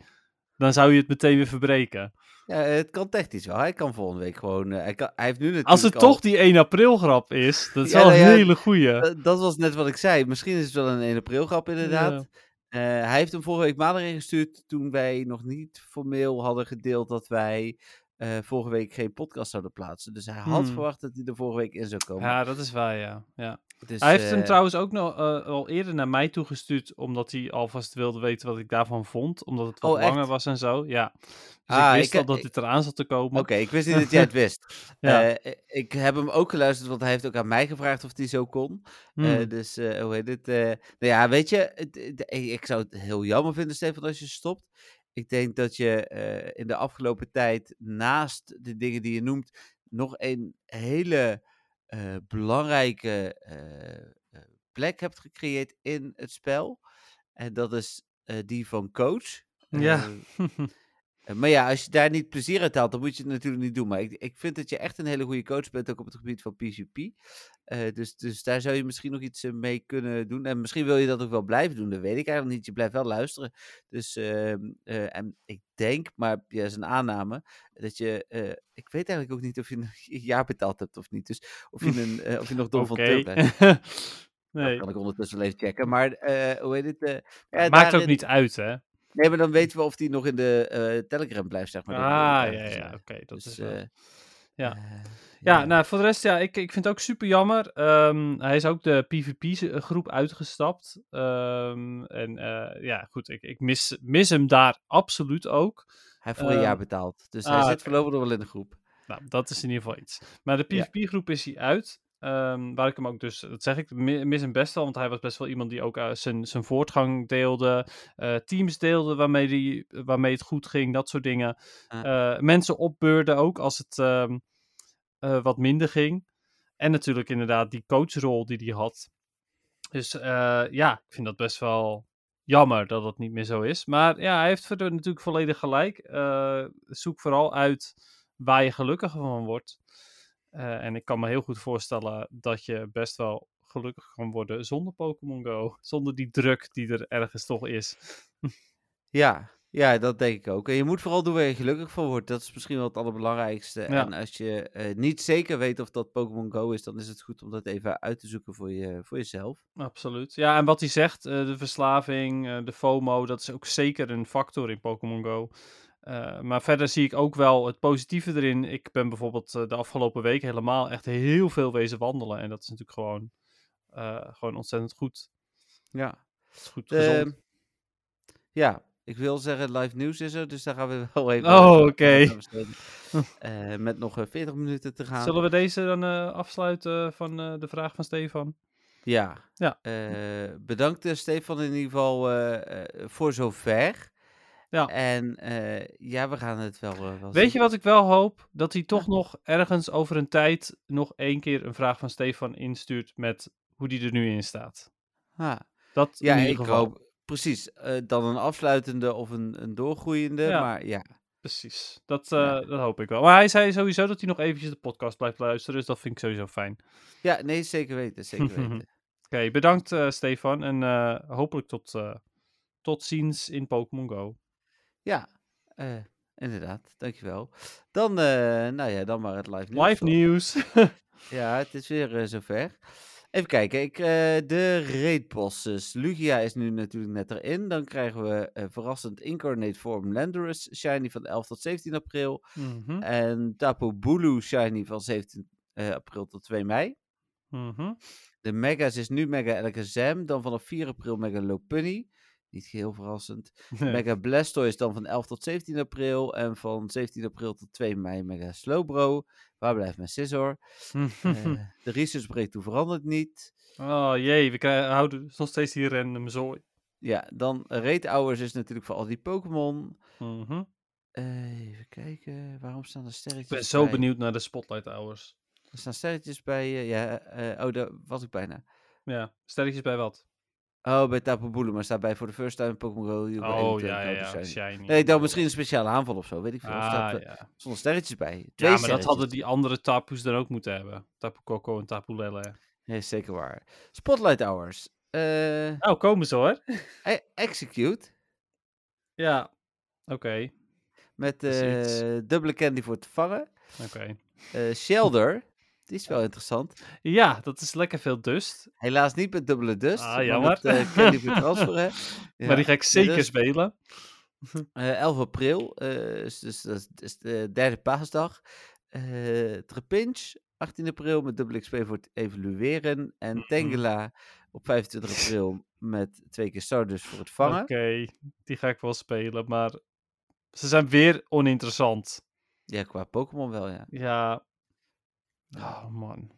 dan zou hij het meteen weer verbreken. Ja, het kan technisch wel. Hij kan volgende week gewoon... Uh, hij, kan, hij heeft nu natuurlijk Als het al... toch die 1 april grap is, dat is Ja, wel nou een ja, hele goeie. Dat- dat was net wat ik zei. Misschien is het wel een 1 april grap inderdaad. Ja. Eh, hij heeft hem vorige week maandag ingestuurd toen wij nog niet formeel hadden gedeeld dat wij eh, vorige week geen podcast zouden plaatsen. Dus hij had Hmm. verwacht dat hij er vorige week in zou komen. Ja, dat is waar, ja. ja. Dus, hij heeft hem eh, trouwens ook nog eh, al eerder naar mij toegestuurd, omdat hij alvast wilde weten wat ik daarvan vond. Omdat het wat Oh, echt? langer was en zo, ja. Dus Ah, ik wist ik- al dat ik- dit eraan zat te komen. Oké, ik wist niet dat [laughs] jij het wist. Ja. Eh, ik heb hem ook geluisterd, want hij heeft ook aan mij gevraagd of hij zo kon. Hmm. Dus hoe heet het? nou ja, weet je, ik zou het heel jammer vinden, Stefan, als je stopt. Ik denk dat je in de afgelopen tijd, naast de dingen die je noemt, nog een hele eh, belangrijke eh, eh, plek hebt gecreëerd in het spel. En dat is die van coach. Ja. [laughs] Maar ja, als je daar niet plezier uit haalt, dan moet je het natuurlijk niet doen. Maar ik, ik vind dat je echt een hele goede coach bent, ook op het gebied van PvP. Eh, dus, dus daar zou je misschien nog iets eh, mee kunnen doen. En misschien wil je dat ook wel blijven doen, dat weet ik eigenlijk niet. Je blijft wel luisteren. Dus, ehm, eh, en ik denk, maar ja, dat is een aanname, dat je, ik weet eigenlijk ook niet of je een jaar betaald hebt of niet. Dus of je, een, of je nog [laughs] dom van Oké. Turk bent. [laughs] nee, Dat kan ik ondertussen wel even checken. Maar hoe heet het? ja, maakt ook niet uit, hè? Nee, maar dan weten we of die nog in de Telegram blijft, zeg maar. Ah, ja, ja, oké, dat Dus, is wel... eh, ja. eh, Ja, nou, voor de rest, ja, ik, ik vind het ook super jammer. Ehm, hij is ook de PvP-groep uitgestapt. Ehm, en eh, ja, goed, ik, ik mis, mis hem daar absoluut ook. Hij heeft voor een jaar Ehm, betaald. Dus ah, hij zit oké. voorlopig nog wel in de groep. Nou, dat is in ieder geval iets. Maar de. PvP-groep is hij uit. Ehm, waar ik hem ook dus, dat zeg ik, mi- mis hem best wel. Want hij was best wel iemand die ook eh, zijn, zijn voortgang deelde. eh, teams deelde waarmee, die, waarmee het goed ging, dat soort dingen. Eh, mensen opbeurde ook als het ehm, eh, wat minder ging. En natuurlijk inderdaad die coachrol die hij had. Dus ja, ik vind dat best wel jammer dat dat niet meer zo is. Maar ja, hij heeft verder natuurlijk volledig gelijk. Zoek vooral uit waar je gelukkiger van wordt. Eh, en ik kan me heel goed voorstellen dat je best wel gelukkig kan worden zonder Pokémon Go. [laughs] Zonder die druk die er ergens toch is. Ja, ja, dat denk ik ook. En je moet vooral doen waar je gelukkig van wordt. Dat is misschien wel het allerbelangrijkste. Ja. En als je eh, niet zeker weet of dat Pokémon Go is, dan is het goed om dat even uit te zoeken voor, je, voor jezelf. Absoluut. Ja, en wat hij zegt, eh, de verslaving, de FOMO, dat is ook zeker een factor in Pokémon Go. Eh, maar verder zie ik ook wel het positieve erin. Ik ben bijvoorbeeld eh, de afgelopen week helemaal echt heel veel wezen wandelen. En dat is natuurlijk gewoon, eh, gewoon ontzettend goed. Ja. Goed gezond. ja, ik wil zeggen, live nieuws is er, dus daar gaan we [laughs] wel even Oh, oké. [laughs] met nog eh, 40 minuten te gaan. Zullen we deze dan afsluiten van de vraag van Stefan? Ja. Ja. Bedankt Stefan in ieder geval voor zover. Ja. En eh, ja, we gaan het wel, eh, wel Weet zien. je wat ik wel hoop? Dat hij toch nog ergens over een tijd nog één keer een vraag van Stefan instuurt met hoe die er nu in staat. Ah, Dat ja, ik geval. hoop precies. eh, dan een afsluitende of een, een doorgroeiende. Ja. Maar ja, Precies. Dat, Ja. dat hoop ik wel. Maar hij zei sowieso dat hij nog eventjes de podcast blijft luisteren. Dus dat vind ik sowieso fijn. Ja, nee, zeker weten, zeker weten. [laughs] Oké, bedankt Stefan. En hopelijk tot, tot ziens in Pokémon Go. Ja, eh, inderdaad, dankjewel. Dan, eh, nou ja, dan maar het live nieuws. Live nieuws. [laughs] Ja, het is weer eh, zover. Even kijken, ik, de raidbosses. Lugia is nu natuurlijk net erin. Dan krijgen we verrassend Incarnate Form Landorus Shiny van 11 tot 17 april. Mhm, En Tapu Bulu Shiny van 17 eh, april tot 2 mei. mhm. De Megas is nu Mega Alakazam. Dan vanaf 4 april Mega Lopunny. Niet geheel verrassend. [laughs] Nee. Mega Blastoise dan van 11 tot 17 april. En van 17 april tot 2 mei Mega Slowbro. Waar blijft mijn Scizor? [laughs] Eh, de research breakthrough verandert niet. oh jee, we krijgen, houden nog steeds hier random zooi. Ja, dan Raid Hours is natuurlijk voor al die Pokémon. Mhm. Eh, even kijken, waarom staan er sterretjes Ik ben zo bij? benieuwd naar de Spotlight Hours. Er staan sterretjes bij, eh, ja, eh, oh, daar was ik bijna. Ja, sterretjes bij wat? Oh, bij Tapu Bulu, maar staat bij voor de first time Pokémon Go. Oh ja, ja, shiny. Nee, ik dacht misschien een speciale aanval of zo, weet ik veel. Ah, staat, eh, ja. zonder sterretjes bij. Twee ja, maar dat hadden die andere Tapu's dan ook moeten hebben. Tapu Koko en Tapu Lele. Nee, zeker waar. Spotlight Hours. Oh, komen ze hoor. e- execute. Ja, oké. Met eh dubbele candy voor te vangen. Oké. Eh, Shelder. Die is wel interessant. Ja, dat is lekker veel dust. Helaas niet met dubbele dust. Ah, maar jammer. Uh, candy [laughs] voor transferen. Ja, maar die ga ik zeker dus, spelen. [laughs] eh, 11 april. eh, is dus dat is, is de derde paasdag. Eh Trepinch. 18 april met dubbele XP voor het evalueren. En Mhm. Tangela op 25 april met twee keer Stardust voor het Oké, vangen. die ga ik wel spelen, maar ze zijn weer oninteressant. Ja, qua Pokémon wel, ja. Ja. Oh man.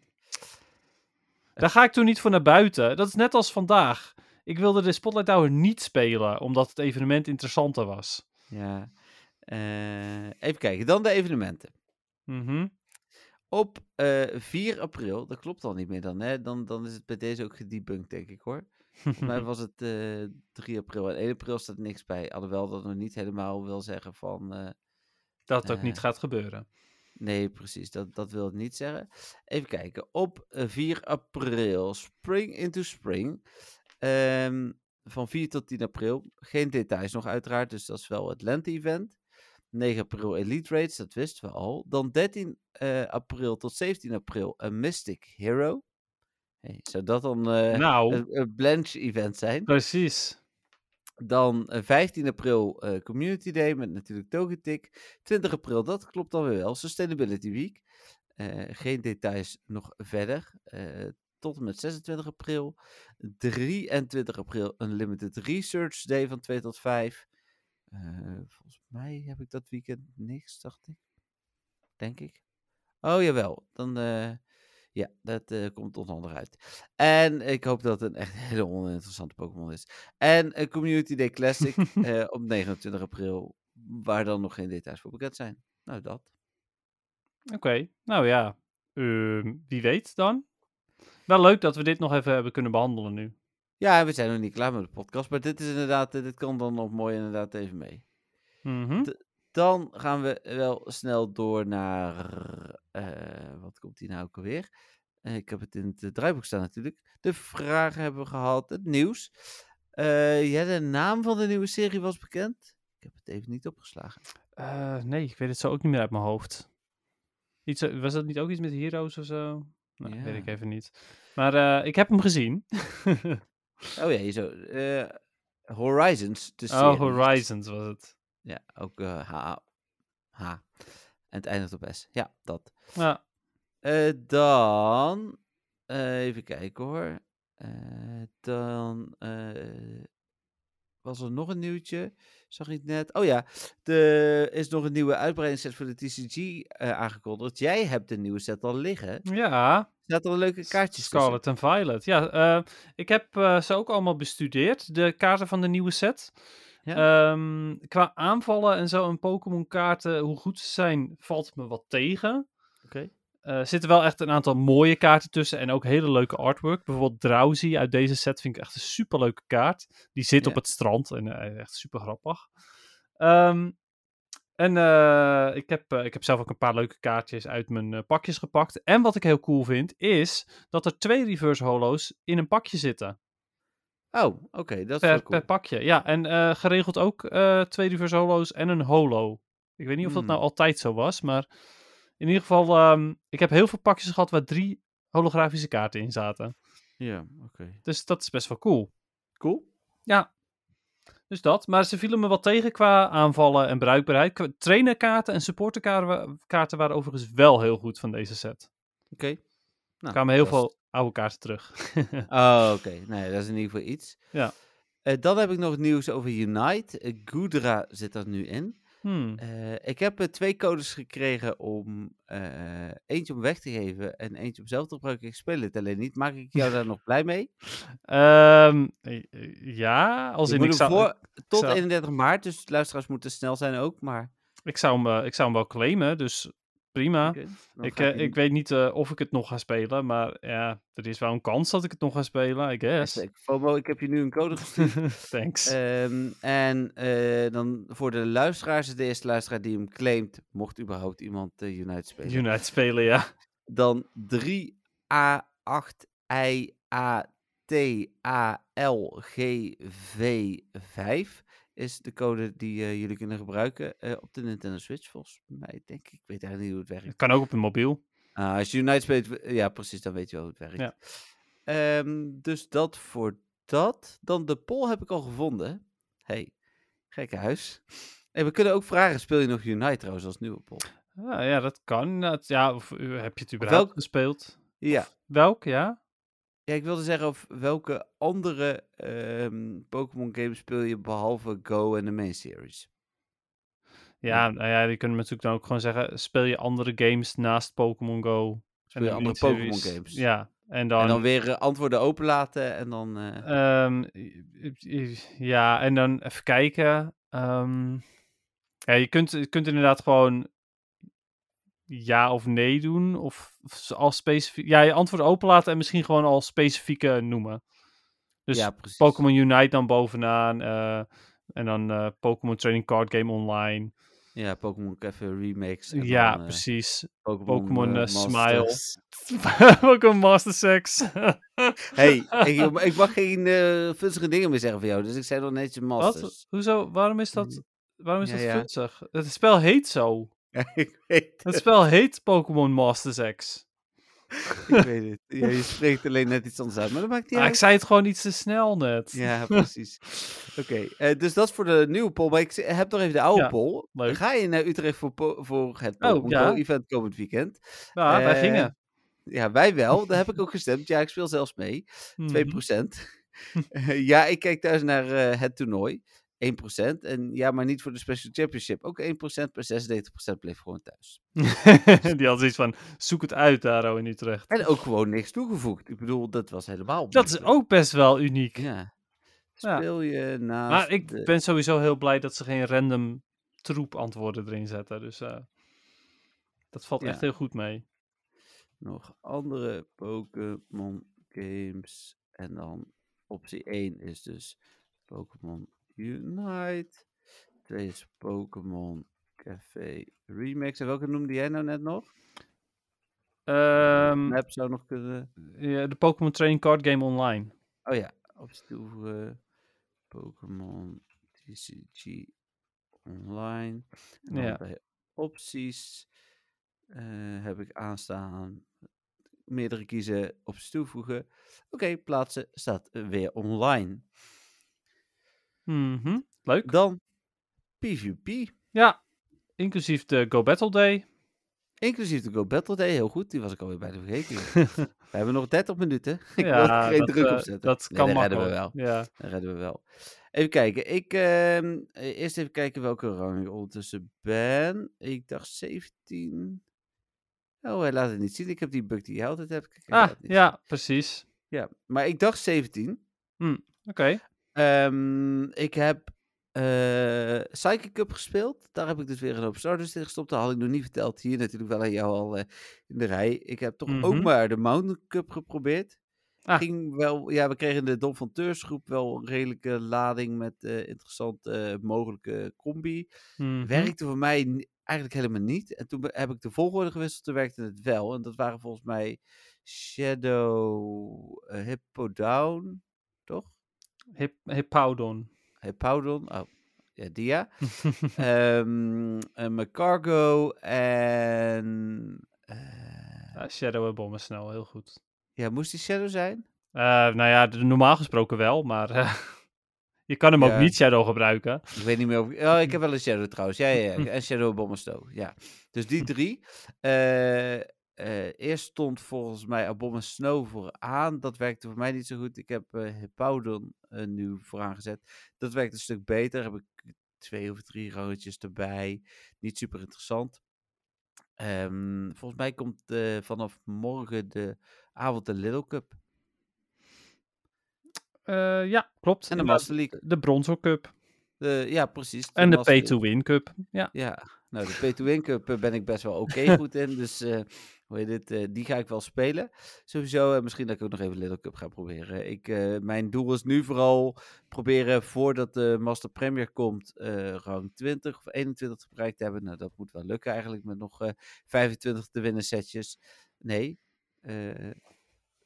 Daar ga ik toen niet voor naar buiten. Dat is net als vandaag. Ik wilde de Spotlight Hour niet spelen, omdat het evenement interessanter was. ja. Eh, even kijken, dan de evenementen. Mhm. Op eh 4 april, dat klopt al niet meer dan, hè? Dan, dan is het bij deze ook gedebunked, denk ik hoor. Volgens mij [laughs] was het eh 3 april en 1 april staat niks bij. Alhoewel dat nog niet helemaal wil zeggen van. Dat het ook niet gaat gebeuren. Nee, precies, dat, dat wil het niet zeggen. Even kijken, op eh, 4 april, Spring into Spring. Ehm, van 4 tot 10 april. Geen details nog, uiteraard, dus dat is wel het lente-event. 9 april Elite Raids, dat wisten we al. Dan 13 eh, april tot 17 april een Mystic Hero. Hey, zou dat dan eh, nou, een, een Blanche-event zijn? precies. Dan eh, 15 april eh, Community Day met natuurlijk Togetic. 20 april, dat klopt dan weer wel. Sustainability Week. Eh, geen details nog verder. Eh, tot en met 26 april. 23 april een Limited Research Day van 2 tot 5. Eh, volgens mij heb ik dat weekend niks, dacht ik. Denk ik. Oh jawel, dan eh, ja, dat eh, komt onder andere uit. En ik hoop dat het een echt hele oninteressante Pokémon is. En een Community Day Classic [laughs] eh, op 29 april, waar dan nog geen details voor bekend zijn. Nou, dat. Oké, nou ja. Ehm, wie weet dan? Wel leuk dat we dit nog even hebben kunnen behandelen nu. Ja, we zijn nog niet klaar met de podcast, maar dit is inderdaad, eh, dit kan dan nog mooi inderdaad even mee. Mhm. Dan gaan we wel snel door naar. eh, wat komt hier nou ook alweer? Eh, ik heb het in het eh, draaiboek staan natuurlijk. De vragen hebben we gehad, het nieuws. Eh, ja, de naam van de nieuwe serie was bekend. Ik heb het even niet opgeslagen. Nee, ik weet het zo ook niet meer uit mijn hoofd. Iets, was dat niet ook iets met Heroes of zo? Nou, weet ik even niet. Maar ik heb hem gezien. [laughs] Oh ja, zo. Horizons. De oh. Horizons was het. Ja, ook eh, H. H. En het eindigt op S. Ja, dat. Ja, Eh, dan. eh, even kijken hoor. Dan. was er nog een nieuwtje? Zag ik net. Oh ja, er is nog een nieuwe uitbreidingsset voor de TCG aangekondigd. Jij hebt de nieuwe set al liggen. ja Zaten er leuke kaartjes? Scarlet en Violet. Ja, ik heb ze ook allemaal bestudeerd, de kaarten van de nieuwe set. Ehm, qua aanvallen en zo en Pokémon kaarten, hoe goed ze zijn, valt me wat tegen. Oké. Eh, Er zitten wel echt een aantal mooie kaarten tussen en ook hele leuke artwork. Bijvoorbeeld Drowsy uit deze set vind ik echt een superleuke kaart. Die zit op het strand en eh, echt super grappig. Ehm, En eh, ik, heb, ik heb zelf ook een paar leuke kaartjes uit mijn pakjes gepakt. En wat ik heel cool vind, is dat er twee reverse holo's in een pakje zitten. Oh, oké, dat is Per, cool. per pakje, ja. En eh, geregeld ook eh, twee reverse holo's en een holo. Ik weet niet of dat nou Hmm. altijd zo was, maar in ieder geval, ehm, ik heb heel veel pakjes gehad waar drie holografische kaarten in zaten. Ja, oké. Dus dat is best wel cool. Cool. Ja. Dus dat. Maar ze vielen me wat tegen qua aanvallen en bruikbaarheid. Trainerkaarten en supporterkaarten wa- kaarten waren overigens wel heel goed van deze set. Oké. Er Nou, kwamen heel is- veel oude kaarten terug. [laughs] Oh, oké. Nee, dat is in ieder geval iets. Ja. Eh, dan heb ik nog nieuws over Unite. Eh, Gudra zit er nu in. Hmm. Eh, ik heb twee codes gekregen om eentje om weg te geven en eentje om zelf te gebruiken. Ik speel het alleen niet. Maak ik jou daar nog blij mee? [laughs] Ehm, eh, eh, ja, als ik in ik zou, voor tot zou- 31 maart, dus luisteraars moeten snel zijn ook. Maar ik, zou hem, ik zou hem wel claimen, dus prima. ik, ga eh, ik weet niet eh, of ik het nog ga spelen, maar ja, er is wel een kans dat ik het nog ga spelen, I guess. FOMO, ik heb je nu een code [laughs] gestuurd. Thanks. Ehm, en eh, dan voor de luisteraars, de eerste luisteraar die hem claimt, mocht überhaupt iemand Unite spelen. Unite spelen, ja. Dan 3A8IA-T-A-L-G-V5 is de code die eh, jullie kunnen gebruiken eh, op de Nintendo Switch. Volgens mij, denk ik. Ik weet eigenlijk niet hoe het werkt. Het kan ook op een mobiel. Ah, als je Unite speelt, ja precies, dan weet je wel hoe het werkt. Ja. Ehm, dus dat voor dat. Dan de poll heb ik al gevonden. hey, gekke huis. En we kunnen ook vragen, speel je nog Unite trouwens als nieuwe poll? Ah, ja, dat kan. Ja, of eh, heb je het überhaupt welk- gespeeld? Ja. Welk, ja? Ja, ik wilde zeggen, of welke andere ehm, Pokémon games speel je behalve Go en de main series? Ja, nou ja, die kunnen natuurlijk dan ook gewoon zeggen, speel je andere games naast Pokémon Go? Speel je de andere Pokémon games? Ja, en dan... En dan weer eh, antwoorden openlaten en dan... eh, Ehm, ja, en dan even kijken. Ehm, ja, je kunt, je kunt inderdaad gewoon ja of nee doen. Of, of z- al specifiek. Ja, je antwoord openlaten en misschien gewoon al specifieke noemen. Dus ja. Pokémon Unite dan bovenaan. eh, en dan eh, Pokémon Trading Card Game Online. Ja, Pokémon even remakes. en ja, dan, eh, precies. Pokémon, Masters. [laughs] Pokémon Master Sex. [laughs] Hey, ik, ik mag geen vunzige dingen meer zeggen van jou, dus ik zei nog netjes Masters. Wat? Hoezo? Waarom is dat, waarom is Ja, dat ja. Het spel heet zo. Ja, [laughs] ik weet Het het. spel heet Pokémon Masters X. [laughs] Ik weet het. Ja, je spreekt alleen net iets anders uit, maar dat maakt niet Ah, ik zei het gewoon iets te snel net. Ja, precies. Oké, eh, dus dat is voor de nieuwe poll. Maar ik heb nog even de oude Ja, poll. leuk. Ga je naar Utrecht voor, voor het Oh, Pokémon ja. Event komend weekend? Ja, wij Eh, gingen. Ja, wij wel. Daar heb ik [laughs] ook gestemd. Ja, ik speel zelfs mee. 2%. Mhm. Ja, ik kijk thuis naar eh, het toernooi. 1%. En ja, maar niet voor de Special Championship. Ook 1%, maar 96% bleef gewoon thuis. [laughs] Die had zoiets van, zoek het uit daar in Utrecht. En ook gewoon niks toegevoegd. Ik bedoel, dat was helemaal Dat is ook best wel uniek. Ja. Ja. Speel je naast maar ik de- ben sowieso heel blij dat ze geen random troep antwoorden erin zetten. Dus eh, dat valt Ja. echt heel goed mee. nog andere Pokémon games. En dan optie 1 is dus Pokémon Unite. 2 is Pokémon Café Remix. En welke noemde jij nou net nog? Map zou nog kunnen. ja, de Pokémon Trading Card Game Online. Oh ja, optie toevoegen. Pokémon TCG Online. En Ja. bij opties eh, heb ik aanstaan. Meerdere kiezen, opties toevoegen. Oké, plaatsen staat weer online. Mhm, Leuk. Dan PvP. Ja, inclusief de Go Battle Day. Inclusief de Go Battle Day, heel goed. Die was ik alweer bijna vergeten. [laughs] We hebben nog 30 minuten. [laughs] Ik wil er ja, geen dat, druk eh, op zetten. dat Nee, kan dat redden we wel. Ja. Dat redden we wel. Even kijken. Ik, ehm, eh, eerst even kijken welke rang ik ondertussen ben. Ik dacht 17. Oh, hij laat het niet zien. Ik heb die bug die je altijd hebt. Ah, ja, precies. ja. Maar ik dacht 17. Oké. Ehm, ik heb eh Psychic Cup gespeeld. Daar heb ik dus weer een hoop starters in gestopt. Dat had ik nog niet verteld. Hier natuurlijk wel aan jou al eh, in de rij. Ik heb toch ook Mhm. maar de Mountain Cup geprobeerd. Ah. Ging wel, ja, we kregen in de Dom van Teursgroep wel een redelijke lading met eh interessante mogelijke combi. Mhm. Werkte voor mij eigenlijk helemaal niet. En toen heb ik de volgorde gewisseld, toen werkte het wel. En dat waren volgens mij Shadow, Hippo Down, toch? Hip, Hippowdon. Hippowdon, oh, ja, die ja. [laughs] Ehm en mijn Cargo en... eh, Ja, Shadow en Bommen snel, heel goed. ja, moest die Shadow zijn? Eh, nou ja, normaal gesproken wel, maar eh, [laughs] je kan hem Ja. ook niet Shadow gebruiken. Ik weet niet meer of... Oh, ik heb wel een Shadow trouwens. Ja, ja, ja. [laughs] En Shadow Bomberstow. Ja. Dus die drie. Eh, eh, eerst stond volgens mij Abom Snow vooraan. Dat werkte voor mij niet zo goed. Ik heb Hippowdon eh, nu vooraan gezet. Dat werkt een stuk beter. Heb ik twee of drie roodjes erbij. Niet super interessant. Ehm, volgens mij komt vanaf morgen de avond de Little Cup. Ja, klopt. En de Master League. De Bronzo Cup. De, ja, precies. En de. Pay-to-Win Cup. Ja. Ja, nou, de Pay-to-Win Cup ben ik best wel oké [laughs] goed in. Dus hoe heet het, eh, die ga ik wel spelen. Sowieso, en misschien dat ik ook nog even Little Cup ga proberen. Ik, eh, mijn doel is nu vooral proberen voordat de Master Premier komt, rang 20 of 21 te bereikt te hebben. Nou, dat moet wel lukken eigenlijk met nog eh 25 te winnen setjes. Nee, eh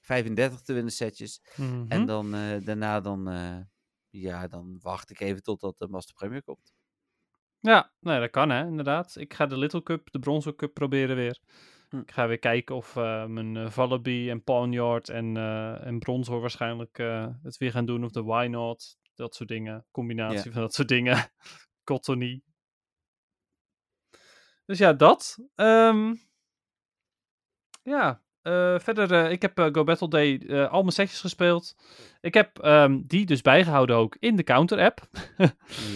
35 te winnen setjes. Mhm. En dan eh, daarna dan, ja, dan wacht ik even totdat de Master Premier komt. Ja, nee, dat kan hè, inderdaad. Ik ga de Little Cup, de Bronzo Cup proberen weer. Hm. Ik ga weer kijken of eh, mijn uh, Vallaby en Pawnyard en, eh en Bronzo waarschijnlijk eh, het weer gaan doen. Of de Why Not, dat soort dingen. Combinatie van dat soort dingen. [laughs] Cottony. Dus ja, dat. Ehm, ja, eh, verder, eh, ik heb eh, Go Battle Day eh, al mijn setjes gespeeld. Ik heb ehm, die dus bijgehouden ook in de Counter-app.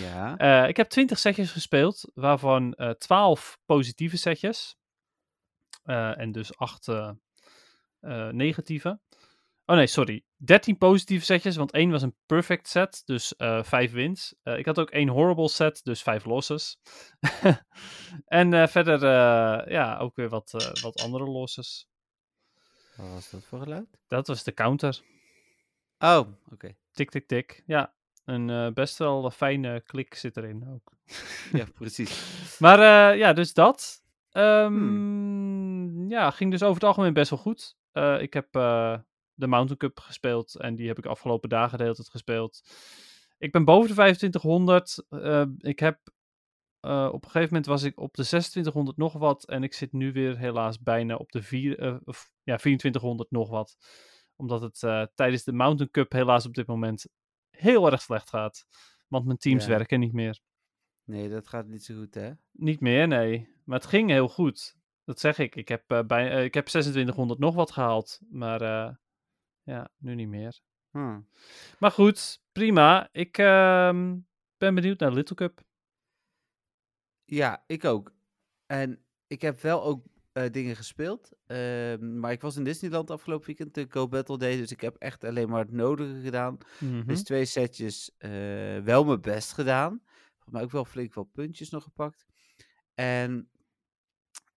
Ja. [laughs] Eh, ik heb 20 setjes gespeeld, waarvan eh 12 positieve setjes. Eh, en dus 8 eh, eh, negatieve. Oh nee, sorry. 13 positieve setjes, want één was een perfect set, dus eh 5 wins. Ik had ook één horrible set, dus 5 losses. [laughs] en verder, ja, ook weer wat, wat andere losses. Wat was dat voor geluid? Dat was de counter. Oh, oké. Tik, tik, tik. Ja, een best wel fijne klik zit erin ook. Ja, precies. [laughs] Maar ja, dus dat. Ehm, Ja, ging dus over het algemeen best wel goed. Eh, ik heb eh, de Mountain Cup gespeeld en die heb ik afgelopen dagen de hele tijd gespeeld. Ik ben boven de 2500. Eh, ik heb op een gegeven moment was ik op de 2600 nog wat en ik zit nu weer helaas bijna op de vier, of, ja, 2400 nog wat. Omdat het tijdens de Mountain Cup helaas op dit moment heel erg slecht gaat. Want mijn teams Ja. werken niet meer. Nee, dat gaat niet zo goed, hè? Niet meer, nee. Maar het ging heel goed. Dat zeg ik. Ik heb, eh, bij, eh, ik heb 2600 nog wat gehaald. Maar eh, ja, nu niet meer. Hm. Maar goed, prima. Ik ehm, ben benieuwd naar Little Cup. Ja, ik ook. En ik heb wel ook dingen gespeeld. Ehm, maar ik was in Disneyland afgelopen weekend, de Go Battle Day. Dus ik heb echt alleen maar het nodige gedaan. Mhm. Dus twee setjes wel mijn best gedaan. Mij ook wel flink wel puntjes nog gepakt. En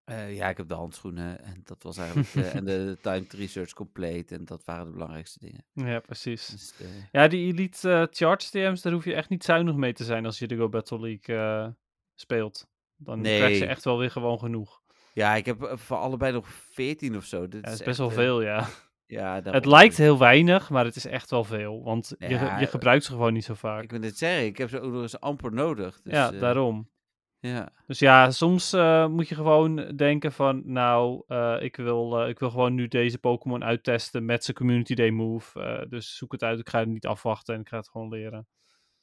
eh, ja, ik heb de handschoenen en dat was eigenlijk... eh, en de [laughs] timed research complete en dat waren de belangrijkste dingen. Ja, precies. Dus, eh, Ja, die Elite Charge TM's, daar hoef je echt niet zuinig mee te zijn als je de Go Battle League speelt. Dan krijg je echt wel weer gewoon genoeg. ja, ik heb voor allebei nog 14 of zo. Dit Ja, dat is best wel veel, ja. Ja, Het lijkt heel weinig, maar het is echt wel veel. Want je, Ja, je gebruikt ze gewoon niet zo vaak. Ik wil dit zeggen, ik heb ze ook nog eens amper nodig. Dus, ja, daarom. Ja, Dus ja, soms eh, moet je gewoon denken van, nou, eh, ik, wil, eh, ik wil gewoon nu deze Pokémon uittesten met zijn Community Day move. Dus zoek het uit, ik ga het niet afwachten en ik ga het gewoon leren.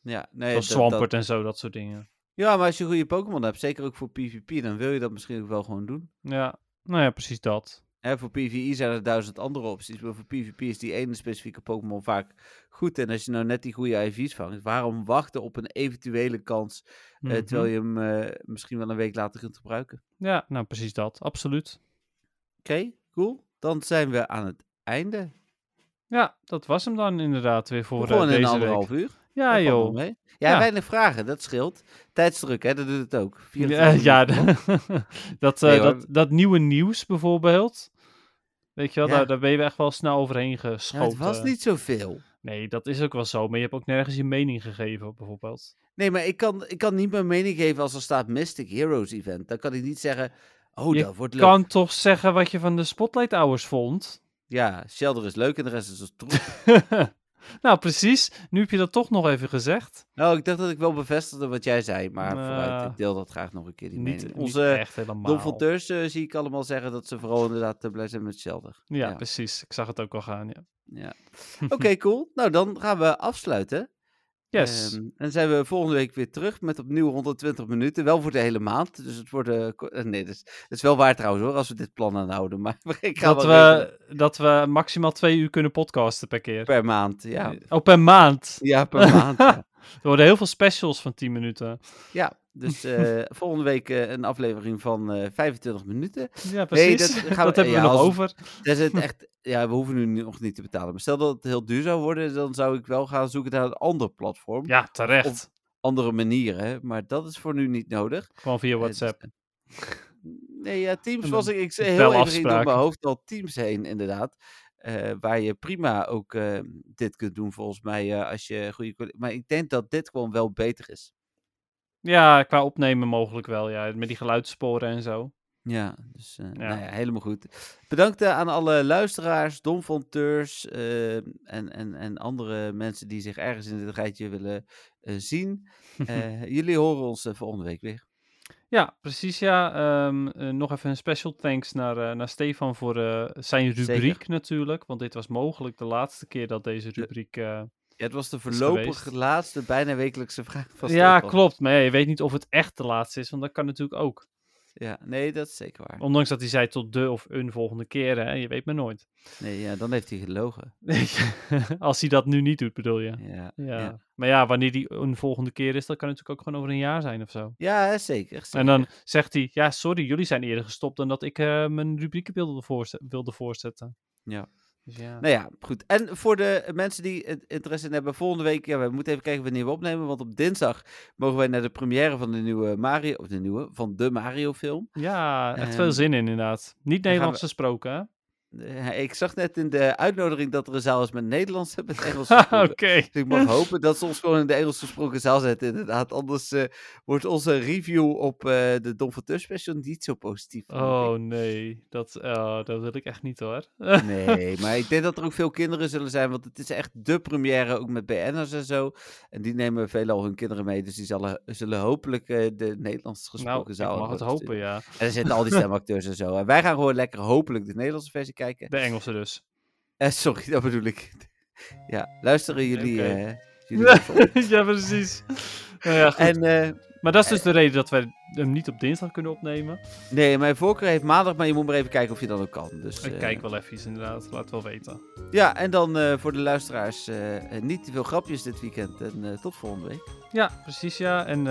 ja, nee, Zoals dat- Swampert dat- en zo, dat soort dingen. ja, maar als je goede Pokémon hebt, zeker ook voor PvP, dan wil je dat misschien ook wel gewoon doen. Ja, nou ja, precies dat. Hè, voor PvE zijn er duizend andere opties, maar voor PvP is die ene specifieke Pokémon vaak goed. En als je nou net die goede IV's vangt, waarom wachten op een eventuele kans, eh, Mhm. terwijl je hem eh, misschien wel een week later kunt gebruiken? Ja, nou precies dat, absoluut. Oké, cool. Dan zijn we aan het einde. Ja, dat was hem dan inderdaad weer voor eh, Gewoon een deze anderhalf week. uur. Ja joh. Ja, Ja. weinig vragen, dat scheelt. Tijdsdruk, hè, dat doet het ook. Ja, 24 ja [laughs] dat, eh, Nee, dat, dat nieuwe nieuws bijvoorbeeld. Weet je wel, Ja. daar, daar ben je echt wel snel overheen geschoten. het was niet zoveel. Nee, dat is ook wel zo. Maar je hebt ook nergens je mening gegeven, bijvoorbeeld. Nee, maar ik kan, ik kan niet mijn mening geven als er staat Mystic Heroes Event. Dan kan ik niet zeggen, oh, Je dat wordt leuk. Kan toch zeggen wat je van de Spotlight Hours vond? Ja, Shelter is leuk en de rest is een troep. [laughs] nou, precies. Nu heb je dat toch nog even gezegd. nou, ik dacht dat ik wel bevestigde wat jij zei, maar Nou, vooruit, ik deel dat graag nog een keer, die Niet, mening. niet Onze echt helemaal. donfonteurs eh, zie ik allemaal zeggen dat ze vooral inderdaad eh, blij zijn met Shelter. Ja, ja. precies. Ik zag het ook al gaan, ja. Ja. Oké, cool. Nou, dan gaan we afsluiten. Yes. Ehm, en zijn we volgende week weer terug met opnieuw 120 minuten. Wel voor de hele maand. Dus het wordt. eh, eh, nee, dat is, dat is wel waar trouwens hoor, als we dit plan aanhouden. Maar [laughs] ik ga dat, we, dat we maximaal twee uur kunnen podcasten per keer. per maand. Ja, Oh, per maand. ja per maand. Ja. [laughs] Er worden heel veel specials van 10 minuten. Ja, dus eh, [laughs] volgende week eh, een aflevering van eh 25 minuten. Ja, precies. dat dat, [laughs] gaan we- hebben ja, we nog als- over. Dat is het echt. [laughs] Ja, we hoeven nu nog niet te betalen. Maar stel dat het heel duur zou worden, dan zou ik wel gaan zoeken naar een ander platform. Ja, terecht. Andere manieren. Maar dat is voor nu niet nodig. Gewoon via Eh, WhatsApp. dus, eh, Nee, ja, Teams was ik, ik zei heel even ging door mijn hoofd al Teams heen, inderdaad. Eh, waar je prima ook eh, dit kunt doen, volgens mij, eh, als je goede... Maar ik denk dat dit gewoon wel beter is. Ja, qua opnemen mogelijk wel. Ja, met die geluidssporen en zo. Ja, dus eh, Ja. Nou ja, helemaal goed. Bedankt eh, aan alle luisteraars, domfonteurs eh, en, en, en andere mensen die zich ergens in dit rijtje willen zien. [laughs] Jullie horen ons volgende week weer. Ja, precies. Ja, Ehm, eh, nog even een special thanks naar, naar Stefan voor zijn rubriek Zeker. natuurlijk. Want dit was mogelijk de laatste keer dat deze rubriek... Ja, het was de voorlopig laatste bijna wekelijkse vraag van ja, klopt. Maar je weet niet of het echt de laatste is, want dat kan natuurlijk ook. Ja, nee, dat is zeker waar. Ondanks dat hij zei tot de of een volgende keer, hè. Je weet maar nooit. Nee, ja, dan heeft hij gelogen. [laughs] Als hij dat nu niet doet, bedoel je. Ja, Ja. ja. Maar ja, wanneer die een volgende keer is, dat kan natuurlijk ook gewoon over een jaar zijn of zo. ja zeker, zeker. En dan zegt hij, ja, sorry, jullie zijn eerder gestopt dan dat ik eh, mijn rubrieken wilde, wilde voorzetten. Ja. Dus ja. Nou ja, goed. En voor de mensen die het interesse in hebben, volgende week, ja, we moeten even kijken wanneer we opnemen, want op dinsdag mogen wij naar de première van de nieuwe Mario, of de nieuwe, van de Mario film. Ja, echt Ehm, veel zin in inderdaad. Niet Nederlands we- gesproken, hè? Eh, ik zag net in de uitnodiging dat er een zaal is met Nederlands en met Engels [laughs] Oké. Dus ik mag [laughs] hopen dat ze ons gewoon in de Engels gesproken zaal zetten, inderdaad. Anders eh, wordt onze review op eh, de Don Tus special niet zo positief. ik. Oh nee, dat, oh, dat wil ik echt niet hoor. Nee, [laughs] maar ik denk dat er ook veel kinderen zullen zijn, want het is echt de première, ook met BN'ers en zo. En die nemen veelal hun kinderen mee, dus die zullen, zullen hopelijk eh, de Nederlands gesproken nou, ik zaal mag het hopen, ja. En er zitten al die stemacteurs en zo. En wij gaan gewoon lekker hopelijk de Nederlandse versie kijken. De Engelse dus. Eh, sorry, dat bedoel ik. [laughs] Ja, luisteren jullie... Eh, jullie [laughs] ja, precies. [laughs] Nou ja, goed. en eh, maar dat is dus de reden dat wij hem niet op dinsdag kunnen opnemen. nee, mijn voorkeur heeft maandag, maar je moet maar even kijken of je dat ook kan. Dus, Ik eh, kijk wel even inderdaad, laat wel weten. Ja, en dan eh, voor de luisteraars eh, eh, niet te veel grapjes dit weekend. En eh, tot volgende week. Ja, precies ja. En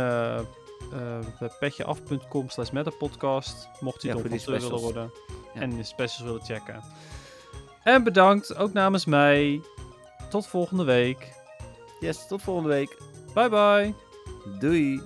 eh eh petjeaf.com slash metapodcast, mocht u Ja, willen worden. Ja. En de specials willen checken. En bedankt, ook namens mij. Tot volgende week. Yes, tot volgende week. Bye bye. Doei.